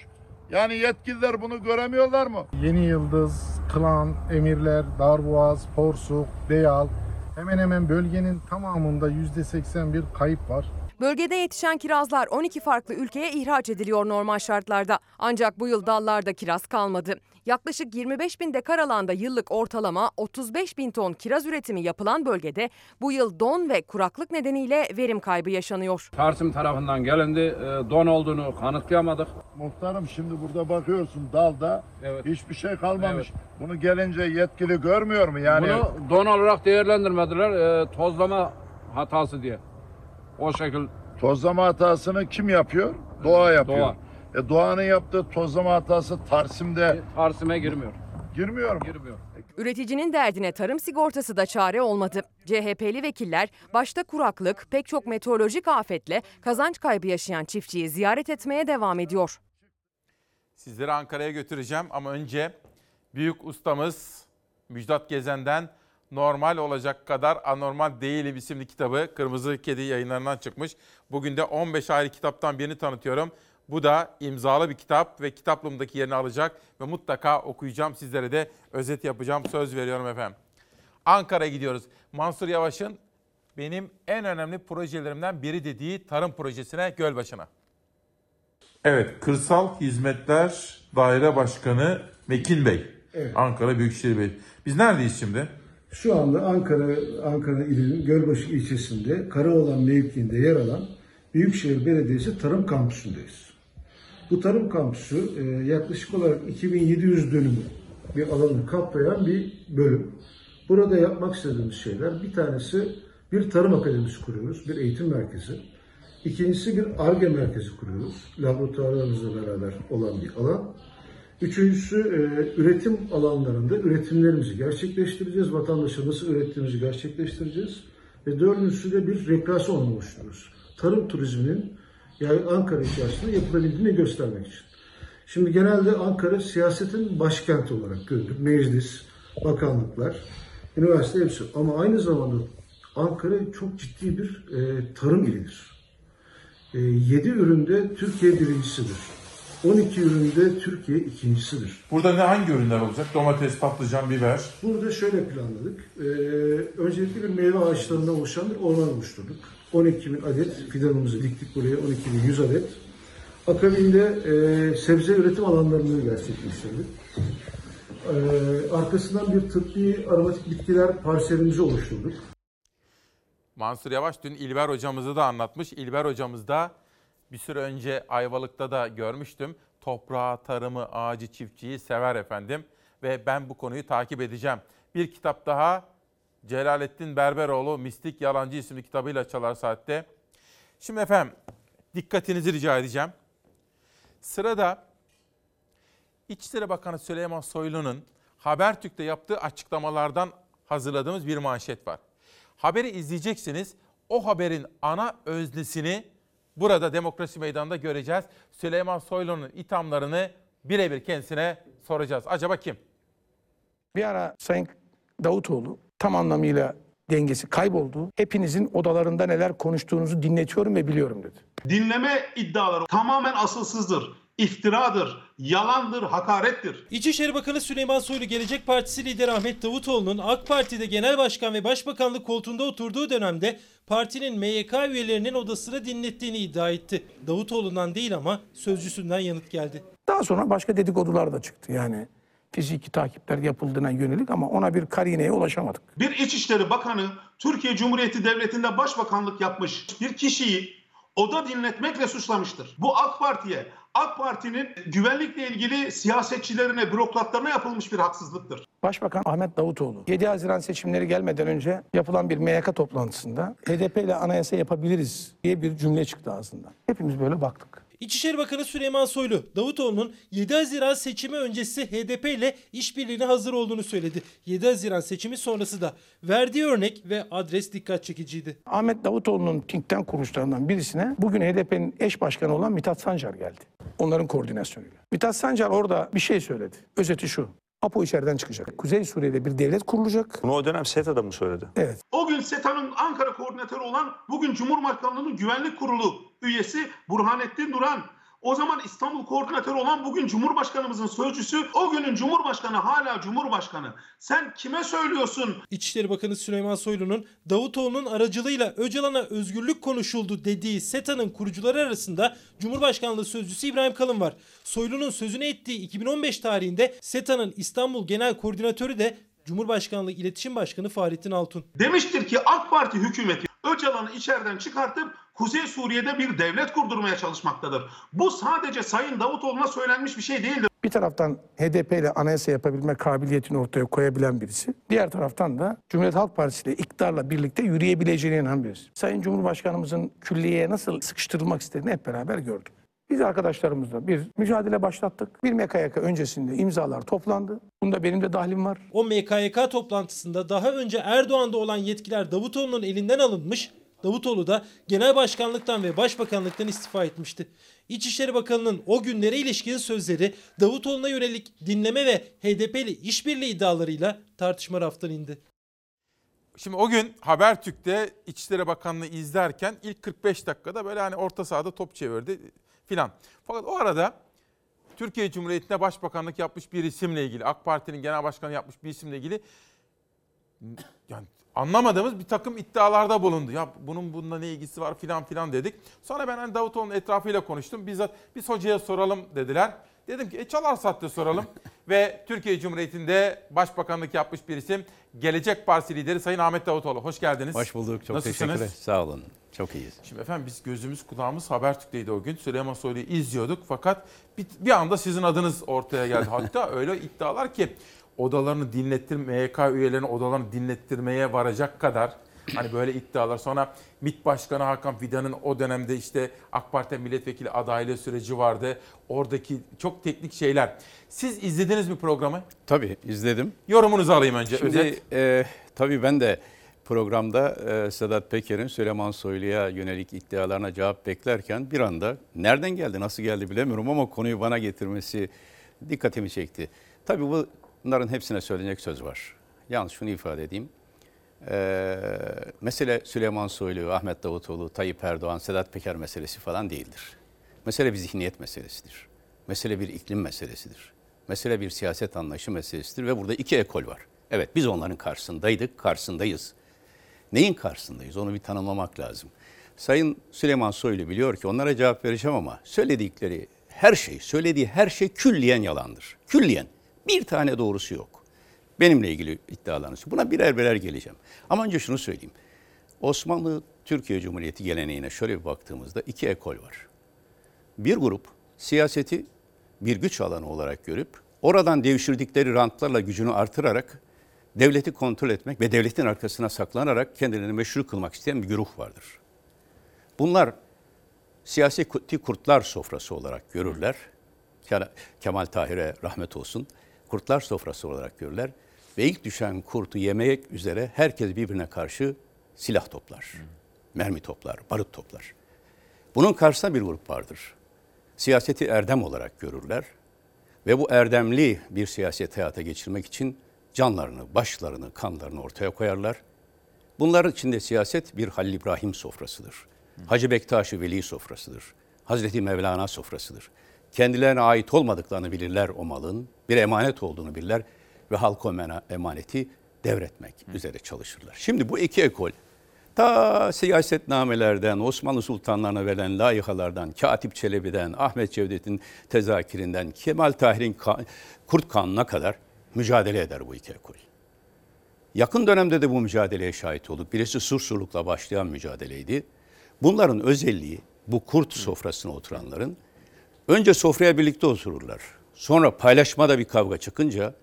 Yani yetkililer bunu göremiyorlar mı? Yeni Yıldız, Kılan, Emirler, Darboğaz, Porsuk, Deyal hemen hemen bölgenin tamamında %81 bir kayıp var. Bölgede yetişen kirazlar 12 farklı ülkeye ihraç ediliyor normal şartlarda. Ancak bu yıl dallarda kiraz kalmadı. Yaklaşık 25 bin dekar alanda yıllık ortalama 35 bin ton kiraz üretimi yapılan bölgede bu yıl don ve kuraklık nedeniyle verim kaybı yaşanıyor. Tarsim tarafından gelindi. e, Don olduğunu kanıtlayamadık. Muhtarım şimdi burada bakıyorsun dalda hiçbir şey kalmamış. Bunu gelince yetkili görmüyor mu? Yani Bunu don olarak değerlendirmediler. e, Tozlama hatası diye. O şekil tozlama hatasını kim yapıyor? Doğa yapıyor. Doğa. E, doğanın yaptığı tozlama hatası Tarsim'de Tarsim'e girmiyor. girmiyor mu? Girmiyor. Üreticinin derdine tarım sigortası da çare olmadı. CHP'li vekiller başta kuraklık, pek çok meteorolojik afetle kazanç kaybı yaşayan çiftçiyi ziyaret etmeye devam ediyor. Sizleri Ankara'ya götüreceğim ama önce büyük ustamız Müjdat Gezen'den Normal Olacak Kadar Anormal Değilim isimli kitabı Kırmızı Kedi yayınlarından çıkmış. Bugün de 15 ayrı kitaptan birini tanıtıyorum. Bu da imzalı bir kitap ve kitaplığımdaki yerini alacak ve mutlaka okuyacağım. Sizlere de özet yapacağım. Söz veriyorum efendim. Ankara'ya gidiyoruz. Mansur Yavaş'ın benim en önemli projelerimden biri dediği tarım projesine Gölbaşı'na. Evet, Kırsal Hizmetler Daire Başkanı Mekin Bey. Evet. Ankara Büyükşehir Bey. Biz neredeyiz şimdi? Şu anda Ankara Ankara ilinin Gölbaşı ilçesinde Karaoğlan mevkiinde yer alan Büyükşehir Belediyesi Tarım Kampüsü'ndeyiz. Bu tarım kampüsü e, yaklaşık olarak 2700 dönüm bir alanı kaplayan bir bölüm. Burada yapmak istediğimiz şeyler bir tanesi bir tarım akademisi kuruyoruz, bir eğitim merkezi. İkincisi bir ARGE merkezi kuruyoruz. Laboratuvarlarımızla beraber olan bir alan. Üçüncüsü e, üretim alanlarında üretimlerimizi gerçekleştireceğiz. Vatandaşa nasıl ürettiğimizi gerçekleştireceğiz. Ve dördüncüsü de bir rekreasyon oluşturuyoruz. Tarım turizminin yani Ankara içerisinde yapılabildiğini göstermek için. Şimdi genelde Ankara siyasetin başkenti olarak görülür. Meclis, bakanlıklar, üniversite hepsi. Ama aynı zamanda Ankara çok ciddi bir e, tarım ilidir. E, 7 üründe Türkiye birincisidir. 12 üründe Türkiye ikincisidir. Burada ne hangi ürünler olacak? Domates, patlıcan, biber. Burada şöyle planladık. Ee, öncelikle bir meyve ağaçlarından oluşan bir orman oluşturduk. 12 bin adet fidanımızı diktik buraya 12 bin 100 adet. Akabinde e, sebze üretim alanlarını gerçekleştirdik. Ee, arkasından bir tıbbi aromatik bitkiler parselimizi oluşturduk. Mansur Yavaş dün İlber hocamızı da anlatmış. İlber hocamız da bir süre önce Ayvalık'ta da görmüştüm. Toprağı, tarımı, ağacı, çiftçiyi sever efendim. Ve ben bu konuyu takip edeceğim. Bir kitap daha Celalettin Berberoğlu Mistik Yalancı isimli kitabıyla Çalar Saat'te. Şimdi efendim dikkatinizi rica edeceğim. Sırada İçişleri Bakanı Süleyman Soylu'nun Habertürk'te yaptığı açıklamalardan hazırladığımız bir manşet var. Haberi izleyeceksiniz. O haberin ana öznesini burada Demokrasi Meydanı'nda göreceğiz. Süleyman Soylu'nun ithamlarını birebir kendisine soracağız. Acaba kim? Bir ara Sayın Davutoğlu tam anlamıyla dengesi kayboldu. Hepinizin odalarında neler konuştuğunuzu dinletiyorum ve biliyorum dedi. Dinleme iddiaları tamamen asılsızdır, iftiradır, yalandır, hakarettir. İçişleri Bakanı Süleyman Soylu Gelecek Partisi lideri Ahmet Davutoğlu'nun AK Parti'de genel başkan ve başbakanlık koltuğunda oturduğu dönemde partinin MYK üyelerinin odasını dinlettiğini iddia etti. Davutoğlu'ndan değil ama sözcüsünden yanıt geldi. Daha sonra başka dedikodular da çıktı yani. Fiziki takipler yapıldığına yönelik ama ona bir karineye ulaşamadık. Bir İçişleri Bakanı Türkiye Cumhuriyeti Devleti'nde başbakanlık yapmış bir kişiyi oda dinletmekle suçlamıştır. Bu AK Parti'ye, AK Parti'nin güvenlikle ilgili siyasetçilerine, bürokratlarına yapılmış bir haksızlıktır. Başbakan Ahmet Davutoğlu 7 Haziran seçimleri gelmeden önce yapılan bir MYK toplantısında HDP ile anayasa yapabiliriz diye bir cümle çıktı ağzından. Hepimiz böyle baktık. İçişleri Bakanı Süleyman Soylu, Davutoğlu'nun 7 Haziran seçimi öncesi HDP ile işbirliğine hazır olduğunu söyledi. 7 Haziran seçimi sonrası da verdiği örnek ve adres dikkat çekiciydi. Ahmet Davutoğlu'nun think tank kuruluşlarından birisine bugün HDP'nin eş başkanı olan Mithat Sancar geldi. Onların koordinasyonuyla. Mithat Sancar orada bir şey söyledi. Özeti şu. APO içeriden çıkacak. Kuzey Suriye'de bir devlet kurulacak. Bunu o dönem SETA'da mı söyledi? Evet. O gün SETA'nın Ankara koordinatörü olan bugün Cumhurbaşkanlığı'nın güvenlik kurulu üyesi Burhanettin Duran. O zaman İstanbul koordinatörü olan bugün Cumhurbaşkanımızın sözcüsü, o günün Cumhurbaşkanı hala Cumhurbaşkanı. Sen kime söylüyorsun? İçişleri Bakanı Süleyman Soylu'nun Davutoğlu'nun aracılığıyla Öcalan'a özgürlük konuşuldu dediği SETA'nın kurucuları arasında Cumhurbaşkanlığı Sözcüsü İbrahim Kalın var. Soylu'nun sözünü ettiği 2015 tarihinde SETA'nın İstanbul Genel Koordinatörü de Cumhurbaşkanlığı İletişim Başkanı Fahrettin Altun. Demiştir ki AK Parti hükümeti Öcalan'ı içeriden çıkartıp Kuzey Suriye'de bir devlet kurdurmaya çalışmaktadır. Bu sadece Sayın Davutoğlu'na söylenmiş bir şey değildir. Bir taraftan HDP ile anayasa yapabilme kabiliyetini ortaya koyabilen birisi. Diğer taraftan da Cumhuriyet Halk Partisi ile iktidarla birlikte yürüyebileceğine inanan birisi. Sayın Cumhurbaşkanımızın külliyeye nasıl sıkıştırılmak istediğini hep beraber gördük. Biz arkadaşlarımızla bir mücadele başlattık. Bir MKYK öncesinde imzalar toplandı. Bunda benim de dahlim var. O MKYK toplantısında daha önce Erdoğan'da olan yetkiler Davutoğlu'nun elinden alınmış, Davutoğlu da genel başkanlıktan ve başbakanlıktan istifa etmişti. İçişleri Bakanı'nın o günlere ilişkin sözleri Davutoğlu'na yönelik dinleme ve HDP'li işbirliği iddialarıyla tartışma raftan indi. Şimdi o gün Habertürk'te İçişleri Bakanlığı izlerken ilk 45 dakikada böyle hani orta sahada top çevirdi filan. Fakat o arada Türkiye Cumhuriyeti'nde başbakanlık yapmış bir isimle ilgili, AK Parti'nin genel başkanı yapmış bir isimle ilgili yani anlamadığımız bir takım iddialarda bulundu. Ya bunun bununla ne ilgisi var filan filan dedik. Sonra ben hani Davutoğlu'nun etrafıyla konuştum. Bizzat biz hocaya soralım dediler. Dedim ki e çalar saatte soralım. Ve Türkiye Cumhuriyeti'nde başbakanlık yapmış bir isim. Gelecek Partisi lideri Sayın Ahmet Davutoğlu. Hoş geldiniz. Hoş bulduk. Çok Nasılsınız? teşekkür ederim. Sağ olun. Çok iyiyiz. Şimdi efendim biz gözümüz kulağımız Habertürk'teydi o gün. Süleyman Soylu'yu izliyorduk fakat bir, bir anda sizin adınız ortaya geldi. Hatta öyle iddialar ki odalarını dinlettirmeye, MYK üyelerinin odalarını dinlettirmeye varacak kadar hani böyle iddialar. Sonra MİT Başkanı Hakan Fidan'ın o dönemde işte AK Parti milletvekili adaylığı süreci vardı. Oradaki çok teknik şeyler. Siz izlediniz mi programı? Tabii izledim. Yorumunuzu alayım önce. Şimdi özet. e, tabii ben de programda e, Sedat Peker'in Süleyman Soylu'ya yönelik iddialarına cevap beklerken bir anda nereden geldi, nasıl geldi bilemiyorum ama konuyu bana getirmesi dikkatimi çekti. Tabii bu bunların hepsine söylenecek söz var. Yalnız şunu ifade edeyim. Ee, mesele Süleyman Soylu, Ahmet Davutoğlu, Tayyip Erdoğan, Sedat Peker meselesi falan değildir. Mesele bir zihniyet meselesidir. Mesele bir iklim meselesidir. Mesele bir siyaset anlayışı meselesidir ve burada iki ekol var. Evet biz onların karşısındaydık, karşısındayız. Neyin karşısındayız onu bir tanımlamak lazım. Sayın Süleyman Soylu biliyor ki onlara cevap vereceğim ama söyledikleri her şey, söylediği her şey külliyen yalandır. Külliyen. Bir tane doğrusu yok. Benimle ilgili iddialarınız. Buna birer birer geleceğim. Ama önce şunu söyleyeyim. Osmanlı Türkiye Cumhuriyeti geleneğine şöyle bir baktığımızda iki ekol var. Bir grup siyaseti bir güç alanı olarak görüp oradan devşirdikleri rantlarla gücünü artırarak devleti kontrol etmek ve devletin arkasına saklanarak kendilerini meşru kılmak isteyen bir güruh vardır. Bunlar siyasi kurtlar sofrası olarak görürler. Kemal Tahir'e rahmet olsun. Kurtlar sofrası olarak görürler. Ve ilk düşen kurtu yemek üzere herkes birbirine karşı silah toplar. Mermi toplar, barut toplar. Bunun karşısında bir grup vardır. Siyaseti erdem olarak görürler. Ve bu erdemli bir siyaset hayata geçirmek için canlarını, başlarını, kanlarını ortaya koyarlar. Bunların içinde siyaset bir Halil İbrahim sofrasıdır. Hacı Bektaş-ı Veli sofrasıdır. Hazreti Mevlana sofrasıdır. Kendilerine ait olmadıklarını bilirler o malın, bir emanet olduğunu bilirler ve halka emaneti devretmek üzere çalışırlar. Şimdi bu iki ekol ta siyasetnamelerden, Osmanlı sultanlarına verilen layıhalardan, Katip Çelebi'den, Ahmet Cevdet'in tezakirinden, Kemal Tahir'in ka- Kurt Kanun'a kadar mücadele eder bu iki ekol. Yakın dönemde de bu mücadeleye şahit olduk. Birisi Sursurluk'la başlayan mücadeleydi. Bunların özelliği bu kurt sofrasına oturanların önce sofraya birlikte otururlar. Sonra paylaşmada bir kavga çıkınca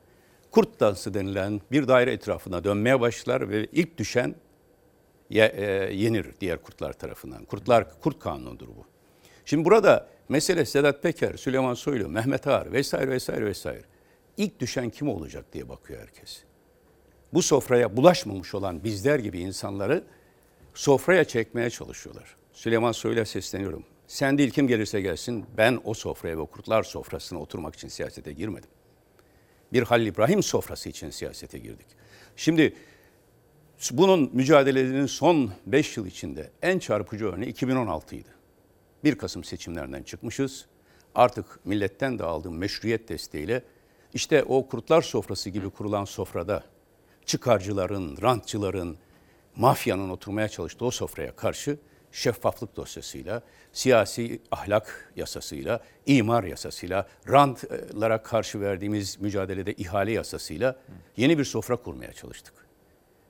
kurt dansı denilen bir daire etrafına dönmeye başlar ve ilk düşen ye- e, yenir diğer kurtlar tarafından. Kurtlar kurt kanunudur bu. Şimdi burada mesele Sedat Peker, Süleyman Soylu, Mehmet Ağar vesaire vesaire vesaire. İlk düşen kim olacak diye bakıyor herkes bu sofraya bulaşmamış olan bizler gibi insanları sofraya çekmeye çalışıyorlar. Süleyman Soylu'ya sesleniyorum. Sen değil kim gelirse gelsin ben o sofraya ve kurtlar sofrasına oturmak için siyasete girmedim. Bir Halil İbrahim sofrası için siyasete girdik. Şimdi bunun mücadelelerinin son 5 yıl içinde en çarpıcı örneği 2016 idi. 1 Kasım seçimlerinden çıkmışız. Artık milletten de aldığım meşruiyet desteğiyle işte o kurtlar sofrası gibi kurulan sofrada çıkarcıların, rantçıların, mafyanın oturmaya çalıştığı o sofraya karşı şeffaflık dosyasıyla, siyasi ahlak yasasıyla, imar yasasıyla, rantlara karşı verdiğimiz mücadelede ihale yasasıyla yeni bir sofra kurmaya çalıştık.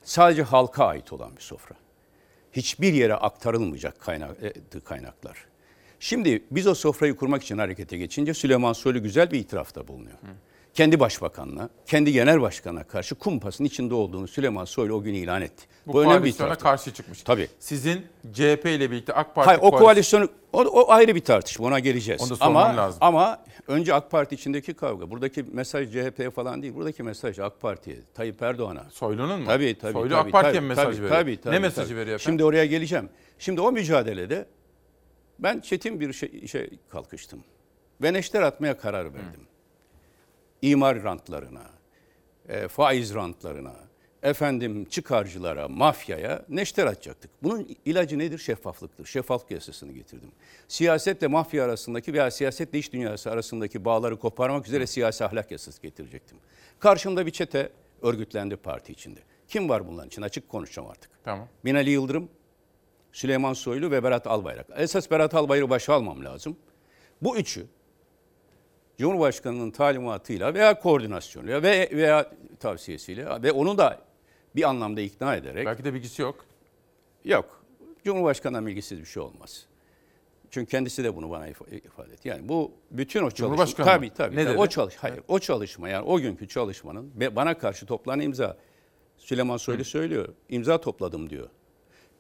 Sadece halka ait olan bir sofra. Hiçbir yere aktarılmayacak e, kaynaklar. Şimdi biz o sofrayı kurmak için harekete geçince Süleyman Soylu güzel bir itirafta bulunuyor. Kendi başbakanına, kendi genel başkanına karşı kumpasın içinde olduğunu Süleyman Soylu o gün ilan etti. Bu, önemli bir itiraftı. karşı çıkmış. Tabii. Sizin CHP ile birlikte AK Parti Hayır, o koalisyon- koalisyonu o, o ayrı bir tartışma ona geleceğiz. Onu da ama lazım. ama önce AK Parti içindeki kavga. Buradaki mesaj CHP'ye falan değil. Buradaki mesaj AK Parti'ye, Tayyip Erdoğan'a. Soylu'nun mu? Tabii tabii. Soylu tabii, AK Parti'ye mi mesaj tabii, veriyor? Tabii, tabii, Ne mesajı tabii. veriyor efendim? Şimdi oraya geleceğim. Şimdi o mücadelede ben çetin bir şey, işe kalkıştım. Ve neşter atmaya karar verdim. İmar rantlarına, e, faiz rantlarına, efendim çıkarcılara, mafyaya neşter atacaktık. Bunun ilacı nedir? Şeffaflıktır. Şeffaflık yasasını getirdim. Siyasetle mafya arasındaki veya siyasetle iş dünyası arasındaki bağları koparmak üzere siyasi ahlak yasası getirecektim. Karşımda bir çete örgütlendi parti içinde. Kim var bunların için? Açık konuşacağım artık. Tamam. Binali Yıldırım, Süleyman Soylu ve Berat Albayrak. Esas Berat Albayrak'ı başa almam lazım. Bu üçü Cumhurbaşkanı'nın talimatıyla veya koordinasyonuyla ve veya tavsiyesiyle ve onu da bir anlamda ikna ederek Belki de bilgisi yok. Yok. Cumhurbaşkanı'ndan bilgisiz bir şey olmaz. Çünkü kendisi de bunu bana ifa- ifade etti. Yani bu bütün o çalışma tabii tabii. Ne tabii. O çalış hayır. O çalışma yani o günkü çalışmanın bana karşı toplanan imza Süleyman Soylu söylüyor. İmza topladım diyor.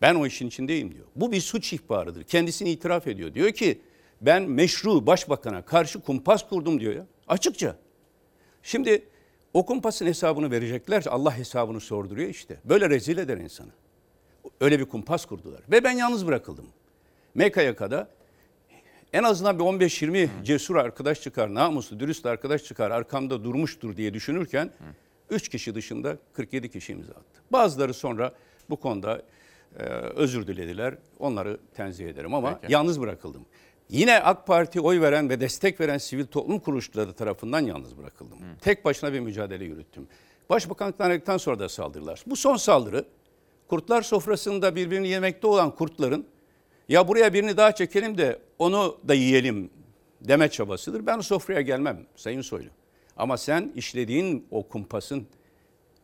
Ben o işin içindeyim diyor. Bu bir suç ihbarıdır. Kendisini itiraf ediyor. Diyor ki ben meşru başbakana karşı kumpas kurdum diyor ya. Açıkça. Şimdi o kumpasın hesabını verecekler. Allah hesabını sorduruyor işte. Böyle rezil eder insanı. Öyle bir kumpas kurdular. Ve ben yalnız bırakıldım. MKYK'da en azından bir 15-20 cesur arkadaş çıkar, namuslu, dürüst arkadaş çıkar, arkamda durmuştur diye düşünürken 3 kişi dışında 47 kişi imza attı. Bazıları sonra bu konuda e, özür dilediler. Onları tenzih ederim ama Peki. yalnız bırakıldım. Yine AK Parti oy veren ve destek veren sivil toplum kuruluşları tarafından yalnız bırakıldım. Tek başına bir mücadele yürüttüm. Başbakanlıktan ayrıldıktan sonra da saldırılar. Bu son saldırı kurtlar sofrasında birbirini yemekte olan kurtların ya buraya birini daha çekelim de onu da yiyelim deme çabasıdır. Ben o sofraya gelmem Sayın Soylu. Ama sen işlediğin o kumpasın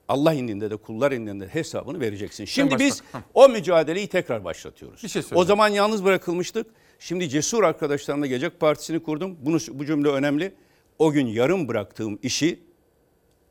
Allah indinde de kullar indinde de hesabını vereceksin. Şimdi biz o mücadeleyi tekrar başlatıyoruz. Bir şey o zaman yalnız bırakılmıştık. Şimdi cesur arkadaşlarımla Gelecek Partisi'ni kurdum. Bunu, bu cümle önemli. O gün yarım bıraktığım işi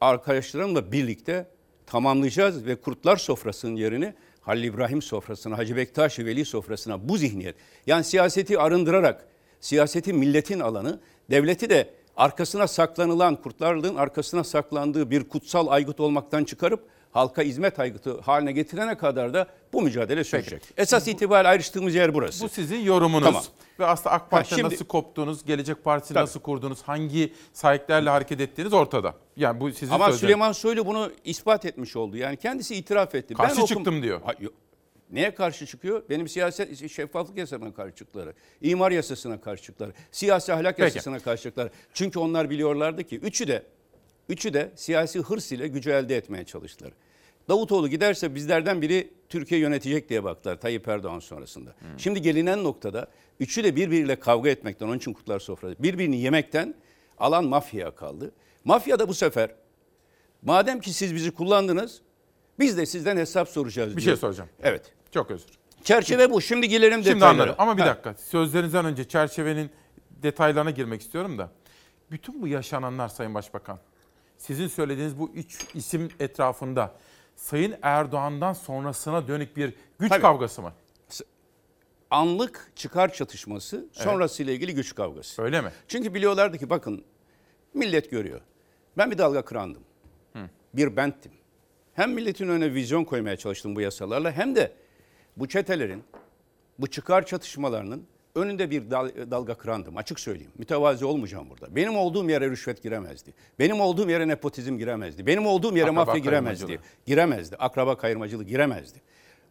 arkadaşlarımla birlikte tamamlayacağız ve Kurtlar Sofrası'nın yerini Halil İbrahim sofrasına, Hacı Bektaş Veli sofrasına bu zihniyet. Yani siyaseti arındırarak, siyaseti milletin alanı, devleti de arkasına saklanılan kurtlarlığın arkasına saklandığı bir kutsal aygıt olmaktan çıkarıp halka hizmet aygıtı haline getirene kadar da bu mücadele sürecek. Esas itibariyle ayrıştığımız yer burası. Bu sizin yorumunuz. Tamam. Ve aslında AK Parti'den şimdi- nasıl koptuğunuz, Gelecek Partisi Tabii. nasıl kurdunuz, hangi sahiplerle hareket ettiğiniz ortada. Yani bu sizin Ama sözleriniz. Süleyman Soylu bunu ispat etmiş oldu. Yani kendisi itiraf etti. Karşı okum- çıktım diyor. Ha, yok. Neye karşı çıkıyor? Benim siyaset şeffaflık yasasına karşı çıktıkları, imar yasasına karşı çıktıkları, siyasi ahlak Peki. yasasına karşı çıktıkları. Çünkü onlar biliyorlardı ki üçü de üçü de siyasi hırs ile gücü elde etmeye çalıştılar. Davutoğlu giderse bizlerden biri Türkiye yönetecek diye baktılar Tayyip Erdoğan sonrasında. Şimdi gelinen noktada üçü de birbiriyle kavga etmekten, onun için kutlar sofrada, birbirini yemekten alan mafyaya kaldı. Mafya da bu sefer madem ki siz bizi kullandınız, biz de sizden hesap soracağız Bir diyor. şey soracağım. Evet. Çok özür. Çerçeve bu. Şimdi gelelim Şimdi detaylara. anladım. Ama bir Ha. dakika. Sözlerinizden önce çerçevenin detaylarına girmek istiyorum da. Bütün bu yaşananlar Sayın Başbakan, sizin söylediğiniz bu üç isim etrafında Sayın Erdoğan'dan sonrasına dönük bir güç Tabii. kavgası mı? Anlık çıkar çatışması, sonrasıyla ilgili güç kavgası. Öyle mi? Çünkü biliyorlardı ki bakın millet görüyor. Ben bir dalga kırandım. Bir benttim. Hem milletin önüne vizyon koymaya çalıştım bu yasalarla hem de bu çetelerin, bu çıkar çatışmalarının önünde bir dal- dalga kırandım. Açık söyleyeyim. Mütevazi olmayacağım burada. Benim olduğum yere rüşvet giremezdi. Benim olduğum yere nepotizm giremezdi. Benim olduğum yere Akraba mafya giremezdi. Giremezdi. Akraba kayırmacılığı giremezdi.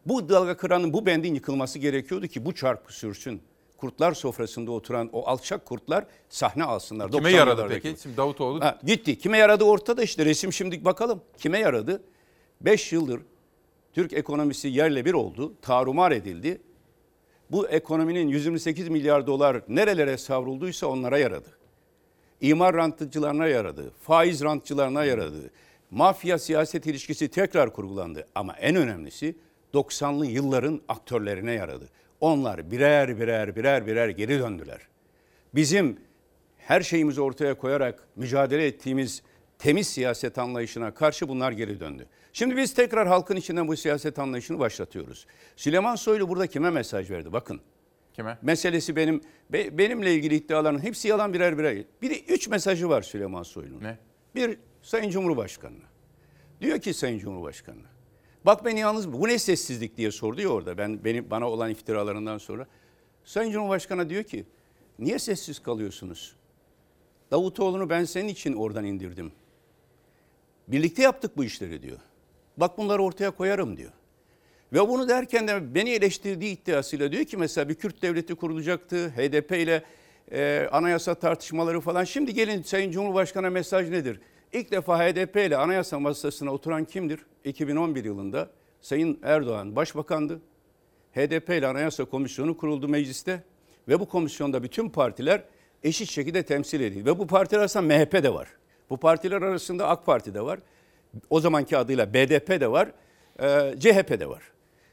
Bu dalga kıranın bu bendin yıkılması gerekiyordu ki bu çarpı sürsün. Kurtlar sofrasında oturan o alçak kurtlar sahne alsınlar. Kime 90'lı yaradı peki? Şimdi Davutoğlu Ha, gitti. Kime yaradı ortada işte resim şimdi bakalım. Kime yaradı? 5 yıldır Türk ekonomisi yerle bir oldu. Tarumar edildi. Bu ekonominin 128 milyar dolar nerelere savrulduysa onlara yaradı. İmar rantçılarına yaradı. Faiz rantçılarına yaradı. Mafya siyaset ilişkisi tekrar kurgulandı. Ama en önemlisi 90'lı yılların aktörlerine yaradı. Onlar birer birer birer birer geri döndüler. Bizim her şeyimizi ortaya koyarak mücadele ettiğimiz temiz siyaset anlayışına karşı bunlar geri döndü. Şimdi biz tekrar halkın içinden bu siyaset anlayışını başlatıyoruz. Süleyman Soylu burada kime mesaj verdi? Bakın. Kime? Meselesi benim be- benimle ilgili iddiaların hepsi yalan birer birer. Bir de üç mesajı var Süleyman Soylu'nun. Ne? Bir Sayın Cumhurbaşkanı'na. Diyor ki Sayın Cumhurbaşkanı'na. Bak beni yalnız? Bu ne sessizlik diye sordu ya orada. Ben benim bana olan iftiralarından sonra. Sayın Cumhurbaşkanı diyor ki niye sessiz kalıyorsunuz? Davutoğlu'nu ben senin için oradan indirdim. Birlikte yaptık bu işleri diyor. Bak bunları ortaya koyarım diyor. Ve bunu derken de beni eleştirdiği iddiasıyla diyor ki mesela bir Kürt devleti kurulacaktı. HDP ile e, anayasa tartışmaları falan. Şimdi gelin Sayın Cumhurbaşkanı mesaj nedir? İlk defa HDP ile anayasa masasına oturan kimdir? 2011 yılında Sayın Erdoğan başbakandı. HDP ile Anayasa Komisyonu kuruldu mecliste ve bu komisyonda bütün partiler eşit şekilde temsil edildi. Ve bu partiler arasında MHP de var. Bu partiler arasında AK Parti de var. O zamanki adıyla BDP de var. e, CHP de var.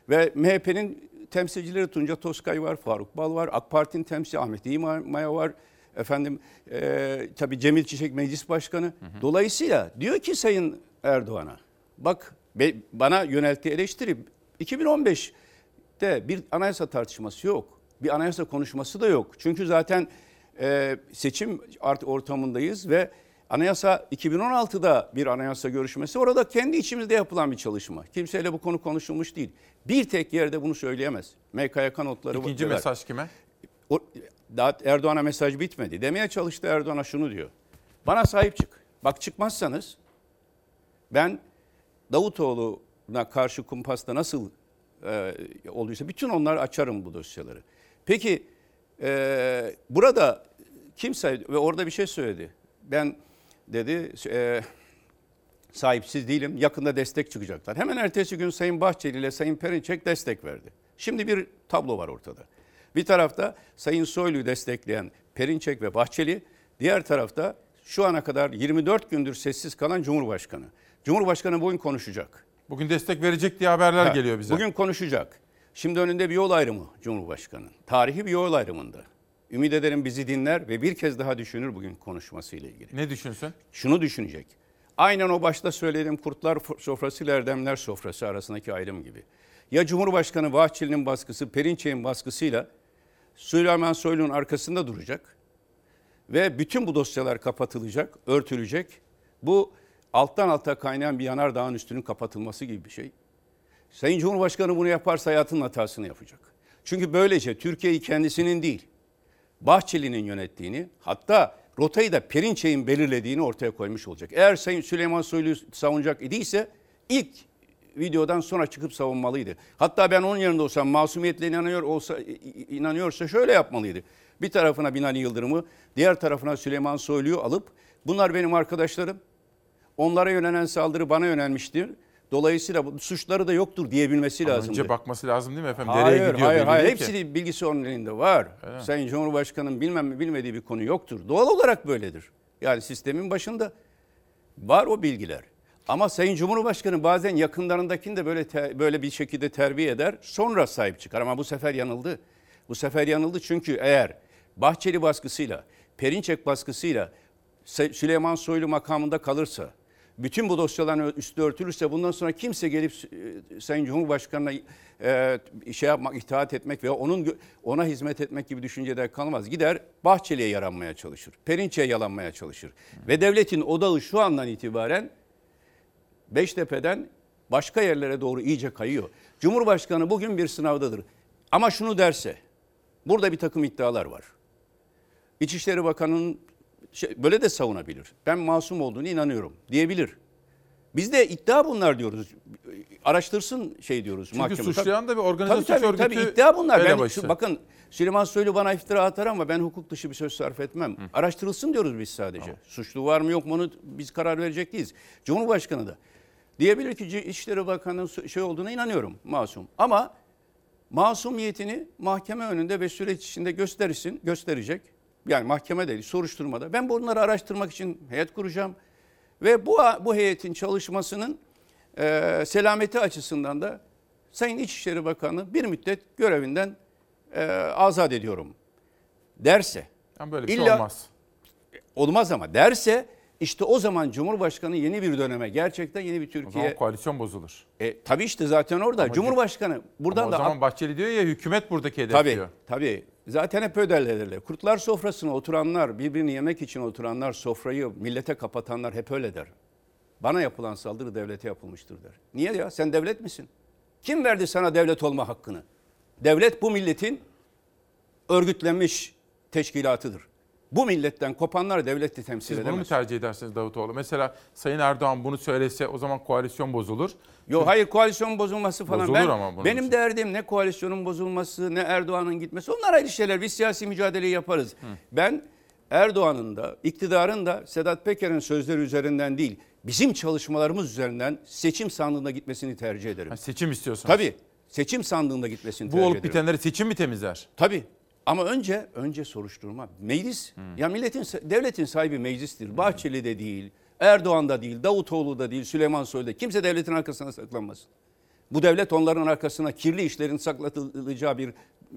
Ve MHP'nin temsilcileri Tunca Toskay var, Faruk Bal var. AK Parti'nin temsilcisi Ahmet İmaya var. Efendim e, tabii Cemil Çiçek meclis başkanı. Dolayısıyla diyor ki Sayın Erdoğan'a bak be- bana yönelttiği eleştiri 2015'te bir anayasa tartışması yok. Bir anayasa konuşması da yok. Çünkü zaten e, seçim art ortamındayız ve anayasa 2016'da bir anayasa görüşmesi orada kendi içimizde yapılan bir çalışma. Kimseyle bu konu konuşulmuş değil. Bir tek yerde bunu söyleyemez. MKYK notları İkinci var. mesaj kime? O, daha Erdoğan'a mesaj bitmedi. Demeye çalıştı Erdoğan'a şunu diyor. Bana sahip çık. Bak çıkmazsanız ben Davutoğlu'na karşı kumpasta nasıl e, olduysa bütün onları açarım bu dosyaları. Peki e, burada kimse ve orada bir şey söyledi. Ben dedi e, sahipsiz değilim. Yakında destek çıkacaklar. Hemen ertesi gün Sayın Bahçeli ile Sayın Perinçek destek verdi. Şimdi bir tablo var ortada. Bir tarafta Sayın Soylu'yu destekleyen Perinçek ve Bahçeli, diğer tarafta şu ana kadar 24 gündür sessiz kalan Cumhurbaşkanı. Cumhurbaşkanı bugün konuşacak. Bugün destek verecek diye haberler Ha, geliyor bize. Bugün konuşacak. Şimdi önünde bir yol ayrımı Cumhurbaşkanı. Tarihi bir yol ayrımında. Ümit ederim bizi dinler ve bir kez daha düşünür bugün konuşmasıyla ilgili. Ne düşünsün? Şunu düşünecek. Aynen o başta söylediğim kurtlar sofrası ile erdemler sofrası arasındaki ayrım gibi. Ya Cumhurbaşkanı Bahçeli'nin baskısı, Perinçek'in baskısıyla Süleyman Soylu'nun arkasında duracak Ve bütün bu dosyalar kapatılacak, örtülecek. Bu alttan alta kaynayan bir yanardağın üstünün kapatılması gibi bir şey. Sayın Cumhurbaşkanı bunu yaparsa hayatının hatasını yapacak. Çünkü böylece Türkiye'yi kendisinin değil, Bahçeli'nin yönettiğini hatta rotayı da Perinçek'in belirlediğini ortaya koymuş olacak. Eğer Sayın Süleyman Soylu savunacak idiyse ilk videodan sonra çıkıp savunmalıydı. Hatta ben onun yanında olsam masumiyetle inanıyor olsa inanıyorsa şöyle yapmalıydı. Bir tarafına Binali Yıldırım'ı, diğer tarafına Süleyman Soylu'yu alıp bunlar benim arkadaşlarım. Onlara yönelen saldırı bana yönelmiştir. Dolayısıyla bu suçları da yoktur diyebilmesi Ama lazımdı. Önce bakması lazım değil mi efendim? Hayır, Nereye gidiyor hayır, hayır. değil Hepsi ki. bilgisi onun elinde var. Öyle? Sayın Cumhurbaşkanı'nın bilmem bilmediği bir konu yoktur. Doğal olarak böyledir. Yani sistemin başında var o bilgiler. Ama Sayın Cumhurbaşkanı bazen yakınlarındakini de böyle te- böyle bir şekilde terbiye eder, sonra sahip çıkar. Ama bu sefer yanıldı. Bu sefer yanıldı çünkü eğer Bahçeli baskısıyla, Perinçek baskısıyla Süleyman Soylu makamında kalırsa, bütün bu dosyaların üstü örtülürse bundan sonra kimse gelip e, Sayın Cumhurbaşkanı'na e, şey yapmak, itaat etmek veya onun ona hizmet etmek gibi düşüncede kalmaz. Gider Bahçeli'ye yaranmaya çalışır. Perinçek'e yalanmaya çalışır. Ve devletin odağı şu andan itibaren Beştepe'den başka yerlere doğru iyice kayıyor. Cumhurbaşkanı bugün bir sınavdadır. Ama şunu derse, burada bir takım iddialar var. İçişleri Bakanı'nın şey, böyle de savunabilir. Ben masum olduğunu inanıyorum diyebilir. Biz de iddia bunlar diyoruz. Araştırsın şey diyoruz. Çünkü mahkeme. suçlayan da bir organize tabii, suç tabii, örgütü Tabii iddia bunlar. Ben, şu- bakın Süleyman Soylu bana iftira atar ama ben hukuk dışı bir söz sarf etmem. Araştırılsın diyoruz biz sadece. Suçlu var mı yok mu onu biz karar verecek değiliz. Cumhurbaşkanı da diyebilir ki İçişleri Bakanı'nın şey olduğuna inanıyorum masum. Ama masumiyetini mahkeme önünde ve süreç içinde gösterirsin, gösterecek. Yani mahkeme değil, soruşturmada. Ben bunları araştırmak için heyet kuracağım. Ve bu bu heyetin çalışmasının e, selameti açısından da Sayın İçişleri Bakanı bir müddet görevinden e, azat ediyorum derse. Yani böyle bir şey illa- olmaz. Olmaz ama derse işte o zaman Cumhurbaşkanı yeni bir döneme gerçekten yeni bir O zaman Türkiye. koalisyon bozulur. E, tabii işte zaten orada. Ama Cumhurbaşkanı buradan Ama o da zaman Bahçeli diyor ya hükümet buradaki hedef Tabii, diyor. tabii. Zaten hep öderlerle. Kurtlar sofrasına oturanlar, birbirini yemek için oturanlar, sofrayı millete kapatanlar hep öyle der. Bana yapılan saldırı devlete yapılmıştır der. Niye ya? Sen devlet misin? Kim verdi sana devlet olma hakkını? Devlet bu milletin örgütlenmiş teşkilatıdır. Bu milletten kopanlar devleti temsil Siz bunu mu edemez. tercih edersiniz Davutoğlu? Mesela Sayın Erdoğan bunu söylese o zaman koalisyon bozulur. Yok hayır koalisyon bozulması falan. Bozulur ben, ama bunun benim için. derdim ne koalisyonun bozulması ne Erdoğan'ın gitmesi. Onlar ayrı şeyler. Biz siyasi mücadeleyi yaparız. Ben Erdoğan'ın da iktidarın da Sedat Peker'in sözleri üzerinden değil bizim çalışmalarımız üzerinden seçim sandığında gitmesini tercih ederim. Ha, seçim istiyorsunuz. Tabii seçim sandığında gitmesini Bu tercih olup ederim. bitenleri seçim mi temizler? Tabii. Ama önce önce soruşturma. Meclis. Ya milletin devletin sahibi meclistir. Bahçeli de değil, Erdoğan da değil, Davutoğlu da değil, Süleyman Soylu da. Kimse devletin arkasına saklanmasın. Bu devlet onların arkasına kirli işlerin saklatılacağı bir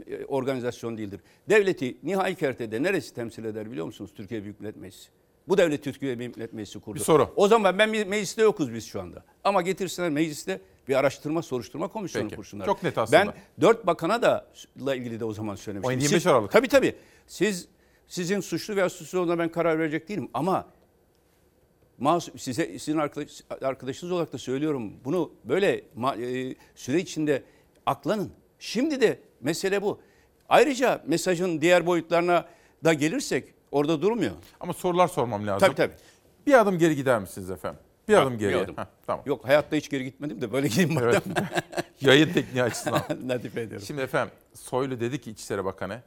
e, organizasyon değildir. Devleti nihai kertede neresi temsil eder biliyor musunuz? Türkiye Büyük Millet Meclisi. Bu devlet Türkiye Büyük Millet Meclisi kurdu. Bir soru. O zaman ben me- mecliste yokuz biz şu anda. Ama getirsinler mecliste bir araştırma soruşturma komisyonu Peki. kursunlar. Çok net aslında. Ben dört bakana da ilgili de o zaman söylemiştim. 17-25 Siz- Aralık. Tabii tabii. Siz sizin suçlu veya suçsuz olduğuna ben karar verecek değilim ama masum, size sizin arkadaş, arkadaşınız olarak da söylüyorum. Bunu böyle ma- e, süre içinde aklanın. Şimdi de mesele bu. Ayrıca mesajın diğer boyutlarına da gelirsek orada durmuyor. Ama sorular sormam lazım. Tabii tabii. Bir adım geri gider misiniz efendim? Bir adım bir geriye. adım. Heh, tamam. Yok hayatta hiç geri gitmedim de böyle gideyim Evet. madem. Yayın tekniği açısından. Latife ediyorum. Şimdi efendim Soylu dedi ki İçişleri Bakanı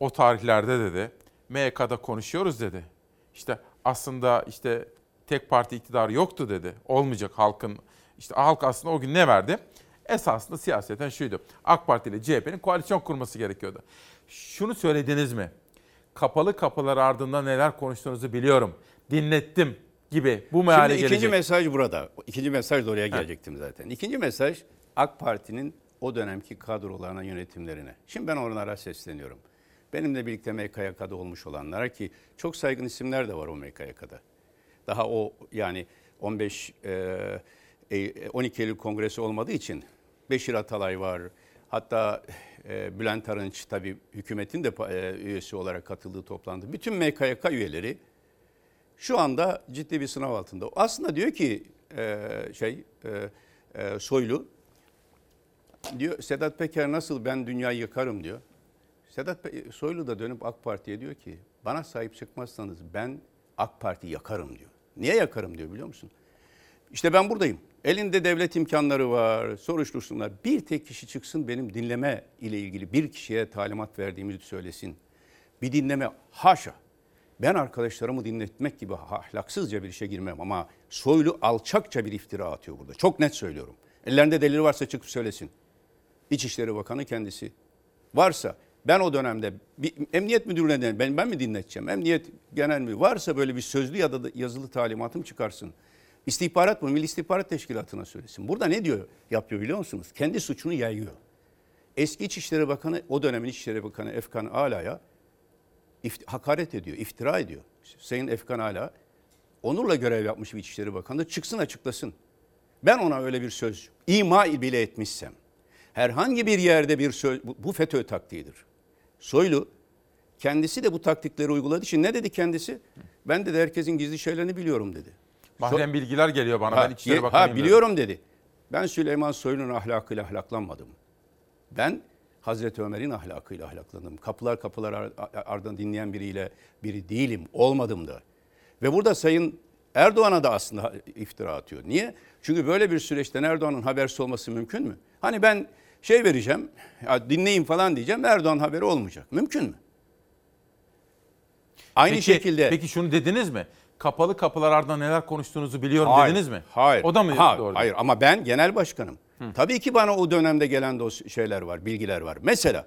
o tarihlerde dedi MYK'da konuşuyoruz dedi. İşte aslında işte tek parti iktidarı yoktu dedi. Olmayacak halkın işte halk aslında o gün ne verdi? Esasında siyaseten şuydu. AK Parti ile CHP'nin koalisyon kurması gerekiyordu. Şunu söylediniz mi? Kapalı kapılar ardında neler konuştuğunuzu biliyorum. Dinlettim gibi bu meale Şimdi gelecek. ikinci mesaj burada. İkinci mesaj da oraya gelecektim zaten. İkinci mesaj AK Parti'nin o dönemki kadrolarına, yönetimlerine. Şimdi ben onlara sesleniyorum. Benimle birlikte MKYK'da olmuş olanlara ki çok saygın isimler de var o MKYK'da. Daha o yani 15 e, e, 12 Eylül Kongresi olmadığı için Beşir Atalay var. Hatta e, Bülent Arınç tabii hükümetin de e, üyesi olarak katıldığı toplantı. Bütün MKYK üyeleri şu anda ciddi bir sınav altında. Aslında diyor ki e, şey e, e, Soylu diyor Sedat Peker nasıl ben dünyayı yıkarım diyor. Sedat Pe- Soylu da dönüp AK Parti'ye diyor ki bana sahip çıkmazsanız ben AK Parti yakarım diyor. Niye yakarım diyor biliyor musun? İşte ben buradayım. Elinde devlet imkanları var, soruştursunlar. Bir tek kişi çıksın benim dinleme ile ilgili bir kişiye talimat verdiğimizi söylesin. Bir dinleme haşa. Ben arkadaşlarımı dinletmek gibi ahlaksızca bir işe girmem ama Soylu alçakça bir iftira atıyor burada. Çok net söylüyorum. Ellerinde delil varsa çıkıp söylesin. İçişleri Bakanı kendisi. Varsa ben o dönemde bir emniyet müdürüne de ben, ben mi dinleteceğim? Emniyet genel mi? Varsa böyle bir sözlü ya da yazılı talimatım çıkarsın. İstihbarat mı? Milli İstihbarat Teşkilatı'na söylesin. Burada ne diyor? Yapıyor biliyor musunuz? Kendi suçunu yayıyor. Eski İçişleri Bakanı, o dönemin İçişleri Bakanı Efkan Ala'ya hakaret ediyor, iftira ediyor. Sayın Efkan Ala, onurla görev yapmış bir İçişleri Bakanı çıksın açıklasın. Ben ona öyle bir söz ima bile etmişsem, herhangi bir yerde bir söz, bu, bu FETÖ taktiğidir. Soylu kendisi de bu taktikleri uyguladığı için ne dedi kendisi? Ben de herkesin gizli şeylerini biliyorum dedi. Mahrem bilgiler geliyor bana. Ha, ben İçişleri Bakanıyım. Ha, dedi. biliyorum dedi. Ben Süleyman Soylu'nun ahlakıyla ahlaklanmadım. Ben Hazreti Ömer'in ahlakıyla ahlaklandım. Kapılar kapılar ar- ar- ardından dinleyen biriyle biri değilim, olmadım da. Ve burada Sayın Erdoğan'a da aslında iftira atıyor. Niye? Çünkü böyle bir süreçten Erdoğan'ın habersiz olması mümkün mü? Hani ben şey vereceğim, ya dinleyin falan diyeceğim, Erdoğan haberi olmayacak. Mümkün mü? Aynı Peki- şekilde... Peki şunu dediniz mi? Kapalı kapılar ardında neler konuştuğunuzu biliyorum Hayır, dediniz mi? Hayır. O da mı Ha, doğru? Hayır ama ben genel başkanım. Tabii ki bana o dönemde gelen o şeyler var, bilgiler var. Mesela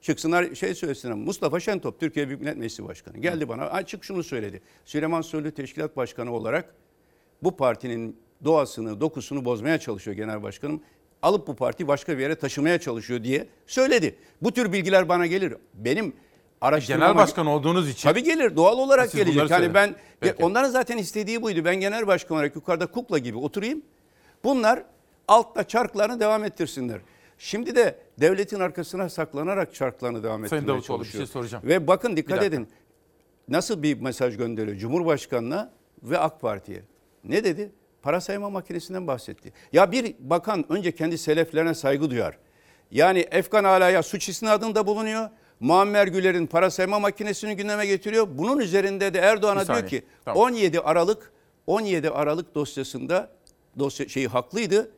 çıksınlar şey söylesinler. Mustafa Şentop Türkiye Büyük Millet Meclisi Başkanı geldi bana açık şunu söyledi. Süleyman Soylu Teşkilat Başkanı olarak bu partinin doğasını, dokusunu bozmaya çalışıyor genel başkanım. Alıp bu parti başka bir yere taşımaya çalışıyor diye söyledi. Bu tür bilgiler bana gelir. Benim araştırmama... Genel başkan olduğunuz için. Tabii gelir doğal olarak gelecek. Yani söyleyin. ben Peki. onların zaten istediği buydu. Ben genel başkan olarak yukarıda kukla gibi oturayım. Bunlar altta çarklarını devam ettirsinler. Şimdi de devletin arkasına saklanarak çarklarını devam Sayın ettirmeye Davutoğlu, bir şey çalışıyor. soracağım. Ve bakın dikkat Bir dakika. edin. Nasıl bir mesaj gönderiyor Cumhurbaşkanı'na ve AK Parti'ye? Ne dedi? Para sayma makinesinden bahsetti. Ya bir bakan önce kendi seleflerine saygı duyar. Yani Efkan Ala'ya suç isnadında bulunuyor. Muammer Güler'in para sayma makinesini gündeme getiriyor. Bunun üzerinde de Erdoğan'a diyor ki Tamam. 17 Aralık 17 Aralık dosyasında dosya şeyi haklıydı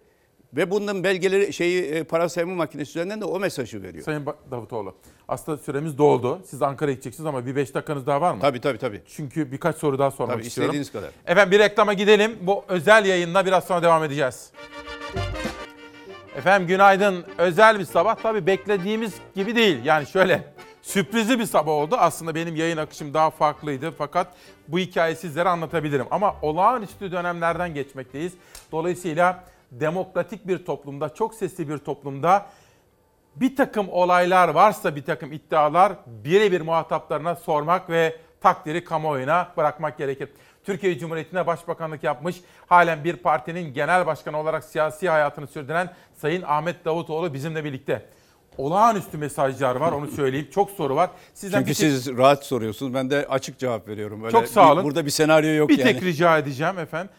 ve bunun belgeleri şeyi e, para sayma makinesi üzerinden de o mesajı veriyor. Sayın Davutoğlu. Aslında süremiz doldu. Siz Ankara'ya gideceksiniz ama bir 5 dakikanız daha var mı? Tabii tabii tabii. Çünkü birkaç soru daha sormak Tabii istiyorum. istediğiniz kadar. Efendim bir reklama gidelim. Bu özel yayınla biraz sonra devam edeceğiz. Efendim günaydın. Özel bir sabah. Tabii beklediğimiz gibi değil. Yani şöyle sürprizli bir sabah oldu. Aslında benim yayın akışım daha farklıydı. Fakat bu hikayeyi sizlere anlatabilirim. Ama olağanüstü dönemlerden geçmekteyiz. Dolayısıyla demokratik bir toplumda, çok sesli bir toplumda bir takım olaylar varsa bir takım iddialar birebir muhataplarına sormak ve takdiri kamuoyuna bırakmak gerekir. Türkiye Cumhuriyeti'ne başbakanlık yapmış, halen bir partinin genel başkanı olarak siyasi hayatını sürdüren Sayın Ahmet Davutoğlu bizimle birlikte. Olağanüstü mesajlar var onu söyleyeyim. Çok soru var. Sizden Çünkü bir tek- siz rahat soruyorsunuz. Ben de açık cevap veriyorum. Öyle çok sağ bir- olun. burada bir senaryo yok bir yani. tek rica edeceğim efendim.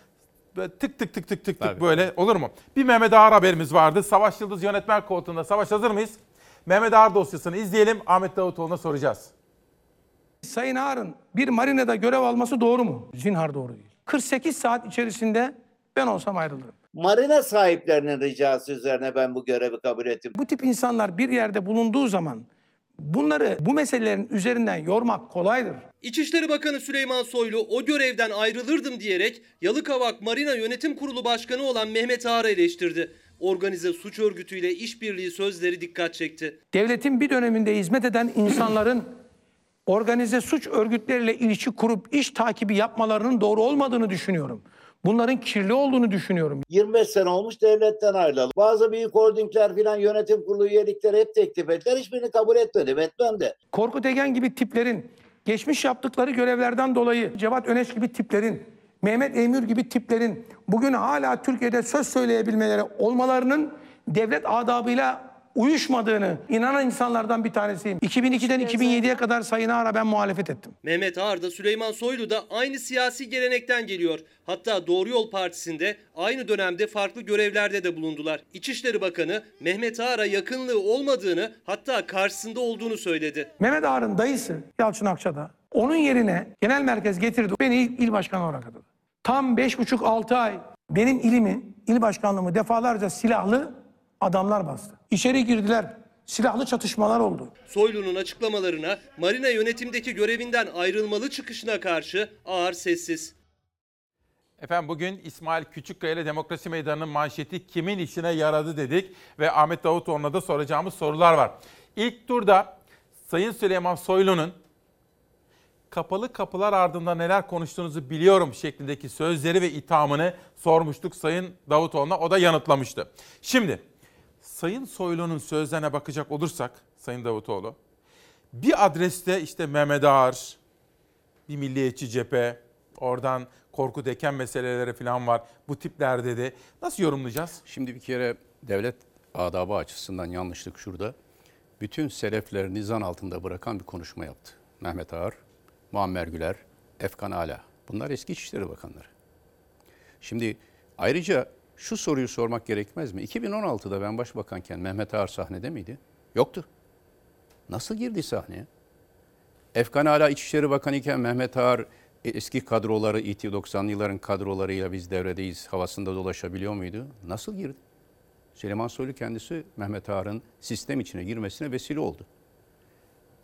Böyle tık tık tık tık tık tık böyle olur mu? Bir Mehmet Ağar haberimiz vardı. Savaş Yıldız yönetmen koltuğunda. Savaş hazır mıyız? Mehmet Ağar dosyasını izleyelim. Ahmet Davutoğlu'na soracağız. Sayın Ağar'ın bir marinada görev alması doğru mu? Zinhar doğru değil. 48 saat içerisinde ben olsam ayrılırım. Marina sahiplerinin ricası üzerine ben bu görevi kabul ettim. Bu tip insanlar bir yerde bulunduğu zaman bunları bu meselelerin üzerinden yormak kolaydır. İçişleri Bakanı Süleyman Soylu o görevden ayrılırdım diyerek Yalıkavak Marina Yönetim Kurulu Başkanı olan Mehmet Ağar'ı eleştirdi. Organize suç örgütüyle işbirliği sözleri dikkat çekti. Devletin bir döneminde hizmet eden insanların organize suç örgütleriyle ilişki kurup iş takibi yapmalarının doğru olmadığını düşünüyorum. Bunların kirli olduğunu düşünüyorum. 25 sene olmuş devletten ayrılalı. Bazı büyük holdingler filan yönetim kurulu üyelikleri hep teklif ettiler. Hiçbirini kabul etmedim. Etmem de. Korkut Egen gibi tiplerin geçmiş yaptıkları görevlerden dolayı Cevat Öneş gibi tiplerin, Mehmet Eymür gibi tiplerin bugün hala Türkiye'de söz söyleyebilmeleri olmalarının devlet adabıyla uyuşmadığını inanan insanlardan bir tanesiyim. 2002'den 2007'ye kadar Sayın Ağar'a ben muhalefet ettim. Mehmet Ağar da Süleyman Soylu da aynı siyasi gelenekten geliyor. Hatta Doğru Yol Partisi'nde aynı dönemde farklı görevlerde de bulundular. İçişleri Bakanı Mehmet Ağar'a yakınlığı olmadığını hatta karşısında olduğunu söyledi. Mehmet Ağar'ın dayısı Yalçın Akçada onun yerine genel merkez getirdi. Beni il, il başkanı olarak atadı. Tam 5,5-6 ay benim ilimi, il başkanlığımı defalarca silahlı adamlar bastı. İçeri girdiler. Silahlı çatışmalar oldu. Soylu'nun açıklamalarına Marina yönetimdeki görevinden ayrılmalı çıkışına karşı Ağar sessiz. Efendim bugün İsmail Küçükkaya ile Demokrasi Meydanı'nın manşeti kimin işine yaradı dedik ve Ahmet Davutoğlu'na da soracağımız sorular var. İlk turda Sayın Süleyman Soylu'nun kapalı kapılar ardında neler konuştuğunuzu biliyorum şeklindeki sözleri ve ithamını sormuştuk Sayın Davutoğlu'na. O da yanıtlamıştı. Şimdi Sayın Soylu'nun sözlerine bakacak olursak Sayın Davutoğlu bir adreste işte Mehmet Ağar, bir milliyetçi cephe, oradan korku deken meseleleri falan var. Bu tipler dedi. Nasıl yorumlayacağız? Şimdi bir kere devlet adabı açısından yanlışlık şurada. Bütün seleflerini zan altında bırakan bir konuşma yaptı. Mehmet Ağar, Muammer Güler, Efkan Ala. Bunlar eski İçişleri Bakanları. Şimdi ayrıca şu soruyu sormak gerekmez mi? 2016'da ben başbakanken Mehmet Ağar sahnede miydi? Yoktu. Nasıl girdi sahneye? Efkan Ala İçişleri Bakanı iken Mehmet Ağar eski kadroları, İT 90'lı yılların kadrolarıyla biz devredeyiz havasında dolaşabiliyor muydu? Nasıl girdi? Süleyman Soylu kendisi Mehmet Ağar'ın sistem içine girmesine vesile oldu.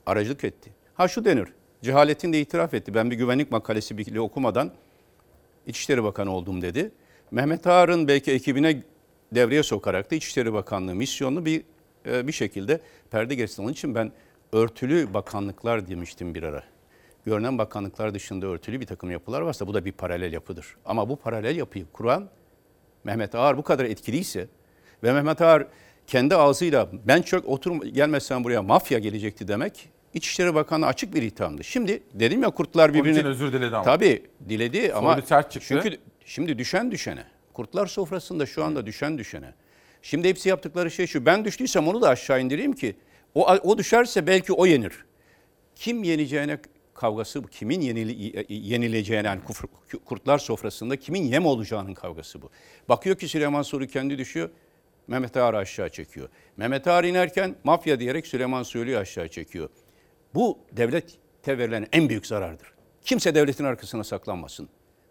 Aracılık etti. Ha şu denir, cehaletin de itiraf etti. Ben bir güvenlik makalesi bile okumadan İçişleri Bakanı oldum dedi. Mehmet Ağar'ın belki ekibine devreye sokarak da İçişleri Bakanlığı misyonunu bir e, bir şekilde perde geçti. Onun için ben örtülü bakanlıklar demiştim bir ara. Görünen bakanlıklar dışında örtülü bir takım yapılar varsa bu da bir paralel yapıdır. Ama bu paralel yapıyı kuran Mehmet Ağar bu kadar etkiliyse ve Mehmet Ağar kendi ağzıyla ben çok otur gelmezsen buraya mafya gelecekti demek İçişleri Bakanı açık bir ithamdı. Şimdi dedim ya kurtlar Onun birbirini... için özür diledi ama. Tabii diledi ama... Soylu sert çıktı. Çünkü şimdi düşen düşene. Kurtlar sofrasında şu anda düşen düşene. Şimdi hepsi yaptıkları şey şu. Ben düştüysem onu da aşağı indireyim ki o, o düşerse belki o yenir. Kim yeneceğine kavgası bu. Kimin yenile, yenileceğine yani kufr- kurtlar sofrasında kimin yem olacağının kavgası bu. Bakıyor ki Süleyman Soylu kendi düşüyor. Mehmet Ağar aşağı çekiyor. Mehmet Ağar inerken mafya diyerek Süleyman Soylu'yu aşağı çekiyor. Bu devlete verilen en büyük zarardır. Kimse devletin arkasına saklanmasın.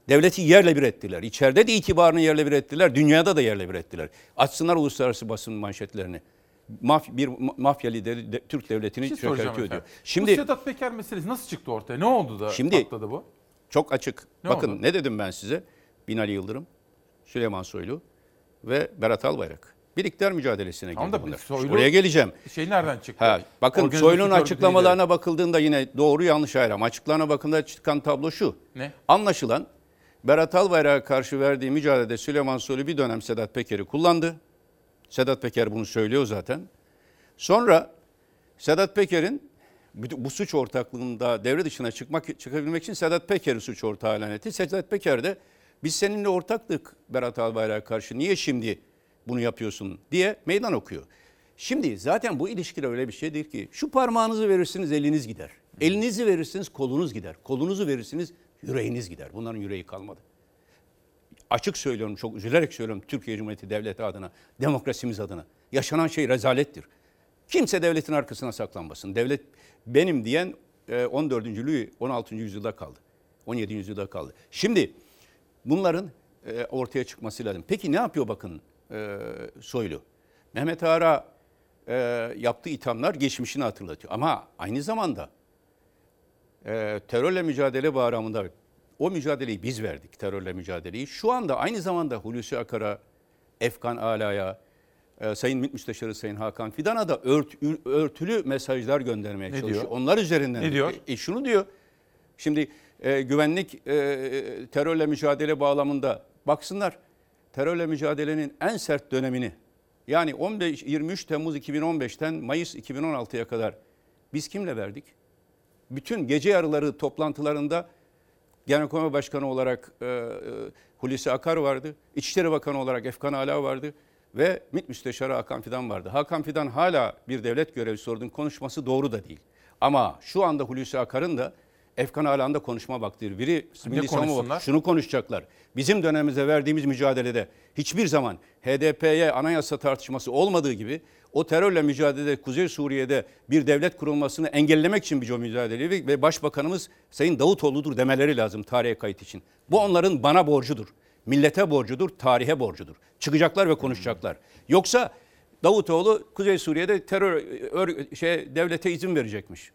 Devleti yerle bir ettiler. İçeride de itibarını yerle bir ettiler. Dünyada da yerle bir ettiler. Açsınlar uluslararası basın manşetlerini. Maf bir mafya lideri de, Türk devletini şey çökertiyor diyor. Şimdi bu Sedat Peker meselesi nasıl çıktı ortaya? Ne oldu da Şimdi- patladı bu? çok açık. Ne Bakın oldu? ne dedim ben size? Binali Yıldırım, Süleyman Soylu ve Berat Albayrak. Bir iktidar mücadelesine Tamam girdi da bunlar. Soylu- Oraya geleceğim. Şey nereden çıktı? Ha, bakın Organize Soylu'nun açıklamalarına bakıldığında yine doğru yanlış ayrım. Açıklarına bakıldığında çıkan tablo şu. Ne? Anlaşılan Berat Albayrak'a karşı verdiği mücadelede Süleyman Soylu bir dönem Sedat Peker'i kullandı. Sedat Peker bunu söylüyor zaten. Sonra Sedat Peker'in bu suç ortaklığında devre dışına çıkmak çıkabilmek için Sedat Peker'i suç ortağı ilan etti. Sedat Peker de biz seninle ortaktık Berat Albayrak'a karşı niye şimdi bunu yapıyorsun diye meydan okuyor. Şimdi zaten bu ilişkiler öyle bir şeydir ki şu parmağınızı verirsiniz eliniz gider. Elinizi verirsiniz kolunuz gider. Kolunuzu verirsiniz yüreğiniz gider. Bunların yüreği kalmadı. Açık söylüyorum, çok üzülerek söylüyorum Türkiye Cumhuriyeti Devleti adına, demokrasimiz adına. Yaşanan şey rezalettir. Kimse devletin arkasına saklanmasın. Devlet benim diyen e, 14. Louis 16. yüzyılda kaldı. 17. yüzyılda kaldı. Şimdi bunların e, ortaya çıkması lazım. Peki ne yapıyor bakın e, Soylu? Mehmet Ağar'a e, yaptığı ithamlar geçmişini hatırlatıyor. Ama aynı zamanda e, terörle mücadele bağlamında o mücadeleyi biz verdik terörle mücadeleyi. Şu anda aynı zamanda Hulusi Akar'a, Efkan Ala'ya, e, Sayın MİT Müsteşarı Sayın Hakan Fidan'a da ört, örtülü mesajlar göndermeye Ne çalışıyor. diyor? Onlar üzerinden. Ne diyor? E, şunu diyor. Şimdi e, güvenlik e, terörle mücadele bağlamında baksınlar terörle mücadelenin en sert dönemini yani 15 23 Temmuz 2015'ten Mayıs 2016'ya kadar biz kimle verdik? Bütün gece yarıları toplantılarında Genelkurmay Başkanı olarak e, e, Hulusi Akar vardı. İçişleri Bakanı olarak Efkan Ala vardı. ve MİT Müsteşarı Hakan Fidan vardı. Hakan Fidan hala bir devlet görevlisi olduğunu konuşması doğru da değil. Ama şu anda Hulusi Akar'ın da Efkan Alan'da konuşma vaktidir. Biri Milli Savunma şunu konuşacaklar. Bizim dönemimizde verdiğimiz mücadelede hiçbir zaman HDP'ye anayasa tartışması olmadığı gibi o terörle mücadelede Kuzey Suriye'de bir devlet kurulmasını engellemek için bir mücadele ve Başbakanımız Sayın Davutoğlu'dur demeleri lazım tarihe kayıt için. Bu onların bana borcudur. Millete borcudur, tarihe borcudur. Çıkacaklar ve konuşacaklar. Yoksa Davutoğlu Kuzey Suriye'de terör ör- şey devlete izin verecekmiş.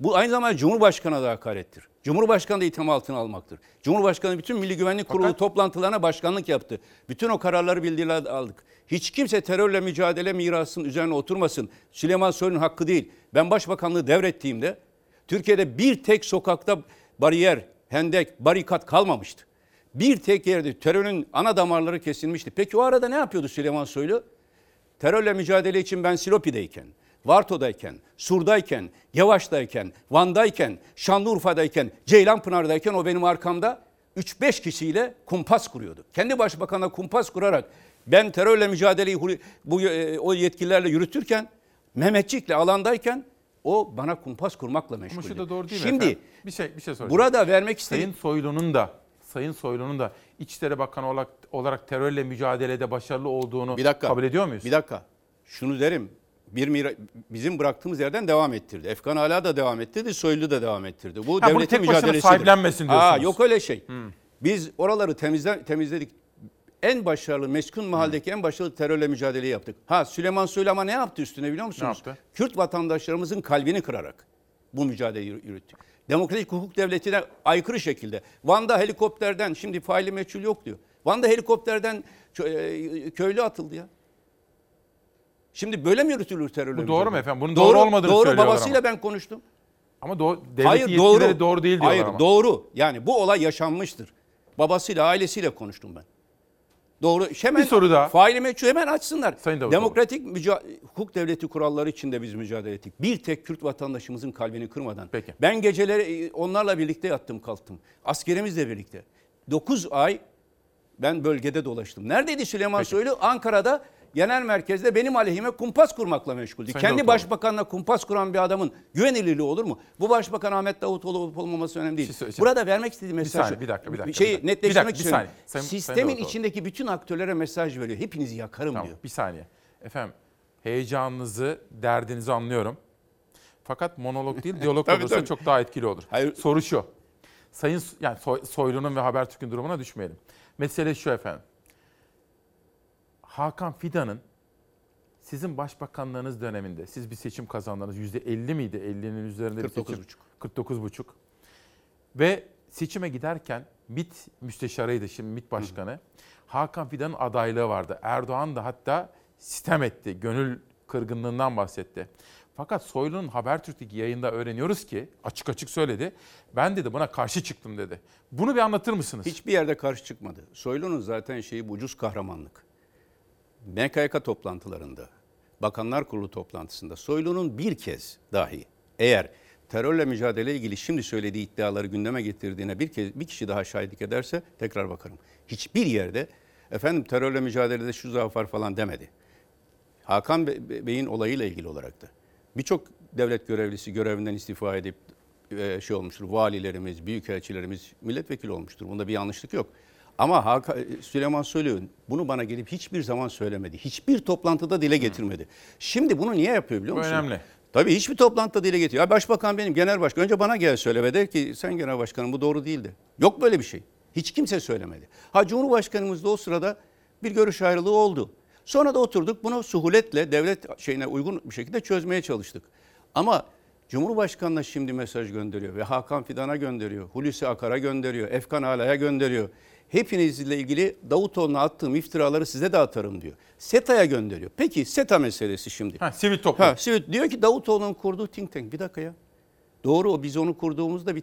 Bu aynı zamanda Cumhurbaşkanı'na da hakarettir. Cumhurbaşkanı da itham altına almaktır. Cumhurbaşkanı bütün Milli Güvenlik Kurulu toplantılarına başkanlık yaptı. Bütün o kararları bildiriler aldık. Hiç kimse terörle mücadele mirasının üzerine oturmasın. Süleyman Soylu'nun hakkı değil. Ben başbakanlığı devrettiğimde Türkiye'de bir tek sokakta bariyer, hendek, barikat kalmamıştı. Bir tek yerde terörün ana damarları kesilmişti. Peki o arada ne yapıyordu Süleyman Soylu? Terörle mücadele için ben Silopi'deyken, Varto'dayken, Sur'dayken, Yavaş'tayken, Van'dayken, Şanlıurfa'dayken, Ceylanpınar'dayken o benim arkamda 3-5 kişiyle kumpas kuruyordu. Kendi başbakanına kumpas kurarak ben terörle mücadeleyi bu e, o yetkililerle yürütürken Mehmetçik'le alandayken o bana kumpas kurmakla meşguldü. Ama şu da doğru değil mi Şimdi efendim? Bir şey, bir şey soracağım. burada vermek istediğim Sayın Soylu'nun da Sayın Soylu'nun da İçişleri Bakanı olarak, olarak terörle mücadelede başarılı olduğunu Bir dakika. kabul ediyor muyuz? Bir dakika. Şunu derim. Bir mira, bizim bıraktığımız yerden devam ettirdi. Efkan hala da devam ettirdi, Soylu da devam ettirdi. Bu Ha, devletin tek başına mücadelesidir. sahiplenmesin Aa, diyorsunuz. yok öyle şey. Biz oraları temizle, temizledik. En başarılı, meskun mahalledeki en başarılı terörle mücadeleyi yaptık. Ha Süleyman Soylu ama ne yaptı üstüne biliyor musunuz? yaptı? Kürt vatandaşlarımızın kalbini kırarak bu mücadeleyi yürü- yürüttü. Demokratik hukuk devletine aykırı şekilde. Van'da helikopterden şimdi faili meçhul yok diyor. Van'da helikopterden e, köylü atıldı ya. Şimdi böyle mi yürütülür terörle Bu doğru mu efendim? Bunun doğru olmadığını Doğru söylüyorlar babasıyla ama. ben konuştum. Ama doğru, devletin Hayır doğru. doğru değil diyorlar Hayır ama. doğru. Yani bu olay yaşanmıştır. Babasıyla ailesiyle konuştum ben. Doğru. Hemen Bir soru daha. Faili meçhul hemen açsınlar. Sayın Davutoğlu. Demokratik hukuk devleti kuralları içinde biz mücadele ettik. Bir tek Kürt vatandaşımızın kalbini kırmadan. Peki. Ben geceleri e, onlarla birlikte yattım kalktım. Askerimizle birlikte. 9 ay ben bölgede dolaştım. Neredeydi Süleyman Soylu? Ankara'da genel merkezde benim aleyhime kumpas kurmakla meşguldü. Sayın Kendi Davutoğlu. başbakanla kumpas kuran bir adamın güvenilirliği olur mu? Bu başbakan Ahmet Davutoğlu olup olmaması önemli değil. Bir şey. Burada vermek istediğim mesaj saniye, şu. bir dakika, bir dakika, Şeyi bir dakika. netleştirmek Bir dakika, bir istiyorum. saniye. Sayın- Sayın Sistemin Davutoğlu. içindeki bütün aktörlere mesaj veriyor. Hepinizi yakarım Tamam, diyor. bir saniye. Efendim heyecanınızı, derdinizi anlıyorum. Fakat monolog değil, diyalog Tabii, olursa tabii. çok daha etkili olur. Hayır. Soru şu. Sayın yani Soy- Soylu'nun ve Habertürk'ün durumuna düşmeyelim. Mesele şu efendim. Hakan Fidan'ın sizin başbakanlığınız döneminde siz bir seçim kazandınız. %50 miydi? 50'nin üzerinde bir seçim. 49,5. 49,5. Ve seçime giderken MİT müsteşarıydı şimdi MİT başkanı. Hakan Fidan'ın adaylığı vardı. Erdoğan da hatta sitem etti. Gönül kırgınlığından bahsetti. Fakat Soylu'nun Habertürk'teki yayında öğreniyoruz ki açık açık söyledi. Ben dedi buna karşı çıktım dedi. Bunu bir anlatır mısınız? Hiçbir yerde karşı çıkmadı. Soylu'nun zaten şeyi bu ucuz kahramanlık. MKYK toplantılarında, Bakanlar Kurulu toplantısında Soylu'nun bir kez dahi eğer terörle mücadele ilgili şimdi söylediği iddiaları gündeme getirdiğine bir kez bir kişi daha şahitlik ederse tekrar bakarım. Hiçbir yerde efendim terörle mücadelede şu zaaf var falan demedi. Hakan Be- Bey'in olayıyla ilgili olarak da birçok devlet görevlisi görevinden istifa edip e, şey olmuştur. Valilerimiz, büyükelçilerimiz milletvekili olmuştur. Bunda bir yanlışlık yok. Ama Hakan, Süleyman Soylu bunu bana gelip hiçbir zaman söylemedi. Hiçbir toplantıda dile getirmedi. Şimdi bunu niye yapıyor biliyor Bu musun? önemli. Tabii hiçbir toplantıda dile getiriyor. Ya başbakan benim, genel başkan. Önce bana gel söyle ve der ki sen genel başkanım bu doğru değildi. Yok böyle bir şey. Hiç kimse söylemedi. Ha Cumhurbaşkanımız da o sırada bir görüş ayrılığı oldu. Sonra da oturduk bunu suhuletle devlet şeyine uygun bir şekilde çözmeye çalıştık. Ama Cumhurbaşkanı'na şimdi mesaj gönderiyor ve Hakan Fidan'a gönderiyor, Hulusi Akar'a gönderiyor, Efkan Ala'ya gönderiyor. Hepinizle ilgili Davutoğlu'na attığım iftiraları size de atarım diyor. SETA'ya gönderiyor. Peki SETA meselesi şimdi. Ha, sivil toplum. Ha, sivil. Diyor ki Davutoğlu'nun kurduğu think tank. Bir dakika ya. Doğru o biz onu kurduğumuzda bir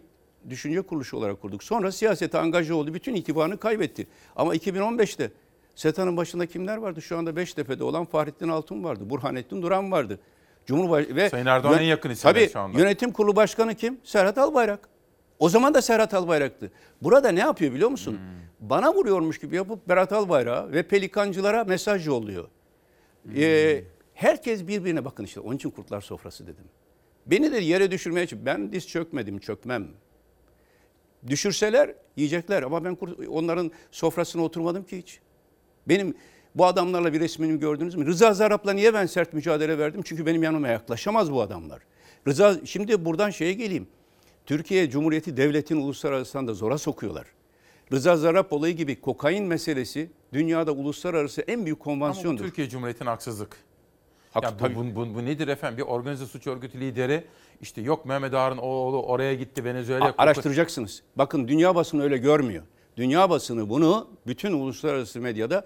düşünce kuruluşu olarak kurduk. Sonra siyasete angaja oldu. Bütün itibarını kaybetti. Ama 2015'te SETA'nın başında kimler vardı? Şu anda Beştepe'de olan Fahrettin Altun vardı. Burhanettin Duran vardı. Cumhurbaş ve Sayın Erdoğan'ın en yakın isimleri Tabii, şu anda. Yönetim kurulu başkanı kim? Serhat Albayrak. O zaman da Serhat Albayrak'tı. Burada ne yapıyor biliyor musun? Hmm. Bana vuruyormuş gibi yapıp Berat Albayrak'a ve pelikancılara mesaj yolluyor. Ee, herkes birbirine bakın işte onun için kurtlar sofrası dedim. Beni de yere düşürmeye için ben diz çökmedim çökmem. Düşürseler yiyecekler ama ben kurt- onların sofrasına oturmadım ki hiç. Benim bu adamlarla bir resmini gördünüz mü? Rıza Zarap'la niye ben sert mücadele verdim? Çünkü benim yanıma yaklaşamaz bu adamlar. Rıza şimdi buradan şeye geleyim. Türkiye Cumhuriyeti devletin uluslararası da zora sokuyorlar. Rıza Zarap olayı gibi kokain meselesi dünyada uluslararası en büyük Ama konvansiyondur. Türkiye Cumhuriyeti'nin haksızlık. Hak- Ya bu, bu, bu, bu nedir efendim? Bir organize suç örgütü lideri işte yok Mehmet Ağar'ın oğlu oraya gitti Venezuela'ya. Araştıracaksınız. Bakın dünya basını öyle görmüyor. Dünya basını bunu bütün uluslararası medyada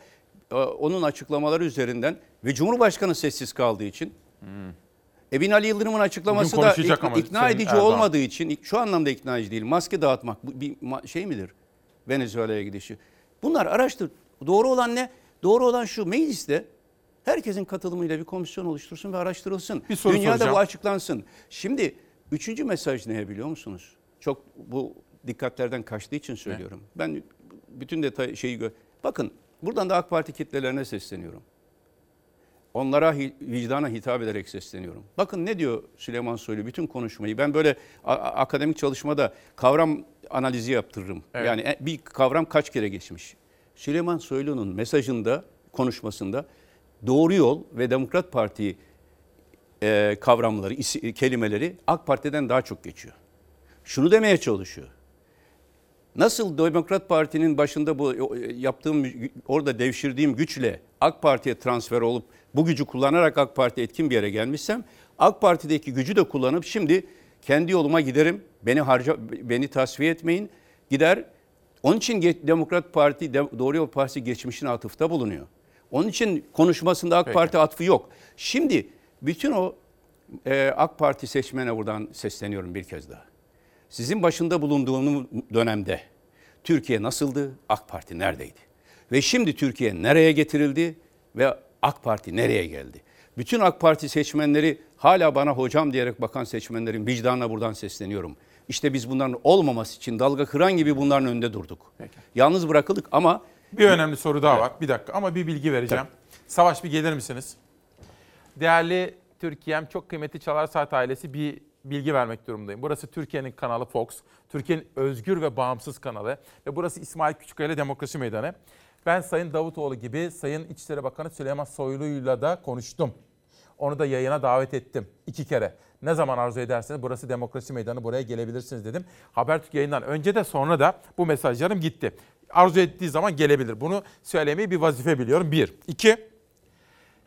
e, onun açıklamaları üzerinden ve Cumhurbaşkanı sessiz kaldığı için E Bin Ali Yıldırım'ın açıklaması da ik- ama ikna edici Erdoğan. olmadığı için şu anlamda ikna edici değil. Maske dağıtmak bu bir şey midir? Venezuela'ya gidişi. Bunlar araştır. Doğru olan ne? Doğru olan şu mecliste herkesin katılımıyla bir komisyon oluştursun ve araştırılsın. Bir soru Dünyada soracağım. bu açıklansın. Şimdi üçüncü mesaj ne biliyor musunuz? Çok bu dikkatlerden kaçtığı için söylüyorum. Ben bütün detay şeyi gö- Bakın buradan da AK Parti kitlelerine sesleniyorum. Onlara vicdana hitap ederek sesleniyorum. Bakın ne diyor Süleyman Soylu bütün konuşmayı. Ben böyle akademik çalışmada kavram analizi yaptırırım. Evet. Yani e- bir kavram kaç kere geçmiş. Süleyman Soylu'nun mesajında, konuşmasında doğru yol ve Demokrat Parti e, kavramları, isi- kelimeleri AK Parti'den daha çok geçiyor. Şunu demeye çalışıyor. Nasıl Demokrat Parti'nin başında bu e, yaptığım orada devşirdiğim güçle AK Parti'ye transfer olup bu gücü kullanarak AK Parti etkin bir yere gelmişsem AK Parti'deki gücü de kullanıp şimdi kendi yoluma giderim. Beni harca beni tasfiye etmeyin. Gider. Onun için Demokrat Parti Doğru Yol Partisi geçmişine atıfta bulunuyor. Onun için konuşmasında AK Peki. Parti atfı yok. Şimdi bütün o e, AK Parti seçmene buradan sesleniyorum bir kez daha. Sizin başında bulunduğum dönemde Türkiye nasıldı? AK Parti neredeydi? Ve şimdi Türkiye nereye getirildi ve AK Parti nereye geldi? Bütün AK Parti seçmenleri hala bana hocam diyerek bakan seçmenlerin vicdanına buradan sesleniyorum. İşte biz bunların olmaması için dalga kıran gibi bunların önünde durduk. Yalnız bırakıldık ama Bir önemli soru daha var. Bir dakika ama bir bilgi vereceğim. Savaş bir gelir misiniz? Değerli Türkiye'm çok kıymetli Çalar Saat ailesi bir bilgi vermek durumundayım. Burası Türkiye'nin kanalı Fox. Türkiye'nin özgür ve bağımsız kanalı. Ve burası İsmail Küçükkaya ile Demokrasi Meydanı. Ben Sayın Davutoğlu gibi Sayın İçişleri Bakanı Süleyman Soylu'yla da konuştum. Onu da yayına davet ettim iki kere. Ne zaman arzu ederseniz burası Demokrasi Meydanı buraya gelebilirsiniz dedim. Habertürk yayından önce de sonra da bu mesajlarım gitti. Arzu ettiği zaman gelebilir. Bunu söylemeyi bir vazife biliyorum. Bir. İki,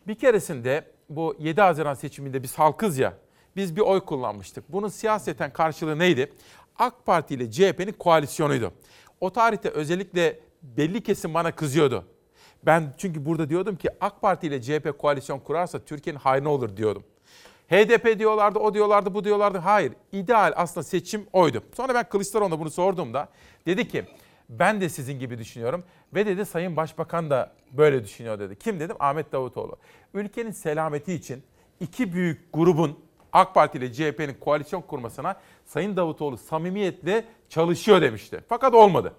bir keresinde bu 7 Haziran seçiminde biz halkız ya, biz bir oy kullanmıştık. Bunun siyaseten karşılığı neydi? AK Parti ile CHP'nin koalisyonuydu. O tarihte özellikle belli kesim bana kızıyordu. Ben çünkü burada diyordum ki AK Parti ile CHP koalisyon kurarsa Türkiye'nin hayrına olur diyordum. HDP diyorlardı, o diyorlardı, bu diyorlardı. Hayır, ideal aslında seçim oydu. Sonra ben Kılıçdaroğlu'na bunu sorduğumda dedi ki ben de sizin gibi düşünüyorum ve dedi Sayın Başbakan da böyle düşünüyor dedi. Kim dedim? Ahmet Davutoğlu. Ülkenin selameti için iki büyük grubun AK Parti ile CHP'nin koalisyon kurmasına Sayın Davutoğlu samimiyetle çalışıyor demişti. Fakat olmadı.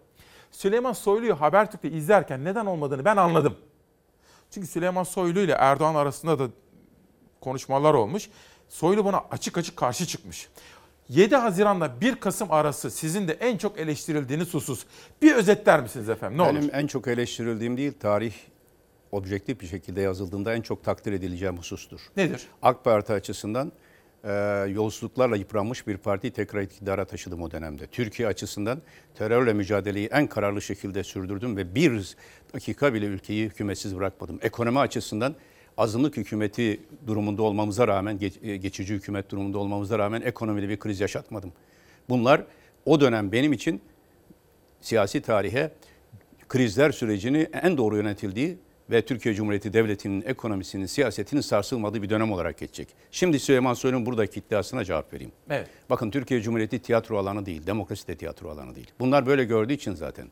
Süleyman Soylu'yu Habertürk'te izlerken neden olmadığını ben anladım. Çünkü Süleyman Soylu ile Erdoğan arasında da konuşmalar olmuş. Soylu buna açık açık karşı çıkmış. 7 Haziran'la 1 Kasım arası sizin de en çok eleştirildiğiniz husus. Bir özetler misiniz efendim? Ne Benim olur? en çok eleştirildiğim değil, tarih objektif bir şekilde yazıldığında en çok takdir edileceğim husustur. Nedir? AK Parti açısından e, yolsuzluklarla yıpranmış bir parti tekrar iktidara taşıdım o dönemde. Türkiye açısından terörle mücadeleyi en kararlı şekilde sürdürdüm ve bir dakika bile ülkeyi hükümetsiz bırakmadım. Ekonomi açısından azınlık hükümeti durumunda olmamıza rağmen, e, geçici hükümet durumunda olmamıza rağmen ekonomide bir kriz yaşatmadım. Bunlar o dönem benim için siyasi tarihe krizler sürecini en doğru yönetildiği ve Türkiye Cumhuriyeti Devleti'nin ekonomisinin, siyasetinin sarsılmadığı bir dönem olarak geçecek. Şimdi Süleyman Soylu'nun buradaki iddiasına cevap vereyim. Evet. Bakın Türkiye Cumhuriyeti tiyatro alanı değil, demokrasi de tiyatro alanı değil. Bunlar böyle gördüğü için zaten.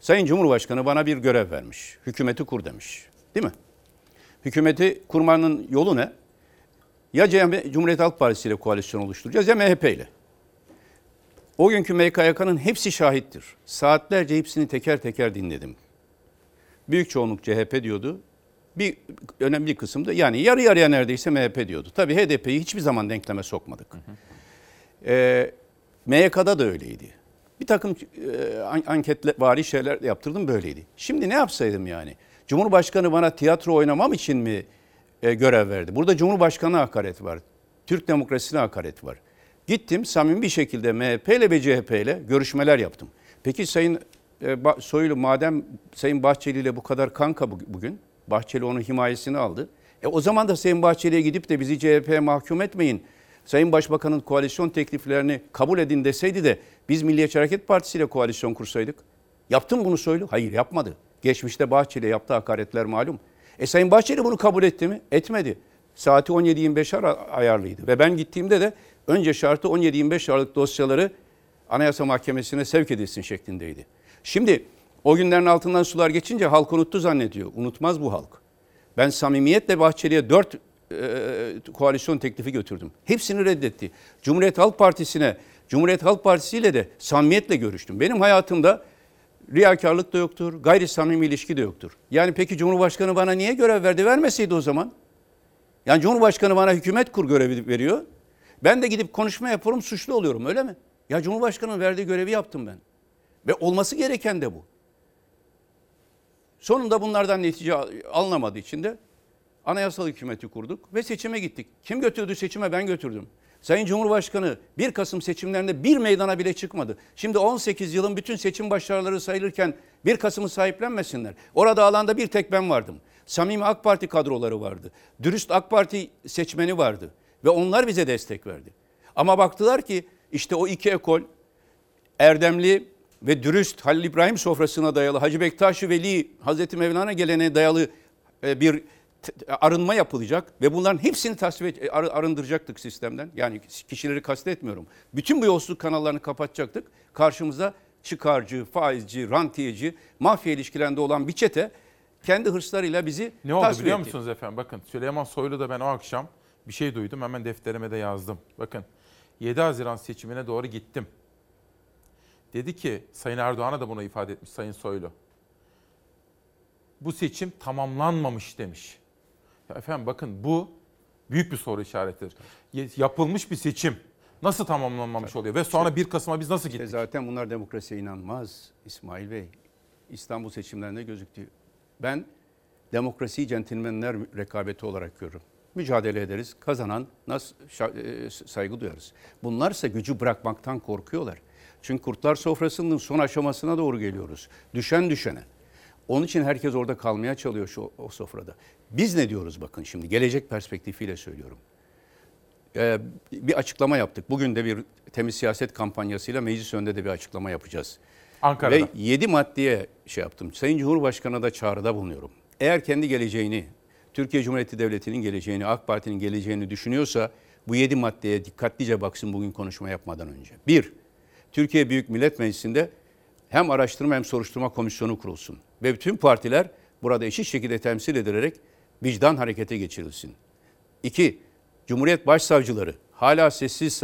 Sayın Cumhurbaşkanı bana bir görev vermiş. Hükümeti kur demiş. Değil mi? Hükümeti kurmanın yolu ne? Ya Cumhuriyet Halk Partisi ile koalisyon oluşturacağız ya MHP ile. O günkü MKYK'nın hepsi şahittir. Saatlerce hepsini teker teker dinledim. Büyük çoğunluk CHP diyordu. bir önemli kısımda yani yarı yarıya neredeyse MHP diyordu. Tabii HDP'yi hiçbir zaman denkleme sokmadık. Ee, MYK'da da öyleydi. Bir takım e, an- anketle vari şeyler yaptırdım böyleydi. Şimdi ne yapsaydım yani? Cumhurbaşkanı bana tiyatro oynamam için mi e, görev verdi? Burada Cumhurbaşkanı hakaret var. Türk demokrasisine hakaret var. Gittim samimi bir şekilde MHP ile ve CHP ile görüşmeler yaptım. Peki Sayın e, Soylu madem Sayın Bahçeli ile bu kadar kanka bu- bugün, Bahçeli onun himayesini aldı. E o zaman da Sayın Bahçeli'ye gidip de bizi CHP'ye mahkum etmeyin. Sayın Başbakan'ın koalisyon tekliflerini kabul edin deseydi de biz Milliyetçi Hareket Partisi ile koalisyon kursaydık. Yaptım bunu Soylu? Hayır yapmadı. Geçmişte Bahçeli yaptığı hakaretler malum. E Sayın Bahçeli bunu kabul etti mi? Etmedi. Saati 17.25 ara ayarlıydı. Ve ben gittiğimde de önce şartı 17.25 Aralık dosyaları Anayasa Mahkemesi'ne sevk edilsin şeklindeydi. Şimdi o günlerin altından sular geçince halk unuttu zannediyor. Unutmaz bu halk. Ben samimiyetle Bahçeli'ye dört e, koalisyon teklifi götürdüm. Hepsini reddetti. Cumhuriyet Halk Partisi'ne, Cumhuriyet Halk Partisi ile de samimiyetle görüştüm. Benim hayatımda riyakarlık da yoktur, gayri samimi ilişki de yoktur. Yani peki Cumhurbaşkanı bana niye görev verdi? Vermeseydi o zaman. Yani Cumhurbaşkanı bana hükümet kur görevi veriyor. Ben de gidip konuşma yapıyorum, suçlu oluyorum öyle mi? Ya Cumhurbaşkanı'nın verdiği görevi yaptım ben. Ve olması gereken de bu. Sonunda bunlardan netice alınamadığı için de anayasal hükümeti kurduk ve seçime gittik. Kim götürdü seçime? Ben götürdüm. Sayın Cumhurbaşkanı 1 Kasım seçimlerinde bir meydana bile çıkmadı. Şimdi 18 yılın bütün seçim başarıları sayılırken 1 Kasım'ı sahiplenmesinler. Orada alanda bir tek ben vardım. Samimi AK Parti kadroları vardı. Dürüst AK Parti seçmeni vardı. Ve onlar bize destek verdi. Ama baktılar ki işte o iki ekol erdemli ve dürüst Halil İbrahim sofrasına dayalı Hacı Bektaş-ı Veli Hazreti Mevlana geleneğe dayalı e, bir arınma yapılacak ve bunların hepsini ar- arındıracaktık sistemden. Yani kişileri kastetmiyorum. Bütün bu yolsuzluk kanallarını kapatacaktık. Karşımıza çıkarcı, faizci, rantiyeci, mafya ilişkilerinde olan bir çete kendi hırslarıyla bizi Ne oldu biliyor etti. musunuz efendim? Bakın Süleyman Soylu da ben o akşam bir şey duydum. Hemen defterime de yazdım. Bakın 7 Haziran seçimine doğru gittim. Dedi ki Sayın Erdoğan'a da bunu ifade etmiş Sayın Soylu. Bu seçim tamamlanmamış demiş. Ya efendim bakın bu büyük bir soru işaretidir. Yapılmış bir seçim nasıl tamamlanmamış oluyor ve sonra 1 Kasım'a biz nasıl gittik? İşte zaten bunlar demokrasiye inanmaz İsmail Bey. İstanbul seçimlerinde gözüktü. Ben demokrasiyi centilmenler rekabeti olarak görürüm. Mücadele ederiz. Kazanan nasıl e, saygı duyarız. Bunlarsa gücü bırakmaktan korkuyorlar. Çünkü kurtlar sofrasının son aşamasına doğru geliyoruz. Düşen düşene. Onun için herkes orada kalmaya çalıyor şu o sofrada. Biz ne diyoruz bakın şimdi gelecek perspektifiyle söylüyorum. Ee, bir açıklama yaptık. Bugün de bir temiz siyaset kampanyasıyla meclis önünde de bir açıklama yapacağız. Ankara'da. Ve 7 maddeye şey yaptım. Sayın Cumhurbaşkanı'na da çağrıda bulunuyorum. Eğer kendi geleceğini, Türkiye Cumhuriyeti Devleti'nin geleceğini, AK Parti'nin geleceğini düşünüyorsa bu 7 maddeye dikkatlice baksın bugün konuşma yapmadan önce. Bir, Türkiye Büyük Millet Meclisi'nde hem araştırma hem soruşturma komisyonu kurulsun. Ve bütün partiler burada eşit şekilde temsil edilerek vicdan harekete geçirilsin. İki, Cumhuriyet Başsavcıları hala sessiz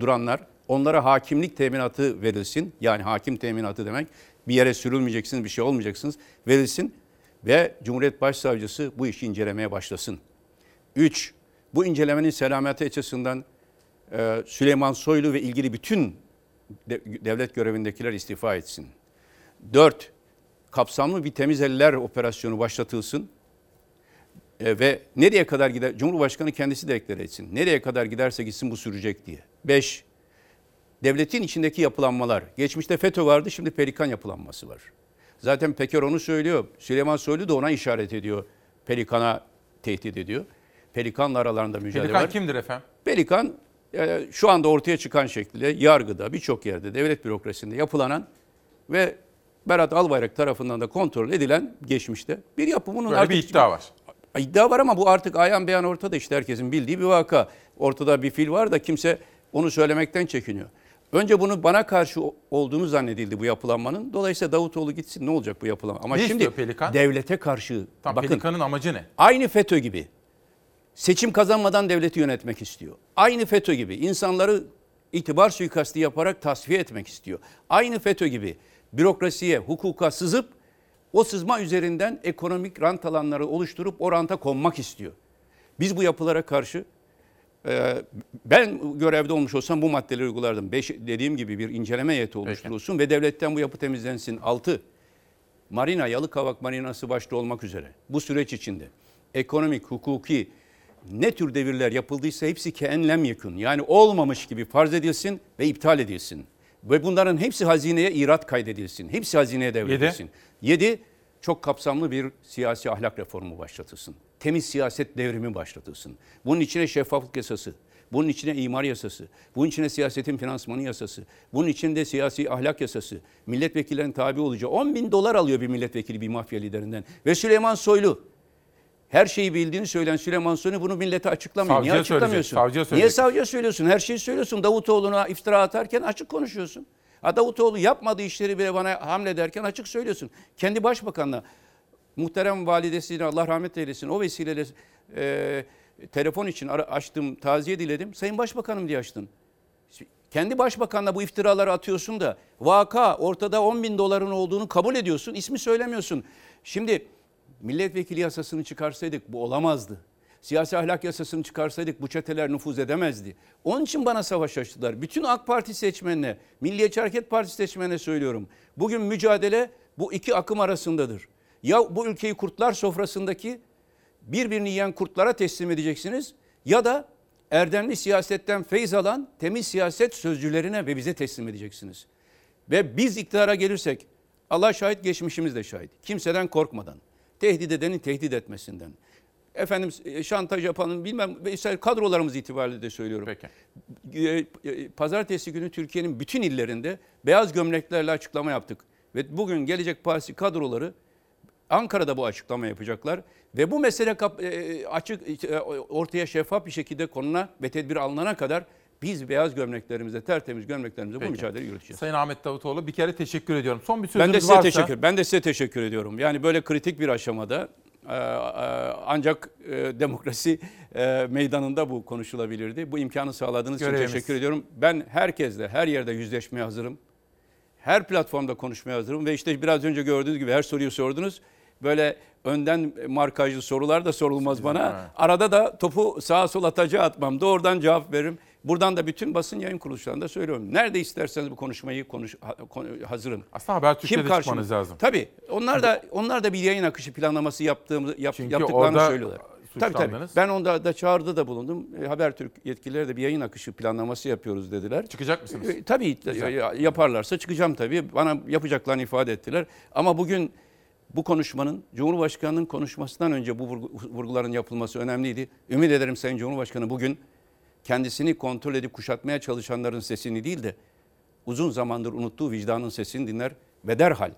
duranlar onlara hakimlik teminatı verilsin. Yani hakim teminatı demek bir yere sürülmeyeceksiniz, bir şey olmayacaksınız. Verilsin ve Cumhuriyet Başsavcısı bu işi incelemeye başlasın. Üç, bu incelemenin selameti açısından Süleyman Soylu ve ilgili bütün devlet görevindekiler istifa etsin. Dört, kapsamlı bir temiz eller operasyonu başlatılsın. E, ve nereye kadar gider? Cumhurbaşkanı kendisi de ekler etsin. Nereye kadar giderse gitsin bu sürecek diye. Beş, devletin içindeki yapılanmalar. Geçmişte FETÖ vardı, şimdi Pelikan yapılanması var. Zaten Peker onu söylüyor. Süleyman Soylu da ona işaret ediyor. Pelikan'a tehdit ediyor. Pelikan'la aralarında mücadele Pelikan var. kimdir efendim? Pelikan e, şu anda ortaya çıkan şekliyle yargıda birçok yerde devlet bürokrasisinde yapılanan ve Berat Albayrak tarafından da kontrol edilen geçmişte bir yapı. Bunun Böyle artık bir iddia var. İddia var ama bu artık ayan beyan ortada işte herkesin bildiği bir vaka. Ortada bir fil var da kimse onu söylemekten çekiniyor. Önce bunu bana karşı olduğunu zannedildi bu yapılanmanın. Dolayısıyla Davutoğlu gitsin ne olacak bu yapılanma? Ama Ne şimdi Pelikan? devlete karşı Tam bakın Pelikan'ın amacı ne? aynı FETÖ gibi seçim kazanmadan devleti yönetmek istiyor. Aynı FETÖ gibi insanları itibar suikasti yaparak tasfiye etmek istiyor. Aynı FETÖ gibi bürokrasiye, hukuka sızıp O sızma üzerinden ekonomik rant alanları oluşturup o ranta konmak istiyor. Biz bu yapılara karşı e, ben görevde olmuş olsam bu maddeleri uygulardım. Beş, dediğim gibi bir inceleme heyeti oluşturulsun ve devletten bu yapı temizlensin. Altı, Marina, Yalıkavak Marinası başta olmak üzere bu süreç içinde ekonomik, hukuki ne tür devirler yapıldıysa hepsi keenlem yakın. Yani olmamış gibi farz edilsin ve iptal edilsin. Ve bunların hepsi hazineye irat kaydedilsin. Hepsi hazineye devredilsin. Yedi, çok kapsamlı bir siyasi ahlak reformu başlatılsın. Temiz siyaset devrimi başlatılsın. Bunun içine şeffaflık yasası, bunun içine imar yasası, bunun içine siyasetin finansmanı yasası, bunun içinde siyasi ahlak yasası, milletvekillerinin tabi olacağı 10 bin dolar alıyor bir milletvekili bir mafya liderinden. Ve Süleyman Soylu, her şeyi bildiğini söyleyen Süleyman Soylu bunu millete açıklamıyor. Savcıya Niye açıklamıyorsun? savcıya Niye savcıya söylüyorsun? Her şeyi söylüyorsun. Davutoğlu'na iftira atarken açık konuşuyorsun. Ha Davutoğlu yapmadığı işleri bile bana hamle derken açık söylüyorsun. Kendi başbakanla muhterem validesine Allah rahmet eylesin o vesileyle e, telefon için açtım, taziye diledim. Sayın Başbakanım diye açtın. Kendi başbakanla bu iftiraları atıyorsun da vaka ortada 10 bin doların olduğunu kabul ediyorsun. ismi söylemiyorsun. Şimdi milletvekili yasasını çıkarsaydık bu olamazdı. Siyasi ahlak yasasını çıkarsaydık bu çeteler nüfuz edemezdi. Onun için bana savaş açtılar. Bütün AK Parti seçmenine, Milliyetçi Hareket Partisi seçmenine söylüyorum. Bugün mücadele bu iki akım arasındadır. Ya bu ülkeyi kurtlar sofrasındaki birbirini yiyen kurtlara teslim edeceksiniz ya da erdemli siyasetten feyz alan temiz siyaset sözcülerine ve bize teslim edeceksiniz. Ve biz iktidara gelirsek Allah şahit geçmişimiz de şahit. Kimseden korkmadan, tehdit edenin tehdit etmesinden. Efendim e, şantaj yapanın bilmem mesela kadrolarımız itibariyle de söylüyorum. Peki. Pazartesi günü Türkiye'nin bütün illerinde beyaz gömleklerle açıklama yaptık. Ve bugün Gelecek Partisi kadroları Ankara'da bu açıklama yapacaklar ve bu mesele e, açık e, ortaya şeffaf bir şekilde konuna ve tedbir alınana kadar biz beyaz gömleklerimizle, tertemiz gömleklerimizle bu Peki. mücadeleyi yürüteceğiz. Sayın Ahmet Davutoğlu bir kere teşekkür ediyorum. Son bir sözünüz Ben de size varsa. teşekkür. Ben de size teşekkür ediyorum. Yani böyle kritik bir aşamada e, e, ancak e, demokrasi meydanında bu konuşulabilirdi. Bu imkanı sağladığınız için Görevimiz. teşekkür ediyorum. Ben herkesle, her yerde yüzleşmeye hazırım. Her platformda konuşmaya hazırım ve işte biraz önce gördüğünüz gibi her soruyu sordunuz. Böyle önden markajlı sorular da sorulmaz bana. Arada da topu sağa sola taca atmam. Doğrudan cevap veririm. Buradan da bütün basın yayın kuruluşlarında söylüyorum. Nerede isterseniz bu konuşmayı konuş, ha- konu- hazırım. Aslında Habertürk'te de karşımda- çıkmanız lazım. Tabii. Onlar da onlar da bir yayın akışı planlaması yaptığımız yap, Çünkü yaptıklarını orada söylüyorlar. Tabii tabii. Ben onda da çağrıda da bulundum. E, Habertürk yetkilileri de bir yayın akışı planlaması yapıyoruz dediler. Çıkacak mısınız? E, tabii Güzel. ya- yaparlarsa çıkacağım tabii. Bana yapacaklarını ifade ettiler. Ama bugün bu konuşmanın Cumhurbaşkanı'nın konuşmasından önce bu vurgu- vurguların yapılması önemliydi. Ümit ederim Sayın Cumhurbaşkanı bugün kendisini kontrol edip kuşatmaya çalışanların sesini değil de uzun zamandır unuttuğu vicdanın sesini dinler ve derhal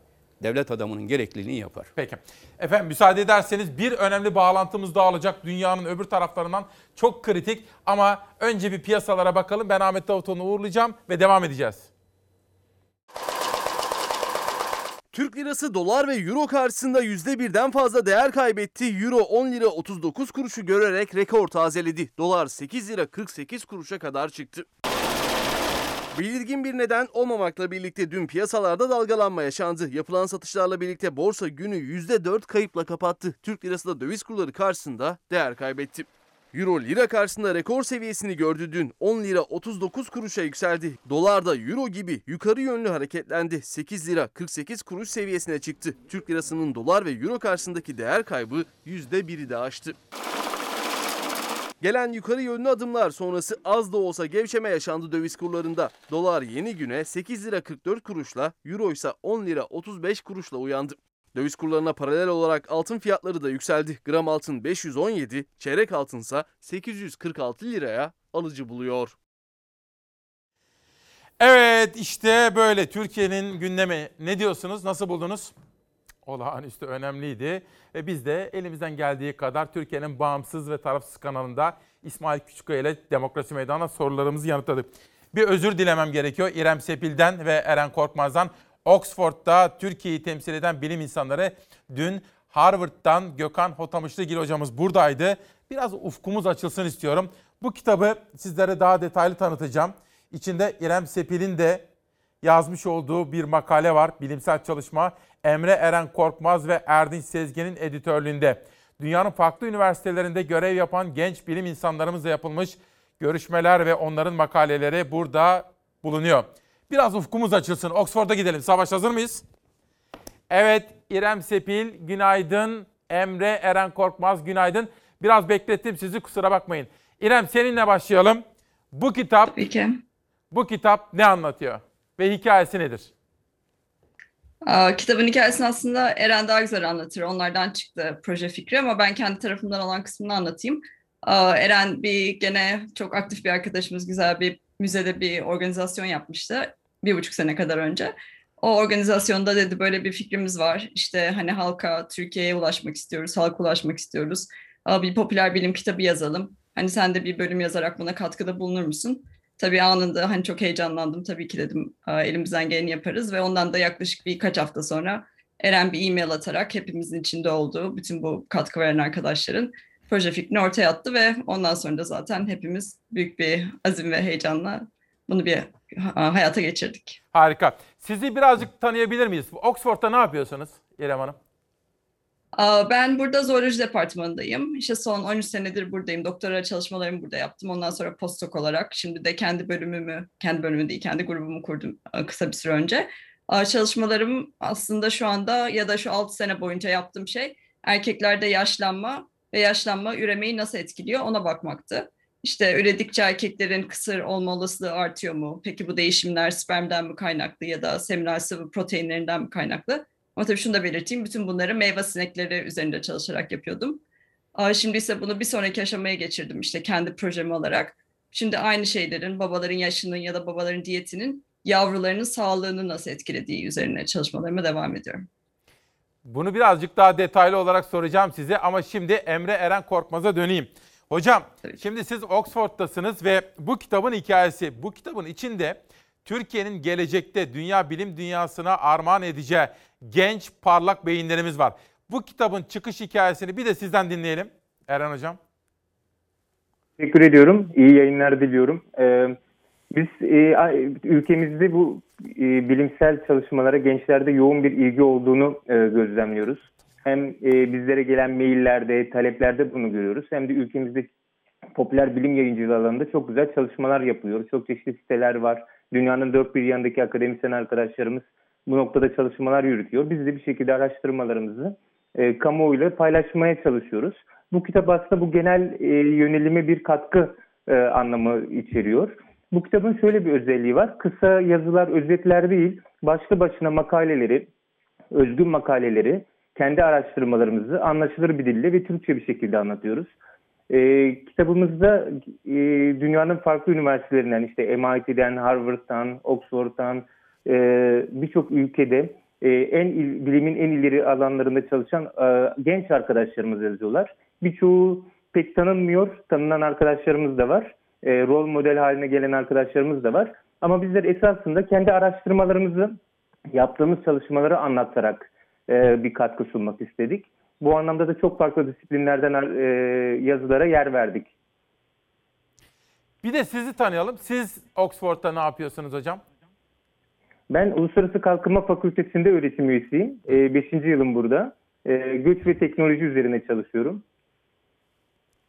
devlet adamının gerekliliğini yapar. Peki. Efendim müsaade ederseniz bir önemli bağlantımız daha olacak dünyanın öbür taraflarından. Çok kritik ama önce bir piyasalara bakalım. Ben Ahmet Davutoğlu'nu uğurlayacağım ve devam edeceğiz. Türk lirası dolar ve euro karşısında %1'den fazla değer kaybetti. Euro 10 lira 39 kuruşu görerek rekor tazeledi. Dolar 8 lira 48 kuruşa kadar çıktı. Belirgin bir neden olmamakla birlikte dün piyasalarda dalgalanma yaşandı. Yapılan satışlarla birlikte borsa günü %4 kayıpla kapattı. Türk lirası da döviz kurları karşısında değer kaybetti. Euro lira karşısında rekor seviyesini gördü dün. 10 lira 39 kuruşa yükseldi. Dolar da euro gibi yukarı yönlü hareketlendi. 8 lira 48 kuruş seviyesine çıktı. Türk lirasının dolar ve euro karşısındaki değer kaybı %1'i de aştı. Gelen yukarı yönlü adımlar sonrası az da olsa gevşeme yaşandı döviz kurlarında. Dolar yeni güne 8 lira 44 kuruşla, euro ise 10 lira 35 kuruşla uyandı. Döviz kurlarına paralel olarak altın fiyatları da yükseldi. Gram altın 517, çeyrek altınsa 846 liraya alıcı buluyor. Evet işte böyle Türkiye'nin gündemi. Ne diyorsunuz? Nasıl buldunuz? Olağanüstü önemliydi. Ve biz de elimizden geldiği kadar Türkiye'nin bağımsız ve tarafsız kanalında İsmail Küçükkaya ile Demokrasi Meydanı'na sorularımızı yanıtladık. Bir özür dilemem gerekiyor İrem Sepil'den ve Eren Korkmaz'dan. Oxford'da Türkiye'yi temsil eden bilim insanları dün Harvard'dan Gökhan Hotamışlıgil hocamız buradaydı. Biraz ufkumuz açılsın istiyorum. Bu kitabı sizlere daha detaylı tanıtacağım. İçinde İrem Sepil'in de yazmış olduğu bir makale var. Bilimsel çalışma Emre Eren Korkmaz ve Erdinç Sezgin'in editörlüğünde. Dünyanın farklı üniversitelerinde görev yapan genç bilim insanlarımızla yapılmış görüşmeler ve onların makaleleri burada bulunuyor. Biraz ufkumuz açılsın. Oxford'a gidelim. Savaş hazır mıyız? Evet İrem Sepil günaydın. Emre Eren Korkmaz günaydın. Biraz beklettim sizi kusura bakmayın. İrem seninle başlayalım. Bu kitap Bu kitap ne anlatıyor ve hikayesi nedir? Aa, kitabın hikayesini aslında Eren daha güzel anlatır. Onlardan çıktı proje fikri ama ben kendi tarafımdan olan kısmını anlatayım. Aa, Eren bir gene çok aktif bir arkadaşımız güzel bir müzede bir organizasyon yapmıştı bir buçuk sene kadar önce. O organizasyonda dedi böyle bir fikrimiz var. İşte hani halka, Türkiye'ye ulaşmak istiyoruz, halka ulaşmak istiyoruz. Bir popüler bilim kitabı yazalım. Hani sen de bir bölüm yazarak buna katkıda bulunur musun? Tabii anında hani çok heyecanlandım. Tabii ki dedim "Aa, elimizden geleni yaparız ve ondan da yaklaşık birkaç hafta sonra Eren bir e-mail atarak hepimizin içinde olduğu bütün bu katkı veren arkadaşların proje fikrini ortaya attı ve ondan sonra da zaten hepimiz büyük bir azim ve heyecanla bunu bir hayata geçirdik. Harika. Sizi birazcık tanıyabilir miyiz? Oxford'da ne yapıyorsunuz İrem Hanım? Ben burada zooloji departmanındayım. İşte son 13 senedir buradayım. Doktora çalışmalarımı burada yaptım. Ondan sonra postdoc olarak şimdi de kendi bölümümü, kendi bölümü değil, kendi grubumu kurdum e, kısa bir süre önce. Çalışmalarım aslında şu anda ya da şu 6 sene boyunca yaptığım şey erkeklerde yaşlanma ve yaşlanma üremeyi nasıl etkiliyor ona bakmaktı. İşte üredikçe erkeklerin kısır olma olasılığı artıyor mu? Peki bu değişimler spermden mi kaynaklı ya da seminal sıvı proteinlerinden mi kaynaklı? Ama tabii şunu da belirteyim, bütün bunları meyve sinekleri üzerinde çalışarak yapıyordum. Şimdi ise bunu bir sonraki aşamaya geçirdim işte kendi projemi olarak. Şimdi aynı şeylerin babaların yaşının ya da babaların diyetinin yavrularının sağlığını nasıl etkilediği üzerine çalışmalarıma devam ediyorum. Bunu birazcık daha detaylı olarak soracağım size ama şimdi Emre Eren Korkmaz'a döneyim. Hocam şimdi siz Oxford'tasınız ve bu kitabın hikayesi, bu kitabın içinde Türkiye'nin gelecekte dünya bilim dünyasına armağan edeceği genç parlak beyinlerimiz var. Bu kitabın çıkış hikayesini bir de sizden dinleyelim Eren Hocam. Teşekkür ediyorum. İyi yayınlar diliyorum. Ee, biz e, ülkemizde bu e, bilimsel çalışmalara gençlerde yoğun bir ilgi olduğunu e, gözlemliyoruz. Hem e, bizlere gelen maillerde, taleplerde bunu görüyoruz. Hem de ülkemizde popüler bilim yayıncılığı alanında çok güzel çalışmalar yapılıyor. Çok çeşitli siteler var. Dünyanın dört bir yanındaki akademisyen arkadaşlarımız bu noktada çalışmalar yürütüyor. Biz de bir şekilde araştırmalarımızı e, kamuoyuyla paylaşmaya çalışıyoruz. Bu kitap aslında bu genel e, yönelime bir katkı e, anlamı içeriyor. Bu kitabın şöyle bir özelliği var. Kısa yazılar, özetler değil, başlı başına makaleleri, özgün makaleleri, kendi araştırmalarımızı anlaşılır bir dille ve Türkçe bir şekilde anlatıyoruz. E, kitabımızda e, dünyanın farklı üniversitelerinden işte MIT'den, Harvard'dan, Oxford'dan e, birçok ülkede e, en il- bilimin en ileri alanlarında çalışan e, genç arkadaşlarımız yazıyorlar. Birçoğu pek tanınmıyor, tanınan arkadaşlarımız da var. E, rol model haline gelen arkadaşlarımız da var. Ama bizler esasında kendi araştırmalarımızı, yaptığımız çalışmaları anlatarak e, bir katkı sunmak istedik. Bu anlamda da çok farklı disiplinlerden e, yazılara yer verdik. Bir de sizi tanıyalım. Siz Oxford'da ne yapıyorsunuz hocam? Ben Uluslararası Kalkınma Fakültesi'nde öğretim üyesiyim. 5. yılım burada. E, göç ve teknoloji üzerine çalışıyorum.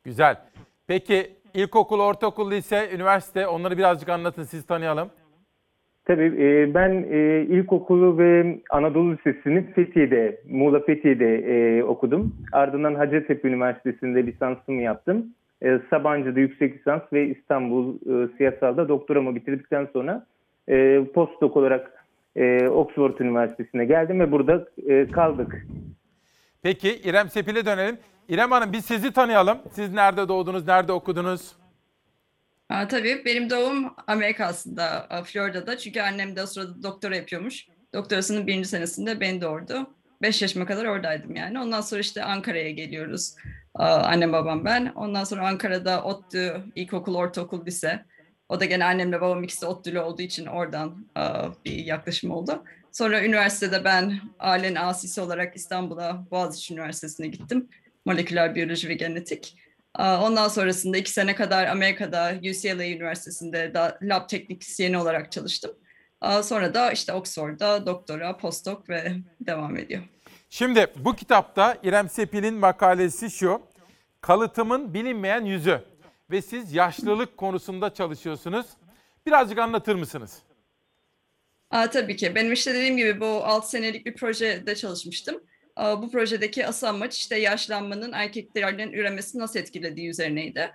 Güzel. Peki ilkokul, ortaokul, lise, üniversite onları birazcık anlatın siz tanıyalım. Tabii e, ben e, ilkokulu ve Anadolu Lisesi'ni Fethiye'de, Muğla Fethiye'de e, okudum. Ardından Hacettepe Üniversitesi'nde lisansımı yaptım. Sabancı'da yüksek lisans ve İstanbul Siyasal'da doktoramı bitirdikten sonra e, postdoc olarak Oxford Üniversitesi'ne geldim ve burada kaldık. Peki İrem Sepil'e dönelim. İrem Hanım biz sizi tanıyalım. Siz nerede doğdunuz, nerede okudunuz? Aa, tabii benim doğum Amerika aslında, a, Florida'da. Çünkü annem de o sırada doktora yapıyormuş. Doktorasının birinci senesinde beni doğurdu. Beş yaşıma kadar oradaydım yani. Ondan sonra işte Ankara'ya geliyoruz. Annem babam ben. Ondan sonra Ankara'da ODTÜ, ilkokul, ortaokul, lise. O da gene annemle babam ikisi ODTÜ'lü olduğu için oradan bir yaklaşım oldu. Sonra üniversitede ben ailenin asisi olarak İstanbul'a Boğaziçi Üniversitesi'ne gittim. Moleküler biyoloji ve genetik. Ondan sonrasında iki sene kadar Amerika'da UCLA Üniversitesi'nde da lab teknisyeni olarak çalıştım. Sonra da işte Oxford'da doktora, postdoc ve devam ediyor. Şimdi bu kitapta İrem Sepil'in makalesi şu. Kalıtımın bilinmeyen yüzü. Ve siz yaşlılık konusunda çalışıyorsunuz. Birazcık anlatır mısınız? Aa, tabii ki. Benim işte dediğim gibi bu 6 senelik bir projede çalışmıştım. Bu projedeki asıl amaç işte yaşlanmanın erkeklerin üremesini nasıl etkilediği üzerineydi.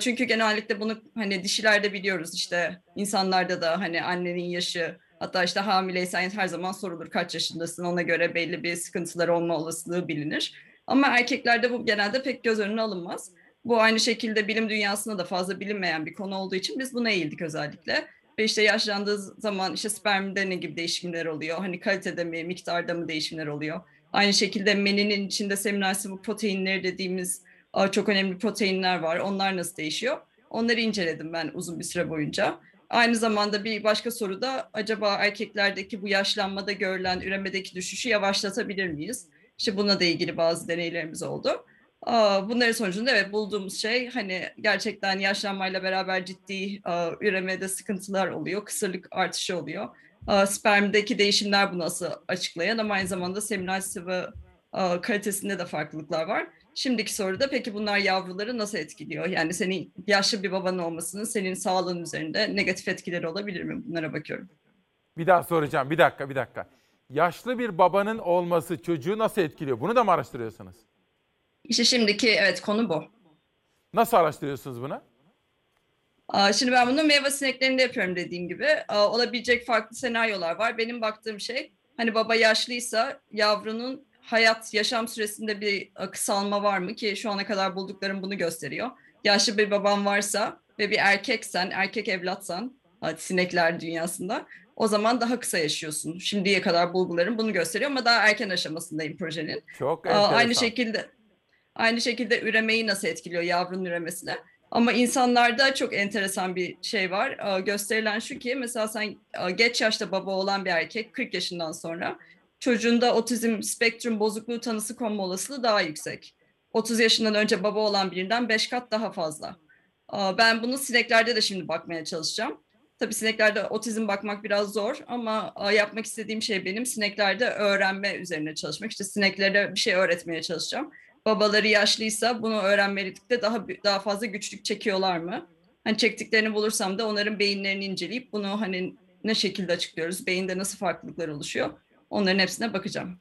Çünkü genellikle bunu hani dişilerde biliyoruz işte insanlarda da hani annenin yaşı hatta işte hamileysen her zaman sorulur kaç yaşındasın ona göre belli bir sıkıntılar olma olasılığı bilinir. Ama erkeklerde bu genelde pek göz önüne alınmaz. Bu aynı şekilde bilim dünyasında da fazla bilinmeyen bir konu olduğu için biz buna eğildik özellikle. Ve işte yaşlandığı zaman işte spermde ne gibi değişimler oluyor? Hani kalitede mi, miktarda mı değişimler oluyor? Aynı şekilde meninin içinde seminal sıvı proteinleri dediğimiz çok önemli proteinler var. Onlar nasıl değişiyor? Onları inceledim ben uzun bir süre boyunca. Aynı zamanda bir başka soru da acaba erkeklerdeki bu yaşlanmada görülen üremedeki düşüşü yavaşlatabilir miyiz? İşte buna da ilgili bazı deneylerimiz oldu. Bunların sonucunda evet bulduğumuz şey hani gerçekten yaşlanmayla beraber ciddi üremede sıkıntılar oluyor, kısırlık artışı oluyor. Spermdeki değişimler bunu asıl açıklayan ama aynı zamanda seminal sıvı kalitesinde de farklılıklar var. Şimdiki soruda peki bunlar yavruları nasıl etkiliyor? Yani senin yaşlı bir babanın olmasının senin sağlığın üzerinde negatif etkileri olabilir mi? Bunlara bakıyorum. Bir daha soracağım. Bir dakika, bir dakika. Yaşlı bir babanın olması çocuğu nasıl etkiliyor? Bunu da mı araştırıyorsunuz? İşte şimdiki evet konu bu. Nasıl araştırıyorsunuz bunu? Şimdi ben bunu meyve sineklerinde yapıyorum dediğim gibi. Olabilecek farklı senaryolar var. Benim baktığım şey hani baba yaşlıysa yavrunun hayat, yaşam süresinde bir e, kısalma var mı ki şu ana kadar bulduklarım bunu gösteriyor. Yaşlı bir babam varsa ve bir erkeksen, erkek evlatsan sinekler dünyasında o zaman daha kısa yaşıyorsun. Şimdiye kadar bulgularım bunu gösteriyor ama daha erken aşamasındayım projenin. Çok enteresan. Aynı şekilde aynı şekilde üremeyi nasıl etkiliyor yavrunun üremesine? Ama insanlarda çok enteresan bir şey var. Gösterilen şu ki mesela sen geç yaşta baba olan bir erkek 40 yaşından sonra çocuğunda otizm spektrum bozukluğu tanısı konma olasılığı daha yüksek. 30 yaşından önce baba olan birinden 5 kat daha fazla. Ben bunu sineklerde de şimdi bakmaya çalışacağım. Tabii sineklerde otizm bakmak biraz zor ama yapmak istediğim şey benim sineklerde öğrenme üzerine çalışmak. İşte sineklere bir şey öğretmeye çalışacağım. Babaları yaşlıysa bunu öğrenmelikte daha daha fazla güçlük çekiyorlar mı? Hani çektiklerini bulursam da onların beyinlerini inceleyip bunu hani ne şekilde açıklıyoruz? Beyinde nasıl farklılıklar oluşuyor? Onların hepsine bakacağım.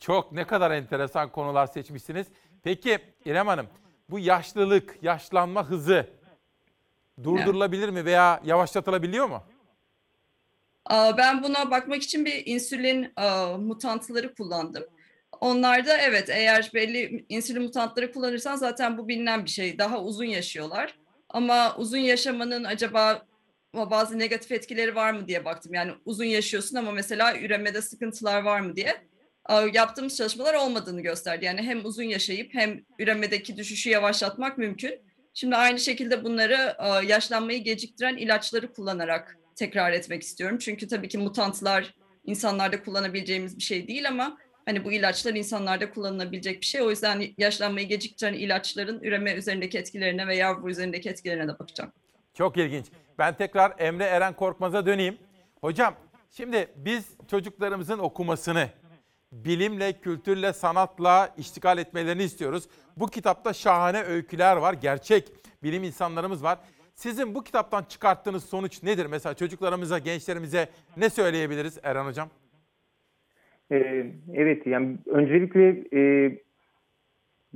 Çok ne kadar enteresan konular seçmişsiniz. Peki İrem Hanım, bu yaşlılık, yaşlanma hızı durdurulabilir mi veya yavaşlatılabiliyor mu? Ben buna bakmak için bir insülin mutantları kullandım. Onlarda evet eğer belli insülin mutantları kullanırsan zaten bu bilinen bir şey. Daha uzun yaşıyorlar. Ama uzun yaşamanın acaba bazı negatif etkileri var mı diye baktım. Yani uzun yaşıyorsun ama mesela üremede sıkıntılar var mı diye. Yaptığımız çalışmalar olmadığını gösterdi. Yani hem uzun yaşayıp hem üremedeki düşüşü yavaşlatmak mümkün. Şimdi aynı şekilde bunları yaşlanmayı geciktiren ilaçları kullanarak tekrar etmek istiyorum. Çünkü tabii ki mutantlar insanlarda kullanabileceğimiz bir şey değil ama hani bu ilaçlar insanlarda kullanılabilecek bir şey. O yüzden yaşlanmayı geciktiren ilaçların üreme üzerindeki etkilerine ve yavru üzerindeki etkilerine de bakacağım. Çok ilginç. Ben tekrar Emre Eren Korkmaz'a döneyim. Hocam şimdi biz çocuklarımızın okumasını bilimle, kültürle, sanatla iştigal etmelerini istiyoruz. Bu kitapta şahane öyküler var. Gerçek bilim insanlarımız var. Sizin bu kitaptan çıkarttığınız sonuç nedir? Mesela çocuklarımıza, gençlerimize ne söyleyebiliriz Eren Hocam? Ee, evet yani öncelikle e,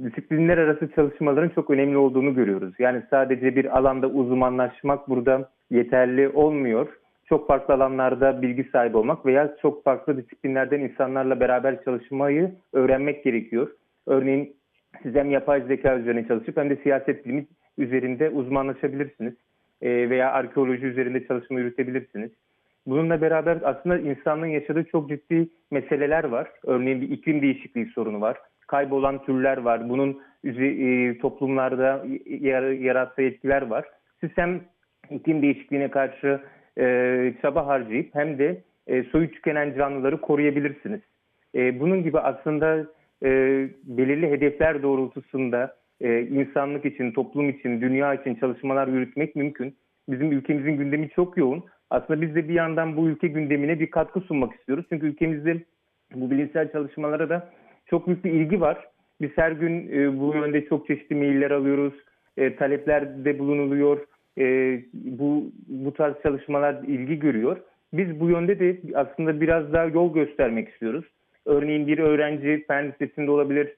disiplinler arası çalışmaların çok önemli olduğunu görüyoruz. Yani sadece bir alanda uzmanlaşmak burada yeterli olmuyor. Çok farklı alanlarda bilgi sahibi olmak veya çok farklı disiplinlerden insanlarla beraber çalışmayı öğrenmek gerekiyor. Örneğin siz hem yapay zeka üzerine çalışıp hem de siyaset bilimi üzerinde uzmanlaşabilirsiniz. Ee, veya arkeoloji üzerinde çalışma yürütebilirsiniz. Bununla beraber aslında insanlığın yaşadığı çok ciddi meseleler var. Örneğin bir iklim değişikliği sorunu var. Kaybolan türler var. Bunun e, toplumlarda yar- yarattığı etkiler var. Siz hem iklim değişikliğine karşı e, çaba harcayıp hem de e, soyu tükenen canlıları koruyabilirsiniz. Bunun gibi aslında belirli hedefler doğrultusunda insanlık için, toplum için, dünya için çalışmalar yürütmek mümkün. Bizim ülkemizin gündemi çok yoğun Aslında biz de bir yandan bu ülke gündemine bir katkı sunmak istiyoruz. Çünkü ülkemizde bu bilimsel çalışmalara da çok büyük bir ilgi var. Biz her gün e, bu yönde çok çeşitli mailler alıyoruz, e, taleplerde bulunuluyor. E, bu bu tarz çalışmalar ilgi görüyor. Biz bu yönde de aslında biraz daha yol göstermek istiyoruz. Örneğin bir öğrenci fen lisesinde olabilir,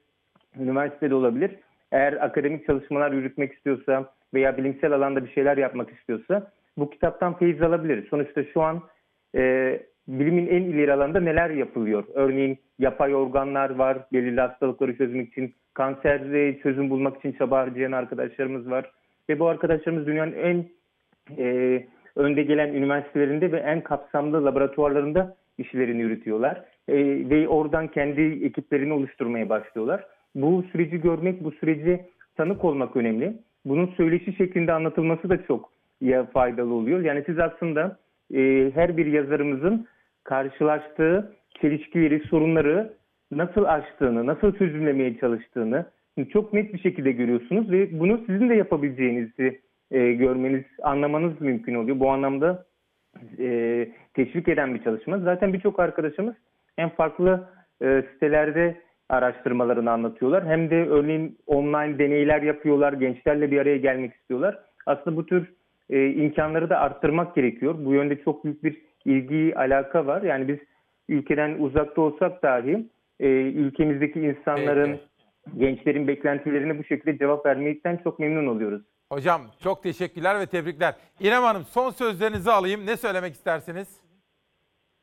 üniversitede olabilir. Eğer akademik çalışmalar yürütmek istiyorsa veya bilimsel alanda bir şeyler yapmak istiyorsa bu kitaptan feyiz alabilir. Sonuçta şu an e, bilimin en ileri alanda neler yapılıyor? Örneğin yapay organlar var, belirli hastalıkları çözmek için, kanserde çözüm bulmak için çaba harcayan arkadaşlarımız var. Ve bu arkadaşlarımız dünyanın en e, önde gelen üniversitelerinde ve en kapsamlı laboratuvarlarında işlerini yürütüyorlar. E, ve oradan kendi ekiplerini oluşturmaya başlıyorlar. Bu süreci görmek, bu süreci tanık olmak önemli. Bunun söyleşi şeklinde anlatılması da çok ya faydalı oluyor. Yani siz aslında e, her bir yazarımızın karşılaştığı çelişkileri, sorunları nasıl aştığını, nasıl çözümlemeye çalıştığını çok net bir şekilde görüyorsunuz ve bunu sizin de yapabileceğinizi e, görmeniz, anlamanız mümkün oluyor. Bu anlamda e, teşvik eden bir çalışma. Zaten birçok arkadaşımız hem farklı e, sitelerde araştırmalarını anlatıyorlar hem de örneğin online deneyler yapıyorlar, gençlerle bir araya gelmek istiyorlar. Aslında bu tür e, imkanları da arttırmak gerekiyor. Bu yönde çok büyük bir ilgi, alaka var. Yani biz ülkeden uzakta olsak dahi e, ülkemizdeki insanların, gençlerin beklentilerine bu şekilde cevap vermekten çok memnun oluyoruz. Hocam çok teşekkürler ve tebrikler. İrem Hanım son sözlerinizi alayım. Ne söylemek istersiniz?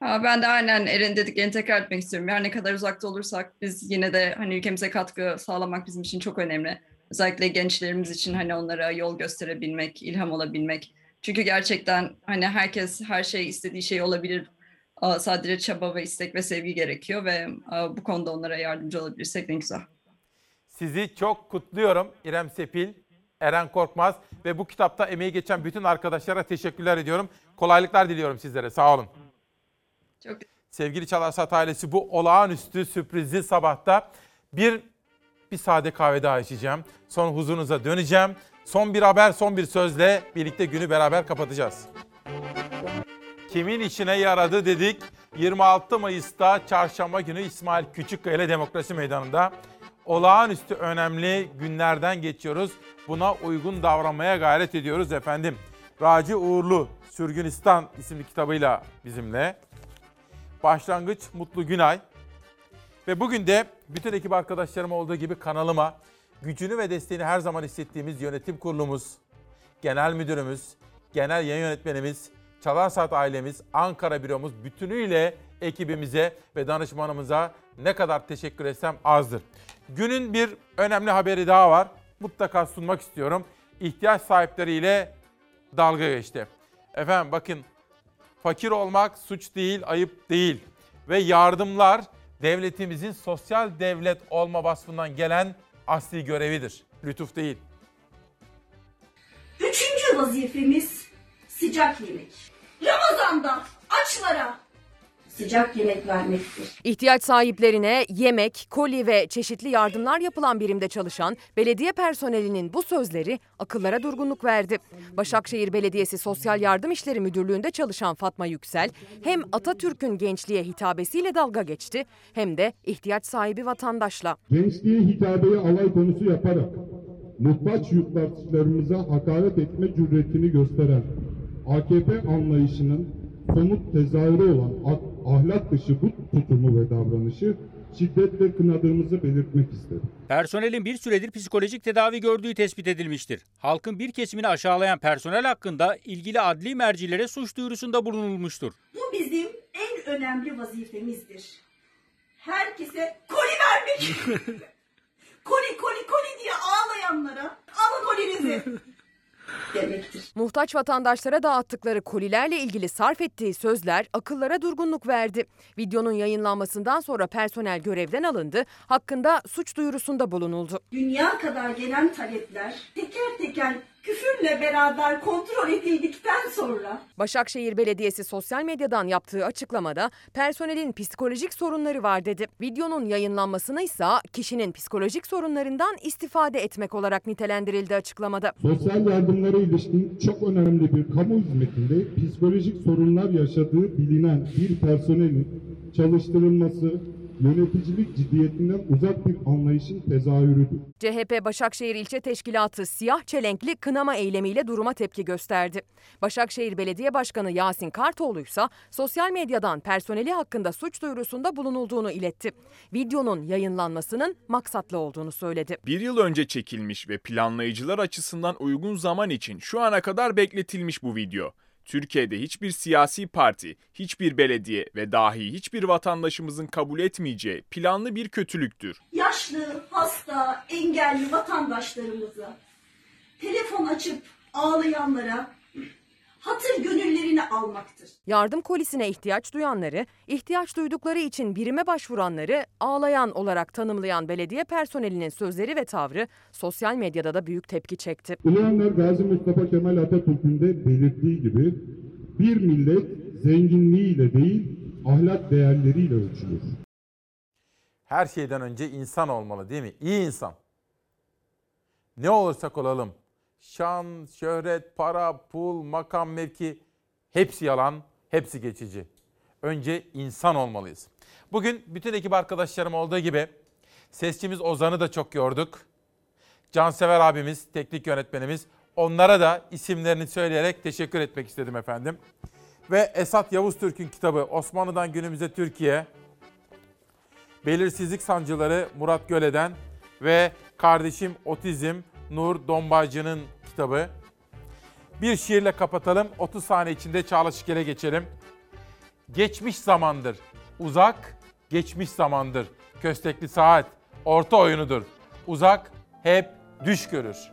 Ha, ben de aynen Eren dediklerini tekrar etmek istiyorum. Her ne kadar uzakta olursak biz yine de hani ülkemize katkı sağlamak bizim için çok önemli. Özellikle gençlerimiz için hani onlara yol gösterebilmek, ilham olabilmek. Çünkü gerçekten hani herkes her şey istediği şey olabilir. Sadece çaba ve istek ve sevgi gerekiyor ve bu konuda onlara yardımcı olabilirsek ne güzel. Sizi çok kutluyorum İrem Sepil, Eren Korkmaz ve bu kitapta emeği geçen bütün arkadaşlara teşekkürler ediyorum. Kolaylıklar diliyorum sizlere. Sağ olun. Çok Sevgili Çalarsat ailesi bu olağanüstü sürprizli sabahta bir bir sade kahve daha içeceğim. Sonra huzurunuza döneceğim. Son bir haber, son bir sözle birlikte günü beraber kapatacağız. Kimin işine yaradı dedik. 26 Mayıs'ta çarşamba günü İsmail Küçükkaya Demokrasi Meydanı'nda olağanüstü önemli günlerden geçiyoruz. Buna uygun davranmaya gayret ediyoruz efendim. Raci Uğurlu Sürgünistan isimli kitabıyla bizimle. Başlangıç Mutlu Günay. Ve bugün de bütün ekip arkadaşlarım olduğu gibi kanalıma gücünü ve desteğini her zaman hissettiğimiz yönetim kurulumuz, genel müdürümüz, genel yayın yönetmenimiz, Çalar Saat ailemiz, Ankara büromuz bütünüyle ekibimize ve danışmanımıza ne kadar teşekkür etsem azdır. Günün bir önemli haberi daha var. Mutlaka sunmak istiyorum. İhtiyaç sahipleriyle dalga geçti. Efendim bakın fakir olmak suç değil, ayıp değil. Ve yardımlar devletimizin sosyal devlet olma vasfından gelen asli görevidir. Lütuf değil. Üçüncü vazifemiz sıcak yemek. Ramazan'da açlara sıcak yemek vermektir. İhtiyaç sahiplerine yemek, koli ve çeşitli yardımlar yapılan birimde çalışan belediye personelinin bu sözleri akıllara durgunluk verdi. Başakşehir Belediyesi Sosyal Yardım İşleri Müdürlüğü'nde çalışan Fatma Yüksel hem Atatürk'ün gençliğe hitabesiyle dalga geçti hem de ihtiyaç sahibi vatandaşla. Gençliğe hitabeyi alay konusu yaparak muhtaç yurttaşlarımıza hakaret etme cüretini gösteren AKP anlayışının somut tezahürü olan ah- ahlak dışı bu tutumu ve davranışı şiddetle kınadığımızı belirtmek isterim. Personelin bir süredir psikolojik tedavi gördüğü tespit edilmiştir. Halkın bir kesimini aşağılayan personel hakkında ilgili adli mercilere suç duyurusunda bulunulmuştur. Bu bizim en önemli vazifemizdir. Herkese koli vermek. koli koli koli diye ağlayanlara alın kolinizi demektir. Muhtaç vatandaşlara dağıttıkları kolilerle ilgili sarf ettiği sözler akıllara durgunluk verdi. Videonun yayınlanmasından sonra personel görevden alındı, hakkında suç duyurusunda bulunuldu. Dünya kadar gelen talepler teker teker küfürle beraber kontrol edildikten sonra Başakşehir Belediyesi sosyal medyadan yaptığı açıklamada personelin psikolojik sorunları var dedi. Videonun yayınlanmasına ise kişinin psikolojik sorunlarından istifade etmek olarak nitelendirildi açıklamada. Sosyal yardımlara ilişkin çok önemli bir kamu hizmetinde psikolojik sorunlar yaşadığı bilinen bir personelin çalıştırılması yöneticilik ciddiyetinden uzak bir anlayışın tezahürüdür. CHP Başakşehir İlçe Teşkilatı siyah çelenkli kınama eylemiyle duruma tepki gösterdi. Başakşehir Belediye Başkanı Yasin Kartoğlu ise sosyal medyadan personeli hakkında suç duyurusunda bulunulduğunu iletti. Videonun yayınlanmasının maksatlı olduğunu söyledi. Bir yıl önce çekilmiş ve planlayıcılar açısından uygun zaman için şu ana kadar bekletilmiş bu video. Türkiye'de hiçbir siyasi parti, hiçbir belediye ve dahi hiçbir vatandaşımızın kabul etmeyeceği planlı bir kötülüktür. yaşlı, hasta, engelli vatandaşlarımıza telefon açıp ağlayanlara hatır gönüllerini almaktır. Yardım kolisine ihtiyaç duyanları, ihtiyaç duydukları için birime başvuranları ağlayan olarak tanımlayan belediye personelinin sözleri ve tavrı sosyal medyada da büyük tepki çekti. Ulu Önder Gazi Mustafa Kemal Atatürk'ün de belirttiği gibi bir millet zenginliğiyle değil ahlak değerleriyle ölçülür. Her şeyden önce insan olmalı değil mi? İyi insan. Ne olursak olalım. Şan, şöhret, para, pul, makam, mevki hepsi yalan, hepsi geçici. Önce insan olmalıyız. Bugün bütün ekip arkadaşlarım olduğu gibi sesçimiz Ozan'ı da çok yorduk. Cansever abimiz, teknik yönetmenimiz. Onlara da isimlerini söyleyerek teşekkür etmek istedim efendim. Ve Esat Yavuz Türk'ün kitabı Osmanlı'dan günümüze Türkiye. Belirsizlik Sancıları Murat Göle'den ve kardeşim Otizm Nur Dombacı'nın kitabı. Bir şiirle kapatalım. 30 saniye içinde Çağla Şikel'e geçelim. Geçmiş zamandır. Uzak, geçmiş zamandır. Köstekli saat, orta oyunudur. Uzak hep düş görür.